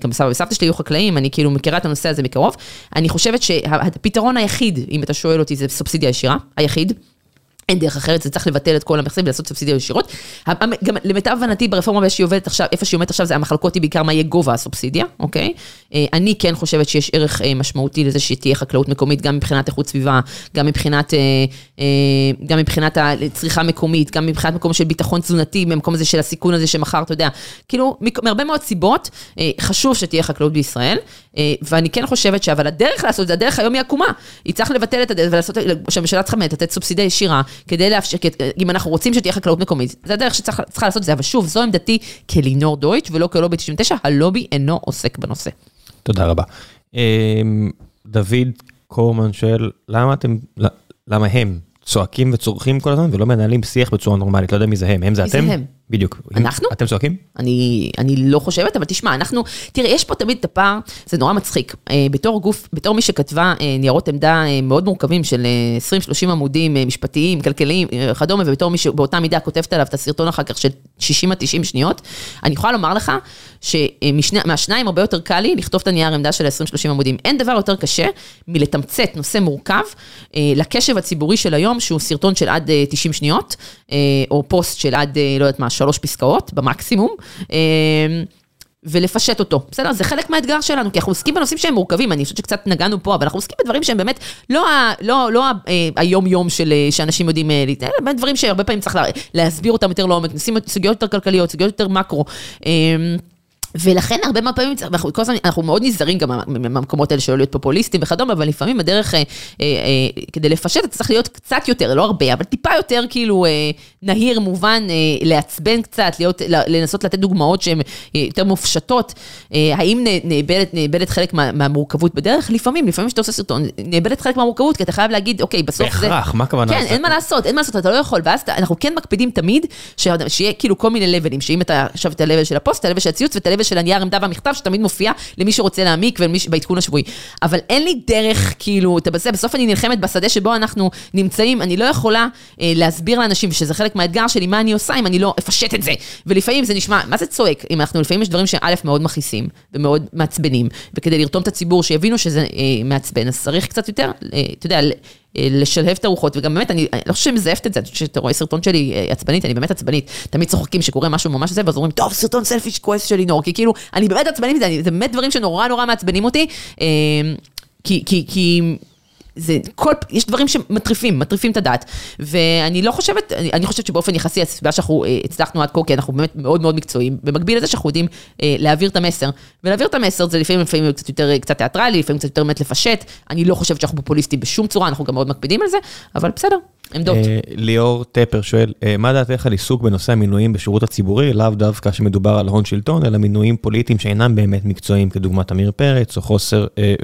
Speaker 2: גם סבא וסבתא שלי היו חקלאים, אני כאילו מכירה את הנושא הזה מקרוב. אני חושבת שהפתרון היחיד, אם אתה שואל אותי, זה סובסידיה ישירה, היחיד. אין דרך אחרת, זה צריך לבטל את כל המכסים ולעשות סובסידיות ישירות. גם למיטב הבנתי ברפורמה שהיא עובדת עכשיו, איפה שהיא עומדת עכשיו, זה המחלקות היא בעיקר מה יהיה גובה הסובסידיה, אוקיי? אה, אני כן חושבת שיש ערך אה, משמעותי לזה שתהיה חקלאות מקומית, גם מבחינת איכות סביבה, גם מבחינת, אה, גם מבחינת הצריכה מקומית, גם מבחינת מקום של ביטחון תזונתי, במקום הזה של הסיכון הזה שמחר, אתה יודע, כאילו, מהרבה מאוד סיבות, חשוב שתהיה חקלאות בישראל, ואני כן חושבת שאבל הדרך לעשות את זה, הדרך היום היא עקומה. היא צריך לבטל את הדרך ולעשות, שהממשלה צריכה לתת סובסידיה ישירה, כדי לאפשר, אם אנחנו רוצים שתהיה חקלאות מקומית, זה הדרך שצריכה לעשות את זה, אבל שוב, זו עמדתי כלינור דויטש ולא כלובי 99, הלובי אינו עוסק בנושא.
Speaker 1: תודה רבה. אמ, דוד קורמן שואל, למה אתם, למה הם צועקים וצורכים כל הזמן ולא מנהלים שיח בצורה נורמלית? לא יודע מי זה הם, הם זה אתם? מי זה הם? בדיוק.
Speaker 2: אנחנו?
Speaker 1: אתם צועקים?
Speaker 2: אני, אני לא חושבת, אבל תשמע, אנחנו, תראה, יש פה תמיד את הפער, זה נורא מצחיק. אה, בתור גוף, בתור מי שכתבה אה, ניירות עמדה אה, מאוד מורכבים של 20-30 עמודים משפטיים, כלכליים, וכדומה, ובתור מי שבאותה מידה כותבת עליו את הסרטון אחר כך של 60 90 שניות, אני יכולה לומר לך שמהשניים הרבה יותר קל לי לכתוב את הנייר עמדה של 20-30 עמודים. אין דבר יותר קשה מלתמצת נושא מורכב לקשב הציבורי של היום, שהוא סרטון של עד 90 שניות, או פוסט של עד, לא יודעת מה, שלוש פסקאות במקסימום. אמ, ולפשט אותו, בסדר? זה חלק מהאתגר שלנו, כי אנחנו עוסקים בנושאים שהם מורכבים, אני חושבת שקצת נגענו פה, אבל אנחנו עוסקים בדברים שהם באמת לא, ה, לא, לא ה, אה, היום-יום של, אה, שאנשים יודעים אה, להתנהל, באמת דברים שהרבה פעמים צריך לה, להסביר אותם יותר לעומק, סוגיות יותר כלכליות, סוגיות יותר מקרו. ולכן הרבה מהפעמים, אנחנו כל הזמן, אנחנו מאוד נזהרים גם מהמקומות האלה שלא להיות פופוליסטים וכדומה, אבל לפעמים הדרך, אה, אה, אה, כדי לפשט, זה צריך להיות קצת יותר, לא הרבה, אבל טיפה יותר כאילו אה, נהיר, מובן, אה, לעצבן קצת, להיות, לנסות לתת דוגמאות שהן אה, יותר מופשטות. אה, האם נאבדת, נאבדת חלק מה, מהמורכבות בדרך? לפעמים, לפעמים כשאתה עושה סרטון, נאבדת חלק מהמורכבות, כי אתה חייב להגיד, אוקיי, בסוף
Speaker 1: זה... בהכרח, מה הכוונה?
Speaker 2: כן, אין מה לעשות, אין מה לעשות, אתה לא יכול, ואז אנחנו כן מקפידים תמיד, שיהיה כאילו כל מיני לבלים, שאם אתה עכשיו את ה-level של הפוסט, ה-level של הציוץ ואת ה-level של הנייר עמדה והמכתב, שתמיד מופיע למי שרוצה להעמיק ובעדכון השבועי. אבל אין לי דרך, כאילו, אתה בזה, בסוף אני נלחמת בשדה שבו אנחנו נמצאים, אני לא יכולה אה, להסביר לאנשים, שזה חלק מהאתגר שלי, מה אני עושה אם אני לא אפשט את זה. ולפעמים זה נשמע, מה זה צועק? אם אנחנו, לפעמים יש דברים שא' מאוד מכעיסים ומאוד מעצבנים, וכדי לרתום את הציבור, שיבינו שזה אה, מעצבן, אז צריך קצת יותר, אה, אתה יודע, לשלהב את הרוחות, וגם באמת, אני, אני לא חושבת שמזייפת את זה, כשאתה רואה סרטון שלי אה, עצבנית, אני באמת עצבנית, תמיד צוחקים שקורה משהו ממש זה, ואז אומרים, טוב, סרטון סלפי כועס שלי נור, כי כאילו, אני באמת עצבנית מזה, זה באמת דברים שנורא נורא מעצבנים אותי, אה, כי, כי, כי זה כל, יש דברים שמטריפים, מטריפים את הדעת. ואני לא חושבת, אני, אני חושבת שבאופן יחסי, הסיבה שאנחנו אה, הצלחנו עד כה, כי אנחנו באמת מאוד מאוד מקצועיים, במקביל לזה שאנחנו יודעים אה, להעביר את המסר. ולהעביר את המסר זה לפעמים, לפעמים קצת יותר, קצת תיאטרלי, לפעמים קצת יותר באמת לפשט. אני לא חושבת שאנחנו פופוליסטים בשום צורה, אנחנו גם מאוד מקפידים על זה, אבל בסדר, עמדות. אה,
Speaker 1: ליאור טפר שואל, אה, מה דעתך על עיסוק בנושא המינויים בשירות הציבורי, לאו דווקא שמדובר על הון שלטון, אלא מינויים פוליטיים שאינם באמת מקצועיים, כדוגמת עמיר פרץ, או חוסר... אה,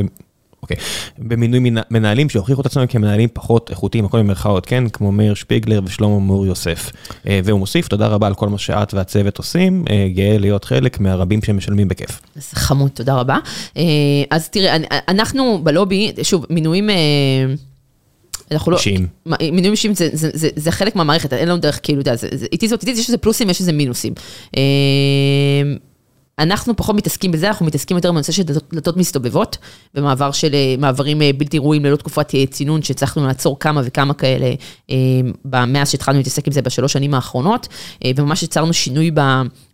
Speaker 1: אוקיי. במינוי מנהלים שהוכיחו את עצמם כמנהלים פחות איכותיים, הכל במרכאות, כן? כמו מאיר שפיגלר ושלמה מור יוסף. אה, והוא מוסיף, תודה רבה על כל מה שאת והצוות עושים, אה, גאה להיות חלק מהרבים שמשלמים בכיף.
Speaker 2: זה חמוד, תודה רבה. אה, אז תראה, אנחנו בלובי, שוב, מינויים... אנחנו לא...
Speaker 1: אישיים.
Speaker 2: מינויים אישיים זה, זה, זה, זה חלק מהמערכת, אין לנו דרך, כאילו, אתה יודע, איתי זאת איתי, יש איזה פלוסים, יש איזה מינוסים. אנחנו פחות מתעסקים בזה, אנחנו מתעסקים יותר בנושא של דלתות- מסתובבות, במעבר של אה, מעברים אה, בלתי ראויים ללא תקופת אה, צינון, שהצלחנו לעצור כמה וכמה כאלה, מאז שהתחלנו להתעסק עם זה בשלוש שנים האחרונות, וממש יצרנו שינוי ב,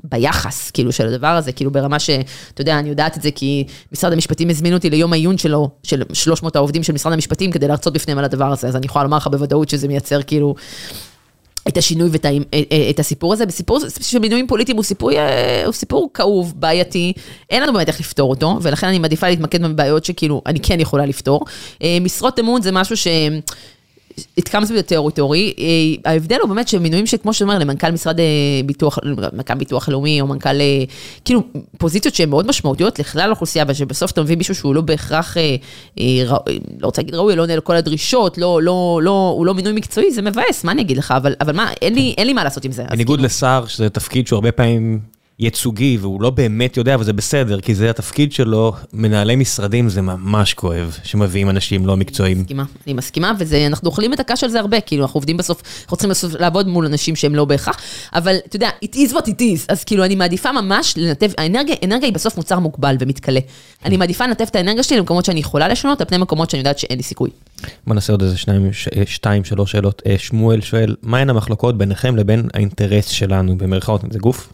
Speaker 2: ביחס, כאילו, של הדבר הזה, כאילו, ברמה ש, אתה יודע, אני יודעת את זה כי משרד המשפטים הזמין אותי ליום העיון שלו, של 300 העובדים של משרד המשפטים, כדי להרצות בפניהם על הדבר הזה, אז אני יכולה לומר לך בוודאות שזה מייצר, כאילו... את השינוי ואת ה- את הסיפור הזה. בסיפור של מינויים פוליטיים הוא סיפור, אה, הוא סיפור כאוב, בעייתי, אין לנו באמת איך לפתור אותו, ולכן אני מעדיפה להתמקד בבעיות שכאילו אני כן יכולה לפתור. אה, משרות אמון זה משהו ש... it comes with a territory. ההבדל הוא באמת שמינויים שכמו שאתה אומר, למנכ"ל משרד אה, ביטוח, מנכ"ל ביטוח לאומי, או מנכ"ל, אה, כאילו, פוזיציות שהן מאוד משמעותיות לכלל האוכלוסייה, ושבסוף אתה מביא מישהו שהוא לא בהכרח, אה, לא רוצה להגיד ראוי, לא עונה לכל הדרישות, לא, לא, לא, הוא לא מינוי מקצועי, זה מבאס, מה אני אגיד לך, אבל, אבל מה, אין לי, אין לי מה לעשות עם זה.
Speaker 1: בניגוד
Speaker 2: כאילו,
Speaker 1: לשר, שזה תפקיד שהוא הרבה פעמים ייצוגי, והוא לא באמת יודע, אבל זה בסדר, כי זה התפקיד שלו, מנהלי משרדים זה ממש כואב, שמביאים אנשים לא מקצועיים.
Speaker 2: מסכימה, אני מסכימה, ואנחנו אוכלים את הקש על זה הרבה, כאילו, אנחנו עובדים בסוף, אנחנו צריכים בסוף לעבוד מול אנשים שהם לא בהכרח, אבל אתה יודע, it is what it is, אז כאילו, אני מעדיפה ממש לנתב, האנרגיה, אנרגיה היא בסוף מוצר מוגבל ומתכלה. אני מעדיפה לנתב את האנרגיה שלי למקומות שאני יכולה לשנות, על פני מקומות שאני יודעת שאין לי סיכוי.
Speaker 1: בוא נעשה עוד איזה שניים, ש- אה, שתיים, שלוש שאלות. אה, שמואל שואל, מהן המחלוקות ביניכם לבין האינטרס שלנו, במרכאות, זה גוף?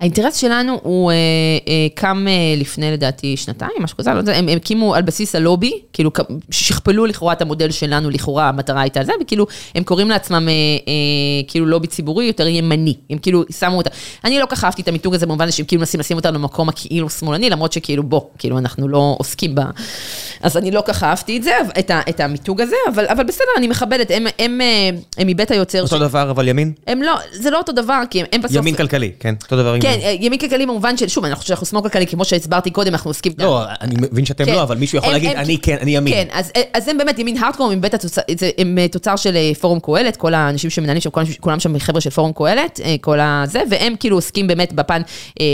Speaker 2: האינטרס שלנו הוא אה, אה, קם אה, לפני לדעתי שנתיים, משהו כזה, לא יודע, הם, הם הקימו על בסיס הלובי, כאילו שכפלו לכאורה את המודל שלנו, לכאורה המטרה הייתה זה, וכאילו הם קוראים לעצמם אה, אה, כאילו לובי ציבורי יותר ימני, הם כאילו שמו אותה. אני לא כל כך אהבתי את המיתוג הזה במובן שהם כאילו מנסים לשים אותנו במקום הכאילו שמאלני, למרות שכאילו בוא, כאילו אנחנו לא עוסקים ב... אז אני לא כל כך אהבתי את זה, את, ה, את המיתוג הזה, אבל, אבל בסדר, אני מכבדת, הם, הם, אה, הם מבית היוצר,
Speaker 1: אותו דבר, אבל ימין?
Speaker 2: הם לא, זה לא אותו דבר, כי הם, הם בסוף...
Speaker 1: ימין כלכלי, כן, אותו דבר. עם-
Speaker 2: כן, אה, ימין כלכלי במובן של, שוב, אנחנו שאנחנו שמאל כלכלי, כמו שהסברתי קודם, אנחנו עוסקים...
Speaker 1: לא, אני מבין שאתם
Speaker 2: כן.
Speaker 1: לא, אבל מישהו יכול להגיד, אני כן, אני ימין.
Speaker 2: כן, אז, אז הם באמת ימין הארדקור, הם, אה, תוצר של אה, פורום קהלת, כל האנשים שמנהלים שם, כולם, שם חבר'ה של פורום קהלת, אה, כל הזה, והם כאילו עוסקים באמת בפן, אה,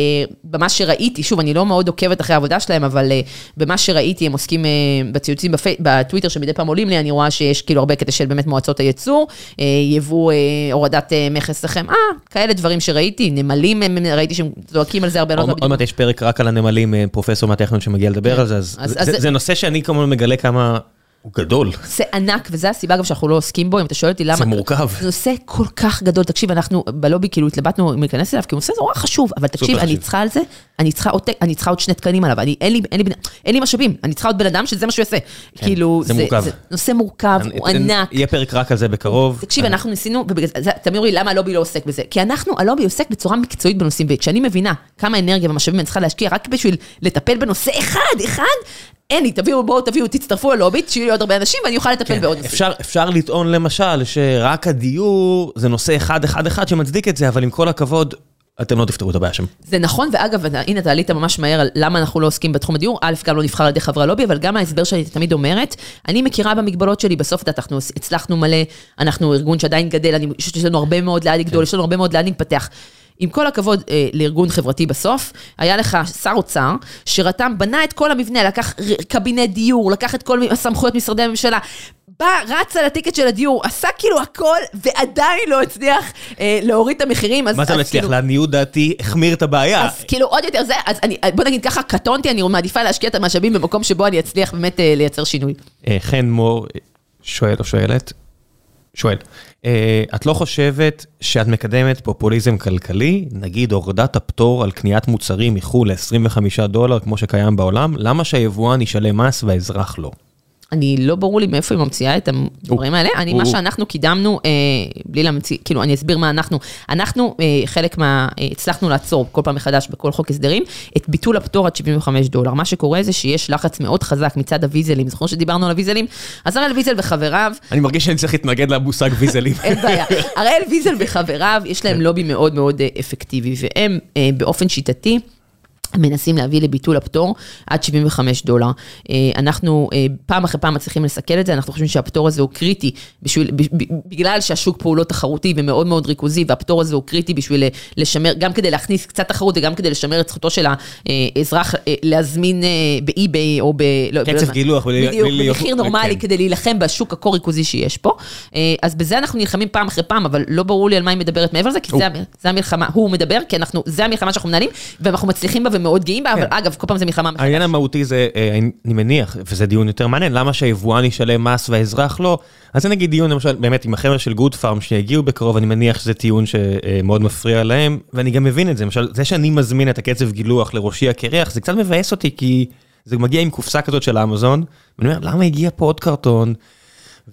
Speaker 2: במה שראיתי, שוב, אני לא מאוד עוקבת אחרי העבודה שלהם, אבל אה, במה שראיתי, הם עוסקים אה, בציוצים בטוויטר שמדי פעם עולים לי, אני רואה שיש כאילו הרבה קטע של באמת מועצות הייצור, אה, יבוא, אה, הורדת אה, מכס לחם, אה, כאלה דברים שראיתי, נמלים, הם- ראיתי שהם זועקים על זה הרבה, לא
Speaker 1: עוד מעט יש פרק רק על הנמלים, אה, פרופסור מהטכניון שמגיע לדבר על זה, אז זה נושא שאני כמובן מגלה כמה הוא גדול.
Speaker 2: זה ענק, וזו הסיבה אגב שאנחנו לא עוסקים בו, אם אתה שואל אותי למה...
Speaker 1: זה מורכב.
Speaker 2: זה נושא כל כך גדול, תקשיב, אנחנו בלובי כאילו התלבטנו אם להיכנס אליו, כי הוא נושא נורא חשוב, אבל תקשיב, אני. צריכה על זה, אני צריכה עוד, אני צריכה עוד שני תקנים עליו, אני, אין, לי, אין, לי, בן- אין לי משאבים, אני צריכה עוד בן אדם שזה מה שהוא יעשה. כאילו,
Speaker 1: זה מורכב.
Speaker 2: זה נושא מורכב, הוא
Speaker 1: אני-
Speaker 2: ענק.
Speaker 1: יהיה פרק רק על זה בקרוב.
Speaker 2: תקשיב, אנחנו ניסינו, זה, תמיד אומרים לי, למה הלובי לא עוסק בזה? כי אנחנו, הלובי עוסק בצורה מקצועית בנושאים, וכשאני מבינה כמה אנרגיה ומשאבים אני צריכה להשקיע רק בשביל לטפל בנושא אחד, אחד, אין לי, תביאו, בואו, תביאו, תצטרפו ללובי, שיהיו לי עוד הרבה אנשים, ואני אוכל לטפל
Speaker 1: כן,
Speaker 2: בעוד נושאים.
Speaker 1: אפשר, אפשר לטעון למשל שרק הדיור זה נושא אחד אחד אחד שמצדיק את זה, אבל עם כל הכבוד, אתם לא תפתרו את הבעיה שם.
Speaker 2: זה נכון, ואגב, הנה, אתה עלית ממש מהר על למה אנחנו לא עוסקים בתחום הדיור. א', גם לא נבחר על ידי חברי הלובי, אבל גם ההסבר שאני תמיד אומרת, אני מכירה במגבלות שלי, בסוף אנחנו הצלחנו מלא, אנחנו ארגון שעדיין גדל, אני חושבת שיש לנו הרבה מאוד לאן לגדול, יש לנו הרבה מאוד לאן להתפתח. עם כל הכבוד אה, לארגון חברתי בסוף, היה לך שר אוצר, שרתם, בנה את כל המבנה, לקח קבינט דיור, לקח את כל הסמכויות משרדי הממשלה, בא, רץ על הטיקט של הדיור, עשה כאילו הכל, ועדיין לא הצליח אה, להוריד את המחירים. אז-
Speaker 1: מה זה לא הצליח?
Speaker 2: כאילו-
Speaker 1: לעניות דעתי, החמיר את הבעיה.
Speaker 2: אז כאילו עוד יותר זה, אז אני, בוא נגיד ככה, קטונתי, אני מעדיפה להשקיע את המשאבים במקום שבו אני אצליח באמת אה, לייצר שינוי.
Speaker 1: אה, חן מור אה, שואל או שואלת, שואל, את לא חושבת שאת מקדמת פופוליזם כלכלי, נגיד הורדת הפטור על קניית מוצרים מחו"ל ל-25 דולר כמו שקיים בעולם, למה שהיבואן ישלם מס והאזרח לא?
Speaker 2: אני לא ברור לי מאיפה היא ממציאה את הדברים האלה. אני, מה. שאנחנו קידמנו, אה, בלי להמציא, כאילו, אני אסביר מה אנחנו. אנחנו, אה, חלק מה, אה, הצלחנו לעצור כל פעם מחדש בכל חוק הסדרים, את ביטול הפטור עד 75 דולר. מה שקורה זה שיש לחץ מאוד חזק מצד הוויזלים, זוכר שדיברנו על הוויזלים? אז הראל ויזל וחבריו,
Speaker 1: אני מרגיש שאני צריך להתנגד למושג ויזלים.
Speaker 2: אין בעיה. הראל ויזל וחבריו, יש להם לובי מאוד מאוד אה, אפקטיבי, והם אה, באופן שיטתי, מנסים להביא לביטול הפטור עד 75 דולר. אה, אנחנו אה, פעם אחרי פעם מצליחים לסכל את זה, אנחנו חושבים שהפטור הזה הוא קריטי, בשביל, בגלל שהשוק פה הוא לא תחרותי ומאוד מאוד ריכוזי, והפטור הזה הוא קריטי בשביל לשמר, גם כדי להכניס קצת תחרות וגם כדי לשמר את זכותו של האזרח להזמין באי-ביי או ב...
Speaker 1: לא, קצב גילוח.
Speaker 2: בדיוק, במחיר נורמלי כן. כדי להילחם בשוק הכה ריכוזי שיש פה. אז בזה אנחנו נלחמים פעם אחרי פעם, אבל לא ברור לי על מה היא מדברת מעבר לזה, כי זה, זה המלחמה, הוא מדבר, כי אנחנו, זה המלחמה שאנחנו מנהלים, ואנחנו מצליחים בה מאוד גאים בה, אבל כן. אגב, כל פעם זה מלחמה
Speaker 1: מחדש. העניין המהותי זה, אה, אני מניח, וזה דיון יותר מעניין, למה שהיבואן ישלם מס והאזרח לא? אז זה נגיד דיון, למשל, באמת, עם החבר'ה של גוד פארם שיגיעו בקרוב, אני מניח שזה טיעון שמאוד מפריע להם, ואני גם מבין את זה. למשל, זה שאני מזמין את הקצב גילוח לראשי הקרח, זה קצת מבאס אותי, כי זה מגיע עם קופסה כזאת של אמזון, ואני אומר, למה הגיע פה עוד קרטון?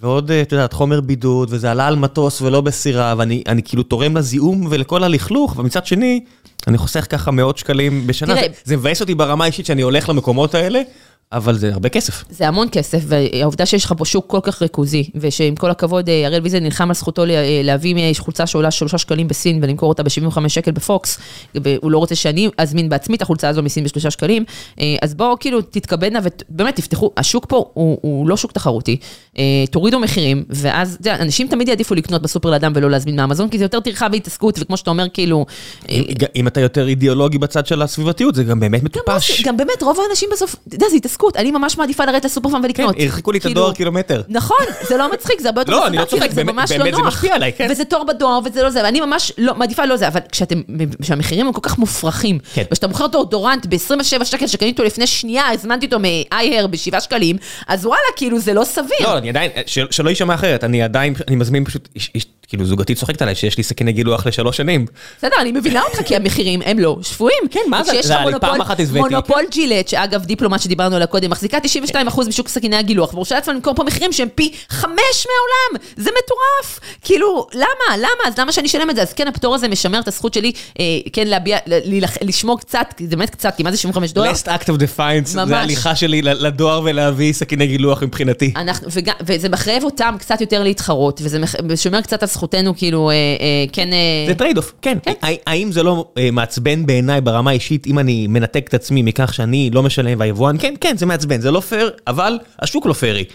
Speaker 1: ועוד, אה, את יודעת, חומר בידוד, וזה עלה על מטוס ולא בסירה, ואני כאילו תורם לזיהום ולכל הלכלוך, ומצד שני, אני חוסך ככה מאות שקלים בשנה. תראה, זה מבאס אותי ברמה האישית שאני הולך למקומות האלה, אבל זה הרבה כסף.
Speaker 2: זה המון כסף, והעובדה שיש לך פה שוק כל כך ריכוזי, ושעם כל הכבוד, אה, אריאל ויזל נלחם על זכותו אה, להביא חולצה שעולה שלושה שקלים בסין ולמכור אותה ב-75 שקל בפוקס, והוא לא רוצה שאני אזמין בעצמי את החולצה הזו מסין בשלושה שקלים, אה, אז בואו כאילו תתכבדנה ובאמת תפתחו, השוק פה הוא, הוא לא שוק תחרותי, תורידו מחירים, ואז, יודע, אנשים תמיד יעדיפו לקנות בסופר לאדם ולא להזמין מאמזון, כי זה יותר טרחה והתעסקות, וכמו שאתה אומר, כאילו...
Speaker 1: אם, אם אתה יותר אידיאולוגי בצד של הסביבתיות, זה גם באמת מטופש.
Speaker 2: גם, גם באמת, רוב האנשים בסוף, אתה יודע, זה התעסקות, אני ממש מעדיפה לרדת לסופר פארם ולקנות.
Speaker 1: כן, הרחיקו לי את הדואר כאילו- קילומטר.
Speaker 2: נכון, זה לא מצחיק, זה הרבה יותר
Speaker 1: לא, אני לא צוחק, באמת זה משפיע עליי, כן.
Speaker 2: וזה תור בדואר וזה לא זה, ואני ממש לא, מעדיפה לא זה, אבל כשהמחירים הם כל כך מופרכים, כן. וכשאתה מוכר דורנט ב-27 שקל שקניתי אותו לפני שנייה, הזמנתי אותו מ-iHair ב-7 שקלים, אז וואלה, כאילו זה לא סביר.
Speaker 1: לא, אני עדיין, שלא יישמע אחרת, אני עדיין, אני מזמין פשוט, כאילו זוגתי צוחקת עליי שיש לי סכיני גילוח לשלוש שנים.
Speaker 2: בסדר, אני מבינה אותך, כי המחירים הם לא שפויים.
Speaker 1: כן, מה זה? זה אני פעם אחת
Speaker 2: הזוויתי. מונופול ג'ילט, שאגב, דיפלומט שדיברנו עליה קודם, מחזיקה 92% משוק סכיני הגילוח, ומורשה לעצמה למכור פה מחירים שהם פי חמש מהעולם. זה מטורף. כאילו, למה? למה? אז למה שאני אשלם את זה? אז כן, הפטור הזה משמר את הזכות שלי, אה, כן, להביע, לשמור קצת, זה באמת קצת, כי מה זה 75 דולר?
Speaker 1: last act of defiance, זה הליכה שלי לדואר ולהביא סכיני גילוח מבחינתי.
Speaker 2: וזה מחייב אותם קצת יותר להתחרות, וזה שומר קצת על זכותנו, כאילו, אה, אה, כן... אה,
Speaker 1: זה trade-off, כן. כן. האם זה לא מעצבן בעיניי ברמה האישית, אם אני מנתק את עצמי מכך שאני לא משלם והיבואן, כן, כן, זה מעצבן, זה לא פייר, אבל השוק לא פיירי.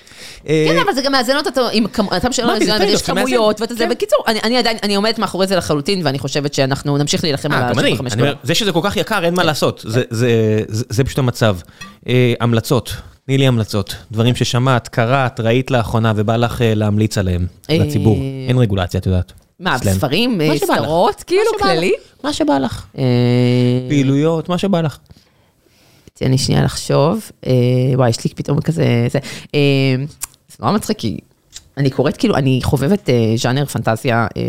Speaker 2: כן, אבל זה גם מאזן אותו, אתה משלם על זה, ויש כמויות, ואתה זה, כן. בקיצור, אני עדיין, אני עומדת מאחורי זה לחלוטין, ואני חושבת שאנחנו נמשיך להילחם על ה-75 דולר.
Speaker 1: זה שזה כל כך יקר, אין מה לעשות, זה פשוט המצב. המלצות. תני לי המלצות, דברים ששמעת, קראת, ראית לאחרונה ובא לך להמליץ עליהם לציבור. אין רגולציה, את יודעת.
Speaker 2: מה, ספרים, סדרות, כאילו, כללי?
Speaker 1: מה שבא לך. פעילויות, מה שבא לך.
Speaker 2: תן לי שנייה לחשוב. וואי, יש לי פתאום כזה, זה נורא מצחיק, כי אני קוראת כאילו, אני חובבת אה, ז'אנר פנטזיה, אה,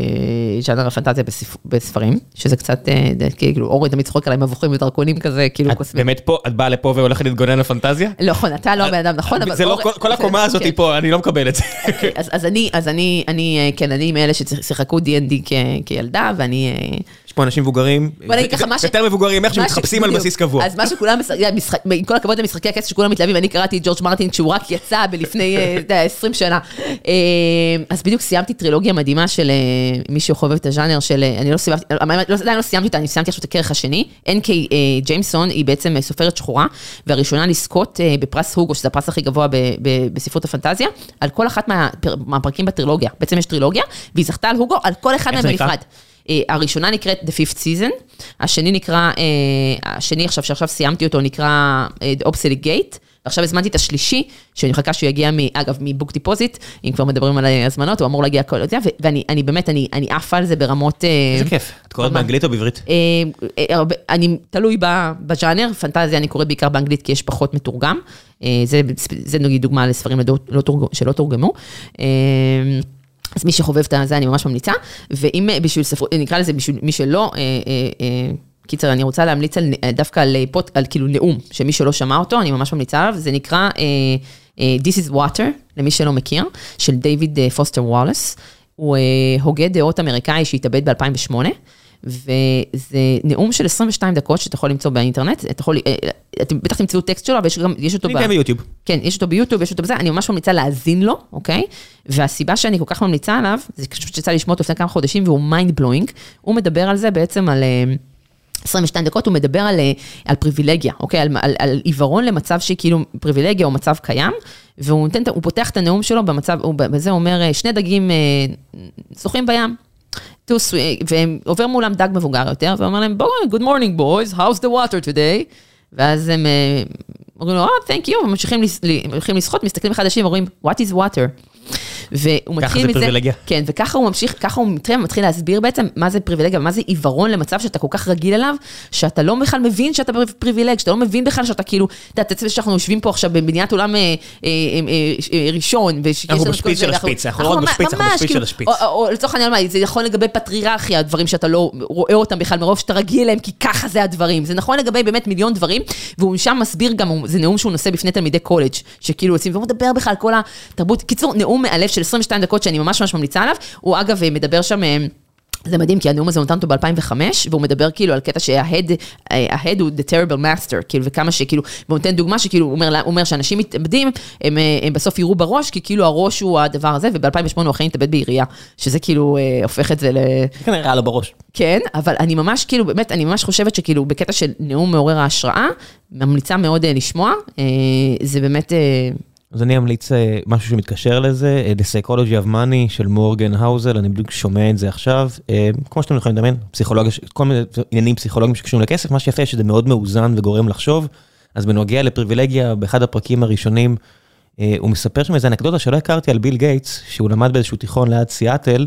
Speaker 2: ז'אנר הפנטזיה בספרים, שזה קצת, אה, כאילו, אורי תמיד צחוק עליי מבוכים ודרקונים כזה, כאילו
Speaker 1: קוסמים. באמת פה, את באה לפה והולכת להתגונן על פנטזיה?
Speaker 2: לא, נכון, אתה לא הבן אדם נכון,
Speaker 1: אבל... זה לא, כל הקומה הזאת כן. פה, אני לא מקבל את זה.
Speaker 2: אוקיי, אז אני, אז אני, אני, כן, אני מאלה ששיחקו D&D כילדה, ואני...
Speaker 1: יש פה אנשים מבוגרים, יותר מבוגרים, איך שמתחפשים על בסיס קבוע.
Speaker 2: אז מה שכולם, עם כל הכבוד למשחקי הכסף שכולם מתלהבים, אני קראתי את ג'ורג' מרטין כשהוא רק יצא בלפני 20 שנה. אה, אז בדיוק סיימתי טרילוגיה מדהימה של אה, מישהו חובב את הז'אנר של, אה, אני לא סיימתי, עדיין לא סיימתי אותה, אני סיימתי עכשיו את הכרך השני. N.K. ג'יימסון היא בעצם סופרת שחורה, והראשונה לזכות בפרס הוגו, שזה הפרס הכי גבוה בספרות הפנטזיה, על כל אחת מהפרקים בטרילוגיה. בעצם יש טרילוגיה, והיא זכתה על הוגו על כל אחד מהם בנפרד. הראשונה נקראת The Fifth Season, השני נקרא, השני עכשיו, שעכשיו סיימתי אותו, נקרא The Obsolete Gate. ועכשיו הזמנתי את השלישי, שאני מחכה שהוא יגיע, אגב, מבוק דיפוזיט, אם כבר מדברים על הזמנות, הוא אמור להגיע כל זה, ואני באמת, אני עפה על זה ברמות...
Speaker 1: אה, איזה כיף. את קוראת באנגלית או בעברית? אה,
Speaker 2: אה, אני תלוי בז'אנר, פנטזיה אני קוראת בעיקר באנגלית כי יש פחות מתורגם. זה נגיד דוגמה לספרים לא שלא תורגמו. אז מי שחובב את זה, אני ממש ממליצה. ואם בשביל ספרות, נקרא לזה בשביל מי שלא... קיצר, אני רוצה להמליץ על, דווקא על, פוט, על כאילו נאום, שמי שלא שמע אותו, אני ממש ממליצה עליו, זה נקרא uh, uh, This is Water, למי שלא מכיר, של דיוויד פוסטר וואלאס. הוא uh, הוגה דעות אמריקאי שהתאבד ב-2008, וזה נאום של 22 דקות שאתה יכול למצוא באינטרנט, אתה יכול, אתם בטח תמצאו טקסט שלו, אבל יש גם, יש אותו
Speaker 1: ב... ביוטיוב.
Speaker 2: כן, יש אותו ביוטיוב, יש אותו בזה, אני ממש ממליצה להאזין לו, אוקיי? והסיבה שאני כל כך ממליצה עליו, זה פשוט שיצא לשמוע אותו לפני כמה חודשים והוא mind blowing, הוא מדבר על זה בעצם על... 22 דקות, הוא מדבר על, אה, על פריבילגיה, אוקיי? על, על, על עיוורון למצב שכאילו פריבילגיה או מצב קיים, והוא נותן, הוא פותח את הנאום שלו במצב, הוא, בזה אומר, אה, שני דגים שוחים בים. ועובר מולם דג מבוגר יותר, ואומר להם, בואו, good morning boys, how's the water today? ואז הם אומרים לו, oh, thank you, וממשיכים לשחות, מסתכלים אחד על השני ואומרים, what is water? והוא מתחיל מזה...
Speaker 1: ככה זה פריבילגיה.
Speaker 2: כן, וככה הוא ממשיך, ככה הוא מתחיל, מתחיל להסביר בעצם מה זה פריבילגיה ומה זה עיוורון למצב שאתה כל כך רגיל אליו, שאתה לא בכלל מבין שאתה פריבילג, שאתה לא מבין בכלל שאתה כאילו, אתה יודע, תצא שאנחנו יושבים פה עכשיו במדינת עולם אה, אה, אה, ראשון,
Speaker 1: אנחנו בשפיץ של השפיץ, אנחנו לא רק בשפיץ, אנחנו בשפיץ של כאילו, השפיץ.
Speaker 2: או לצורך העניין, זה נכון לגבי פטריארכיה, דברים שאתה לא רואה אותם בכלל מרוב שאתה רגיל אליהם, כי ככה זה הדברים. זה נכון לגבי באמת מיליון דברים, והוא שם מסביר גם, זה נאום שהוא נושא בפני תלמידי קולג', שכאילו יוצאים, והוא מדבר בכלל כל התרבות. קיצור, נאום מאלף של 22 דקות שאני ממש ממש ממליצה עליו. הוא אגב מדבר שם... אה, זה מדהים, כי הנאום הזה נותן אותו ב-2005, והוא מדבר כאילו על קטע שההד, ההד הוא the terrible master, כאילו, וכמה שכאילו, והוא נותן דוגמה שכאילו, הוא אומר, אומר שאנשים מתאבדים, הם, אה, הם בסוף יראו בראש, כי כאילו הראש הוא הדבר הזה, וב-2008 הוא אכן התאבד בעירייה, שזה כאילו אה, הופך את זה ל...
Speaker 1: כנראה רע לו בראש.
Speaker 2: כן, אבל אני ממש כאילו, באמת, אני ממש חושבת שכאילו, בקטע של נאום מעורר ההשראה, ממליצה מאוד לשמוע, זה באמת...
Speaker 1: אז אני אמליץ אה, משהו שמתקשר לזה, אה, The Psychology of Money של מורגן האוזל, אני בדיוק שומע את זה עכשיו. אה, כמו שאתם יכולים לדמיין, פסיכולוגיה, כל מיני עניינים פסיכולוגיים שקשורים לכסף, מה שיפה שזה מאוד מאוזן וגורם לחשוב. אז בנוגע לפריבילגיה, באחד הפרקים הראשונים, הוא מספר שם איזה אנקדוטה שלא הכרתי על ביל גייטס, שהוא למד באיזשהו תיכון ליד סיאטל,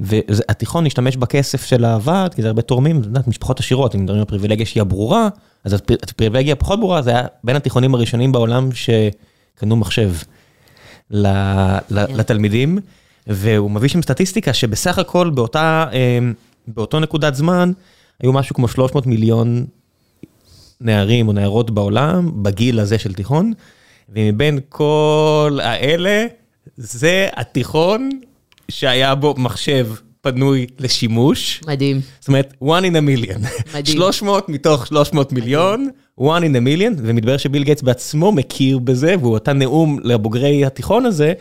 Speaker 1: והתיכון השתמש בכסף של הוועד, כי זה הרבה תורמים, יודעת, משפחות עשירות, אם מדברים על פריבילגיה שהיא הברורה, אז הפריבילגיה הפחות ברורה, זה היה בין התיכונים הראשונים בעולם ש... קנו מחשב כן. לתלמידים, והוא מביא שם סטטיסטיקה שבסך הכל באותה, אמ, באותו נקודת זמן, היו משהו כמו 300 מיליון נערים או נערות בעולם, בגיל הזה של תיכון, ומבין כל האלה, זה התיכון שהיה בו מחשב פנוי לשימוש.
Speaker 2: מדהים.
Speaker 1: זאת אומרת, one in a million. מדהים. 300 מתוך 300 מיליון, one in a million, ומתברר שביל גייטס בעצמו מכיר בזה, והוא נתן נאום לבוגרי התיכון הזה,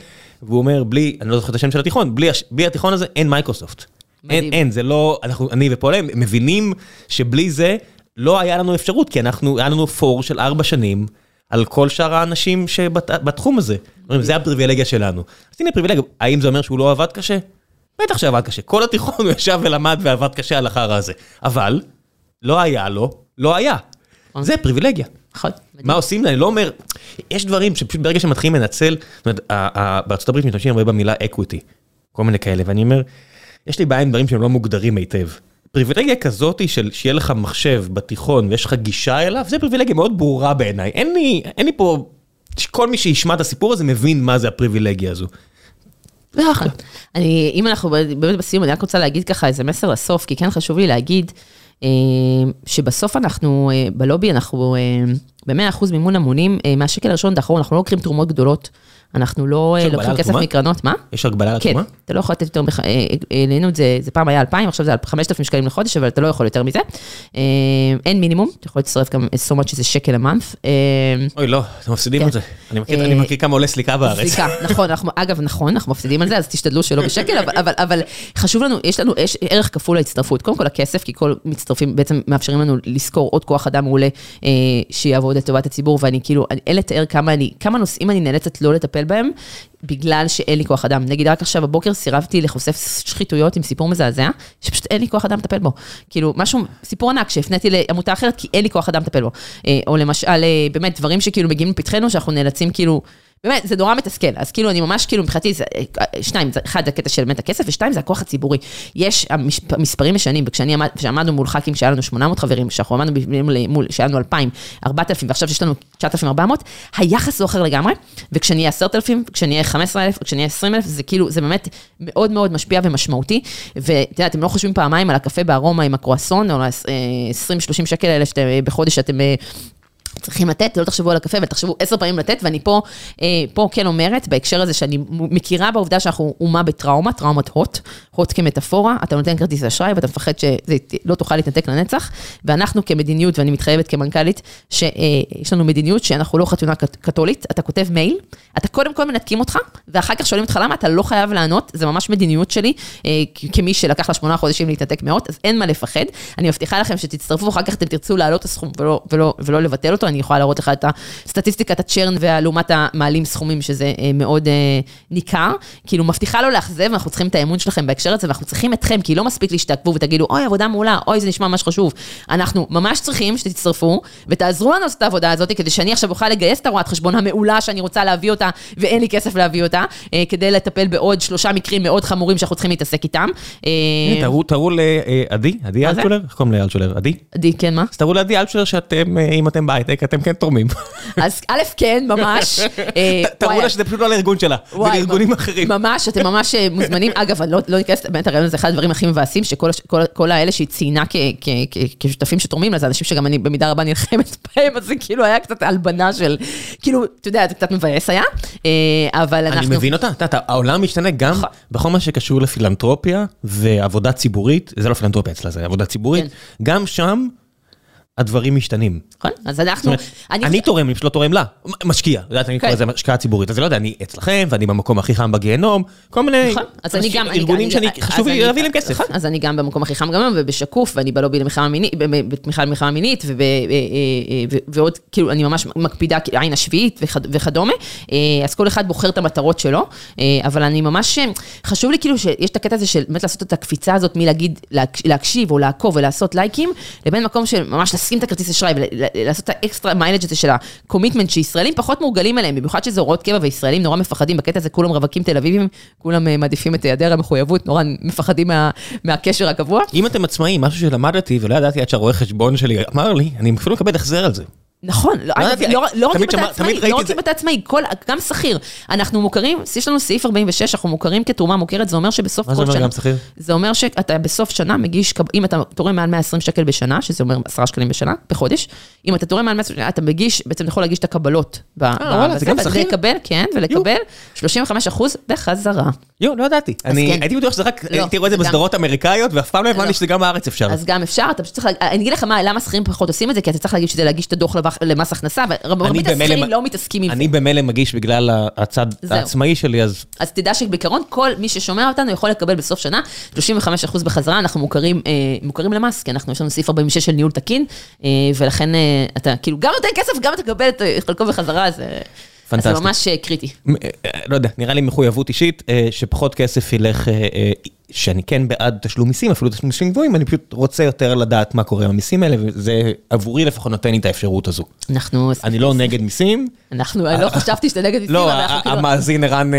Speaker 1: והוא אומר, בלי, אני לא זוכר את השם של התיכון, בלי, בלי התיכון הזה אין מייקרוסופט. מדהים. אין, אין, זה לא, אנחנו, אני ופול אלן מבינים שבלי זה לא היה לנו אפשרות, כי אנחנו, היה לנו פור של ארבע שנים. על כל שאר האנשים שבתחום הזה. זה הפריבילגיה שלנו. אז הנה פריבילגיה, האם זה אומר שהוא לא עבד קשה? בטח שעבד קשה, כל התיכון הוא ישב ולמד ועבד קשה על החרא הזה. אבל, לא היה לו, לא היה. נכון. זה פריבילגיה. נכון. מה עושים? אני לא אומר, יש דברים שפשוט ברגע שמתחילים לנצל, זאת אומרת, בארצות הברית משתמשים הרבה במילה equity, כל מיני כאלה, ואני אומר, יש לי בעיה עם דברים שהם לא מוגדרים היטב. פריבילגיה כזאתי של שיהיה לך מחשב בתיכון ויש לך גישה אליו, זה פריבילגיה מאוד ברורה בעיניי. אין לי, אין לי פה, כל מי שישמע את הסיפור הזה מבין מה זה הפריבילגיה הזו.
Speaker 2: נכון. אני, אם אנחנו באמת בסיום, אני רק רוצה להגיד ככה איזה מסר לסוף, כי כן חשוב לי להגיד שבסוף אנחנו, אה, בלובי, אנחנו אה, ב-100% מימון המונים, מהשקל הראשון עד האחרון, אנחנו לא לוקחים תרומות גדולות. אנחנו לא לוקחים כסף מקרנות, מה?
Speaker 1: יש הגבלה על התרומה?
Speaker 2: כן, אתה לא יכול לתת יותר, העלינו את זה, זה פעם היה 2,000, עכשיו זה 5,000 שקלים לחודש, אבל אתה לא יכול יותר מזה. אין מינימום, אתה יכול להצטרף גם so much שזה שקל למאנף.
Speaker 1: אוי, לא, אתם מפסידים על כן. זה. אני מכיר כמה עולה סליקה בארץ. סליקה, <laughs>
Speaker 2: נכון, אגב, נכון, אנחנו מפסידים על זה, אז תשתדלו שלא בשקל, אבל חשוב לנו, יש לנו ערך כפול להצטרפות. קודם כל הכסף, כי כל מצטרפים בעצם מאפשרים לנו לשכור עוד כוח אדם מעולה שיעבוד לטובת הציבור, ואני כאילו, אין לתאר כמה נושאים אני נאלצת לא לטפל בהם, בגלל שאין לי כוח אדם. נגיד, רק עכשיו בבוקר סירבתי לחושף שחיתויות עם סיפור מזעזע, שפשוט אין לי כוח אדם לטפל בו. כאילו, משהו, סיפור ענק שהפניתי לעמותה אחרת, כי אין לי כוח אדם לטפל בו. אה, או למשל, אה, באמת, דברים שכאילו מגיעים לפתחנו, שאנחנו נאלצים כאילו... באמת, זה נורא מתסכל. אז כאילו, אני ממש, כאילו, מבחינתי, שניים, אחד, זה הקטע של באמת הכסף, ושתיים, זה הכוח הציבורי. יש, המספרים משנים, וכשעמדנו מול ח"כים, שהיה לנו 800 חברים, כשאנחנו עמדנו מול, שהיה לנו 2,000, 4,000, ועכשיו יש לנו 9,400, היחס הוא אחר לגמרי, וכשנהיה 10,000, כשנהיה 15,000, וכשנהיה 20,000, זה כאילו, זה באמת מאוד מאוד משפיע ומשמעותי. ואת יודעת, אתם לא חושבים פעמיים על הקפה בארומה עם הקרואסון, או ה-20-30 שקל האלה שאתם בחודש שאתם צריכים לתת, לא תחשבו על הקפה, ותחשבו עשר פעמים לתת, ואני פה, אה, פה כן אומרת, בהקשר הזה שאני מכירה בעובדה שאנחנו אומה בטראומה, טראומת הוט, הוט כמטאפורה, אתה נותן כרטיס אשראי ואתה מפחד שלא תוכל להתנתק לנצח, ואנחנו כמדיניות, ואני מתחייבת כמנכ"לית, שיש אה, לנו מדיניות שאנחנו לא חתונה קתולית, אתה כותב מייל, אתה קודם כל מנתקים אותך, ואחר כך שואלים אותך למה, אתה לא חייב לענות, זה ממש מדיניות שלי, אה, כמי שלקח לה שמונה חודשים להתנתק מאות, אז אין מה לפחד. אני מבטיחה לכם שתצטרפו, אחר כך אתם תרצו להעלות את הסכום ולא, ולא, ולא לבטל אותו, אני יכולה להראות לך את הסטטיסטיקת הצ'רן ולעומת המעלים סכומים, שזה אה, מאוד אה, ניכר. כאילו, מבטיחה לא לאכזב, אנחנו צריכים את האמון שלכם בהקשר הזה, ואנחנו צריכים אתכם, כי לא מספיק לי שתעקבו ותגידו, אוי, עבודה מעולה, אוי, זה נשמע ממש חשוב. אנחנו ממש צריכים שתצטרפו ותעזרו לנו לעשות את העבודה הזאת, כדי שאני עכשיו אוכל לגייס את הרואת חשבון המעולה שאני רוצה להביא אותה, ואין לי כסף להביא אותה, אה, כדי לטפל בעוד שלושה מקרים מאוד חמורים שאנחנו צריכים להתעסק איתם.
Speaker 1: תראו לעדי, עדי אלטשולר, איך קוראים לאלטשולר? עדי?
Speaker 2: עדי, כן, מה?
Speaker 1: אז תראו לעדי אלטשולר שאתם, אם אתם בהייטק, אתם כן תורמים. <laughs>
Speaker 2: אז א', כן, ממש. <laughs>
Speaker 1: אה, תראו לה שזה פשוט לא על הארגון שלה, זה לארגונים אחרים.
Speaker 2: ממש, אתם ממש אה, מוזמנים. <laughs> אגב, אני לא אכנס, באמת הרעיון הזה אחד הדברים הכי מבאסים, שכל האלה שהיא ציינה כשותפים שתורמים לה, זה אנשים שגם אני במידה רבה נלחמת בהם, אז זה כאילו היה קצת הלבנה של, כאילו, אתה יודע, זה קצת מבאס היה, אה, אבל אנחנו...
Speaker 1: אני מבין אותה, אתה העולם משתנה גם נכון. בכל מה שקשור לפילנטרופיה ועבודה ציבורית, זה לא פילנטרופיה אצלה, זה עבודה ציבורית, כן. גם שם... הדברים משתנים.
Speaker 2: נכון, אז אנחנו...
Speaker 1: אני תורם, אני פשוט לא תורם לה, משקיע, את יודעת, אני קורא לזה השקעה ציבורית, אז אני לא יודע, אני אצלכם, ואני במקום הכי חם בגיהנום, כל מיני ארגונים שאני, חשוב לי להביא להם כסף.
Speaker 2: אז אני גם במקום הכי חם גם ובשקוף, ואני בלובי בתמיכה למלחמה מינית, ועוד, כאילו, אני ממש מקפידה, עין השביעית וכדומה, אז כל אחד בוחר את המטרות שלו, אבל אני ממש, חשוב לי כאילו שיש את הקטע הזה של באמת לעשות את הקפיצה הזאת מלהגיד, להקשיב או לעקוב ולעשות לייקים, לבין מקום של ממש לשים את הכרטיס אשראי ולעשות את האקסטרה מיילג' הזה של ה commitment שישראלים פחות מורגלים אליהם, במיוחד שזה הוראות קבע וישראלים נורא מפחדים, בקטע הזה כולם רווקים תל אביבים, כולם אה, מעדיפים את היעדר המחויבות, נורא מפחדים מה, מהקשר הקבוע.
Speaker 1: אם אתם עצמאים, משהו שלמדתי ולא ידעתי עד שהרואה חשבון שלי אמר לי, אני אפילו מקבל החזר על זה.
Speaker 2: נכון, לא, לא, לא רק אם אתה עצמאי, לא רק אם אתה עצמאי, גם שכיר. אנחנו מוכרים, יש לנו סעיף 46, אנחנו מוכרים כתרומה מוכרת, זה אומר שבסוף כל שנה...
Speaker 1: מה זה אומר גם שכיר?
Speaker 2: זה אומר שאתה בסוף שנה מגיש, אם אתה תורם מעל 120 שקל בשנה, שזה אומר 10 שקלים בשנה, בחודש, אם אתה תורם מעל 120 שקל, אתה מגיש, בעצם אתה יכול להגיש את הקבלות.
Speaker 1: אה, וואלה, זה גם שכיר?
Speaker 2: ולקבל, כן, ולקבל 35 אחוז בחזרה.
Speaker 1: יו, לא ידעתי. אני הייתי בטוח שזה רק, הייתי רואה את זה בסדרות אמריקאיות, ואף פעם לא הבנתי שזה גם בארץ אפשר.
Speaker 2: אז גם אפשר, אתה פשוט צריך, אני אגיד לך מה, למה שכירים פחות עושים את זה, כי אתה צריך להגיד שזה להגיש את הדוח למס הכנסה, ורבים השכירים לא מתעסקים עם זה.
Speaker 1: אני במילא מגיש בגלל הצד העצמאי שלי, אז...
Speaker 2: אז תדע שבעיקרון כל מי ששומע אותנו יכול לקבל בסוף שנה 35% בחזרה, אנחנו מוכרים למס, כי אנחנו, יש לנו סעיף 46 של ניהול תקין, ולכן אתה כאילו גם נותן כסף, גם תקבל את חלקו בחזרה, זה... פנטסטי. זה ממש קריטי.
Speaker 1: לא יודע, נראה לי מחויבות אישית, שפחות כסף ילך שאני כן בעד תשלום מיסים, אפילו תשלום מיסים גבוהים, אני פשוט רוצה יותר לדעת מה קורה עם המיסים האלה, וזה עבורי לפחות נותן לי את האפשרות הזו.
Speaker 2: אנחנו...
Speaker 1: אני לא נגד מיסים.
Speaker 2: אנחנו, אני לא חשבתי שאתה נגד מיסים,
Speaker 1: לא, המאזין ערן...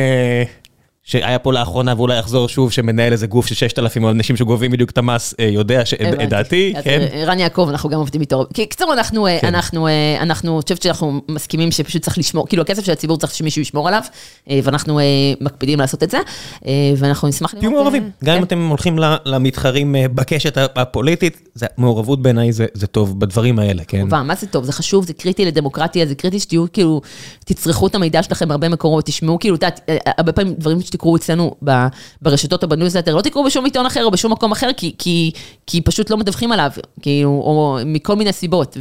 Speaker 1: שהיה פה לאחרונה ואולי יחזור שוב, שמנהל איזה גוף של 6,000 אנשים שגובים בדיוק את המס, יודע את דעתי, כן?
Speaker 2: ערן יעקב, אנחנו גם עובדים איתו. קיצור, אנחנו, כן. אנחנו, אנחנו, אני חושבת שאנחנו מסכימים שפשוט צריך לשמור, כאילו הכסף של הציבור צריך שמישהו ישמור עליו, ואנחנו מקפידים לעשות את זה, ואנחנו נשמח
Speaker 1: לראות... תהיו מעורבים, גם אם כן. אתם הולכים למתחרים בקשת הפוליטית, מעורבות בעיניי זה טוב בדברים האלה, כן?
Speaker 2: מה זה טוב? זה חשוב, זה קריטי לדמוקרטיה, זה קריטי שתהיו, כאילו, תצרכו את המידע שלכם בהרבה מקומות, תשמעו, כאילו, הרבה פעמים דברים שתקראו אצלנו ברשתות או בניוזלטר, לא תקראו בשום עיתון אחר או בשום מקום אחר, כי, כי, כי פשוט לא מדווחים עליו, כאילו, או מכל מיני סיבות,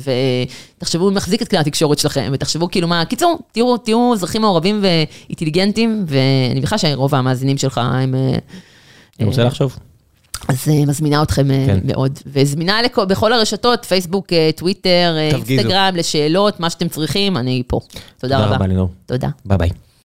Speaker 2: ותחשבו מי מחזיק את כלי התקשורת שלכם, ותחשבו כאילו מה, קיצור, תראו, תהיו אזרחים מעורבים ואינטליגנטים, ואני מניחה שרוב המאזינים שלך הם...
Speaker 1: אני רוצה לחשוב.
Speaker 2: אז מזמינה אתכם כן. מאוד, וזמינה לכ... בכל הרשתות, פייסבוק, טוויטר, תפגיזו. אינסטגרם, לשאלות, מה שאתם צריכים, אני פה. תודה, תודה רבה. תודה רבה, לינור. תודה.
Speaker 1: ביי ביי.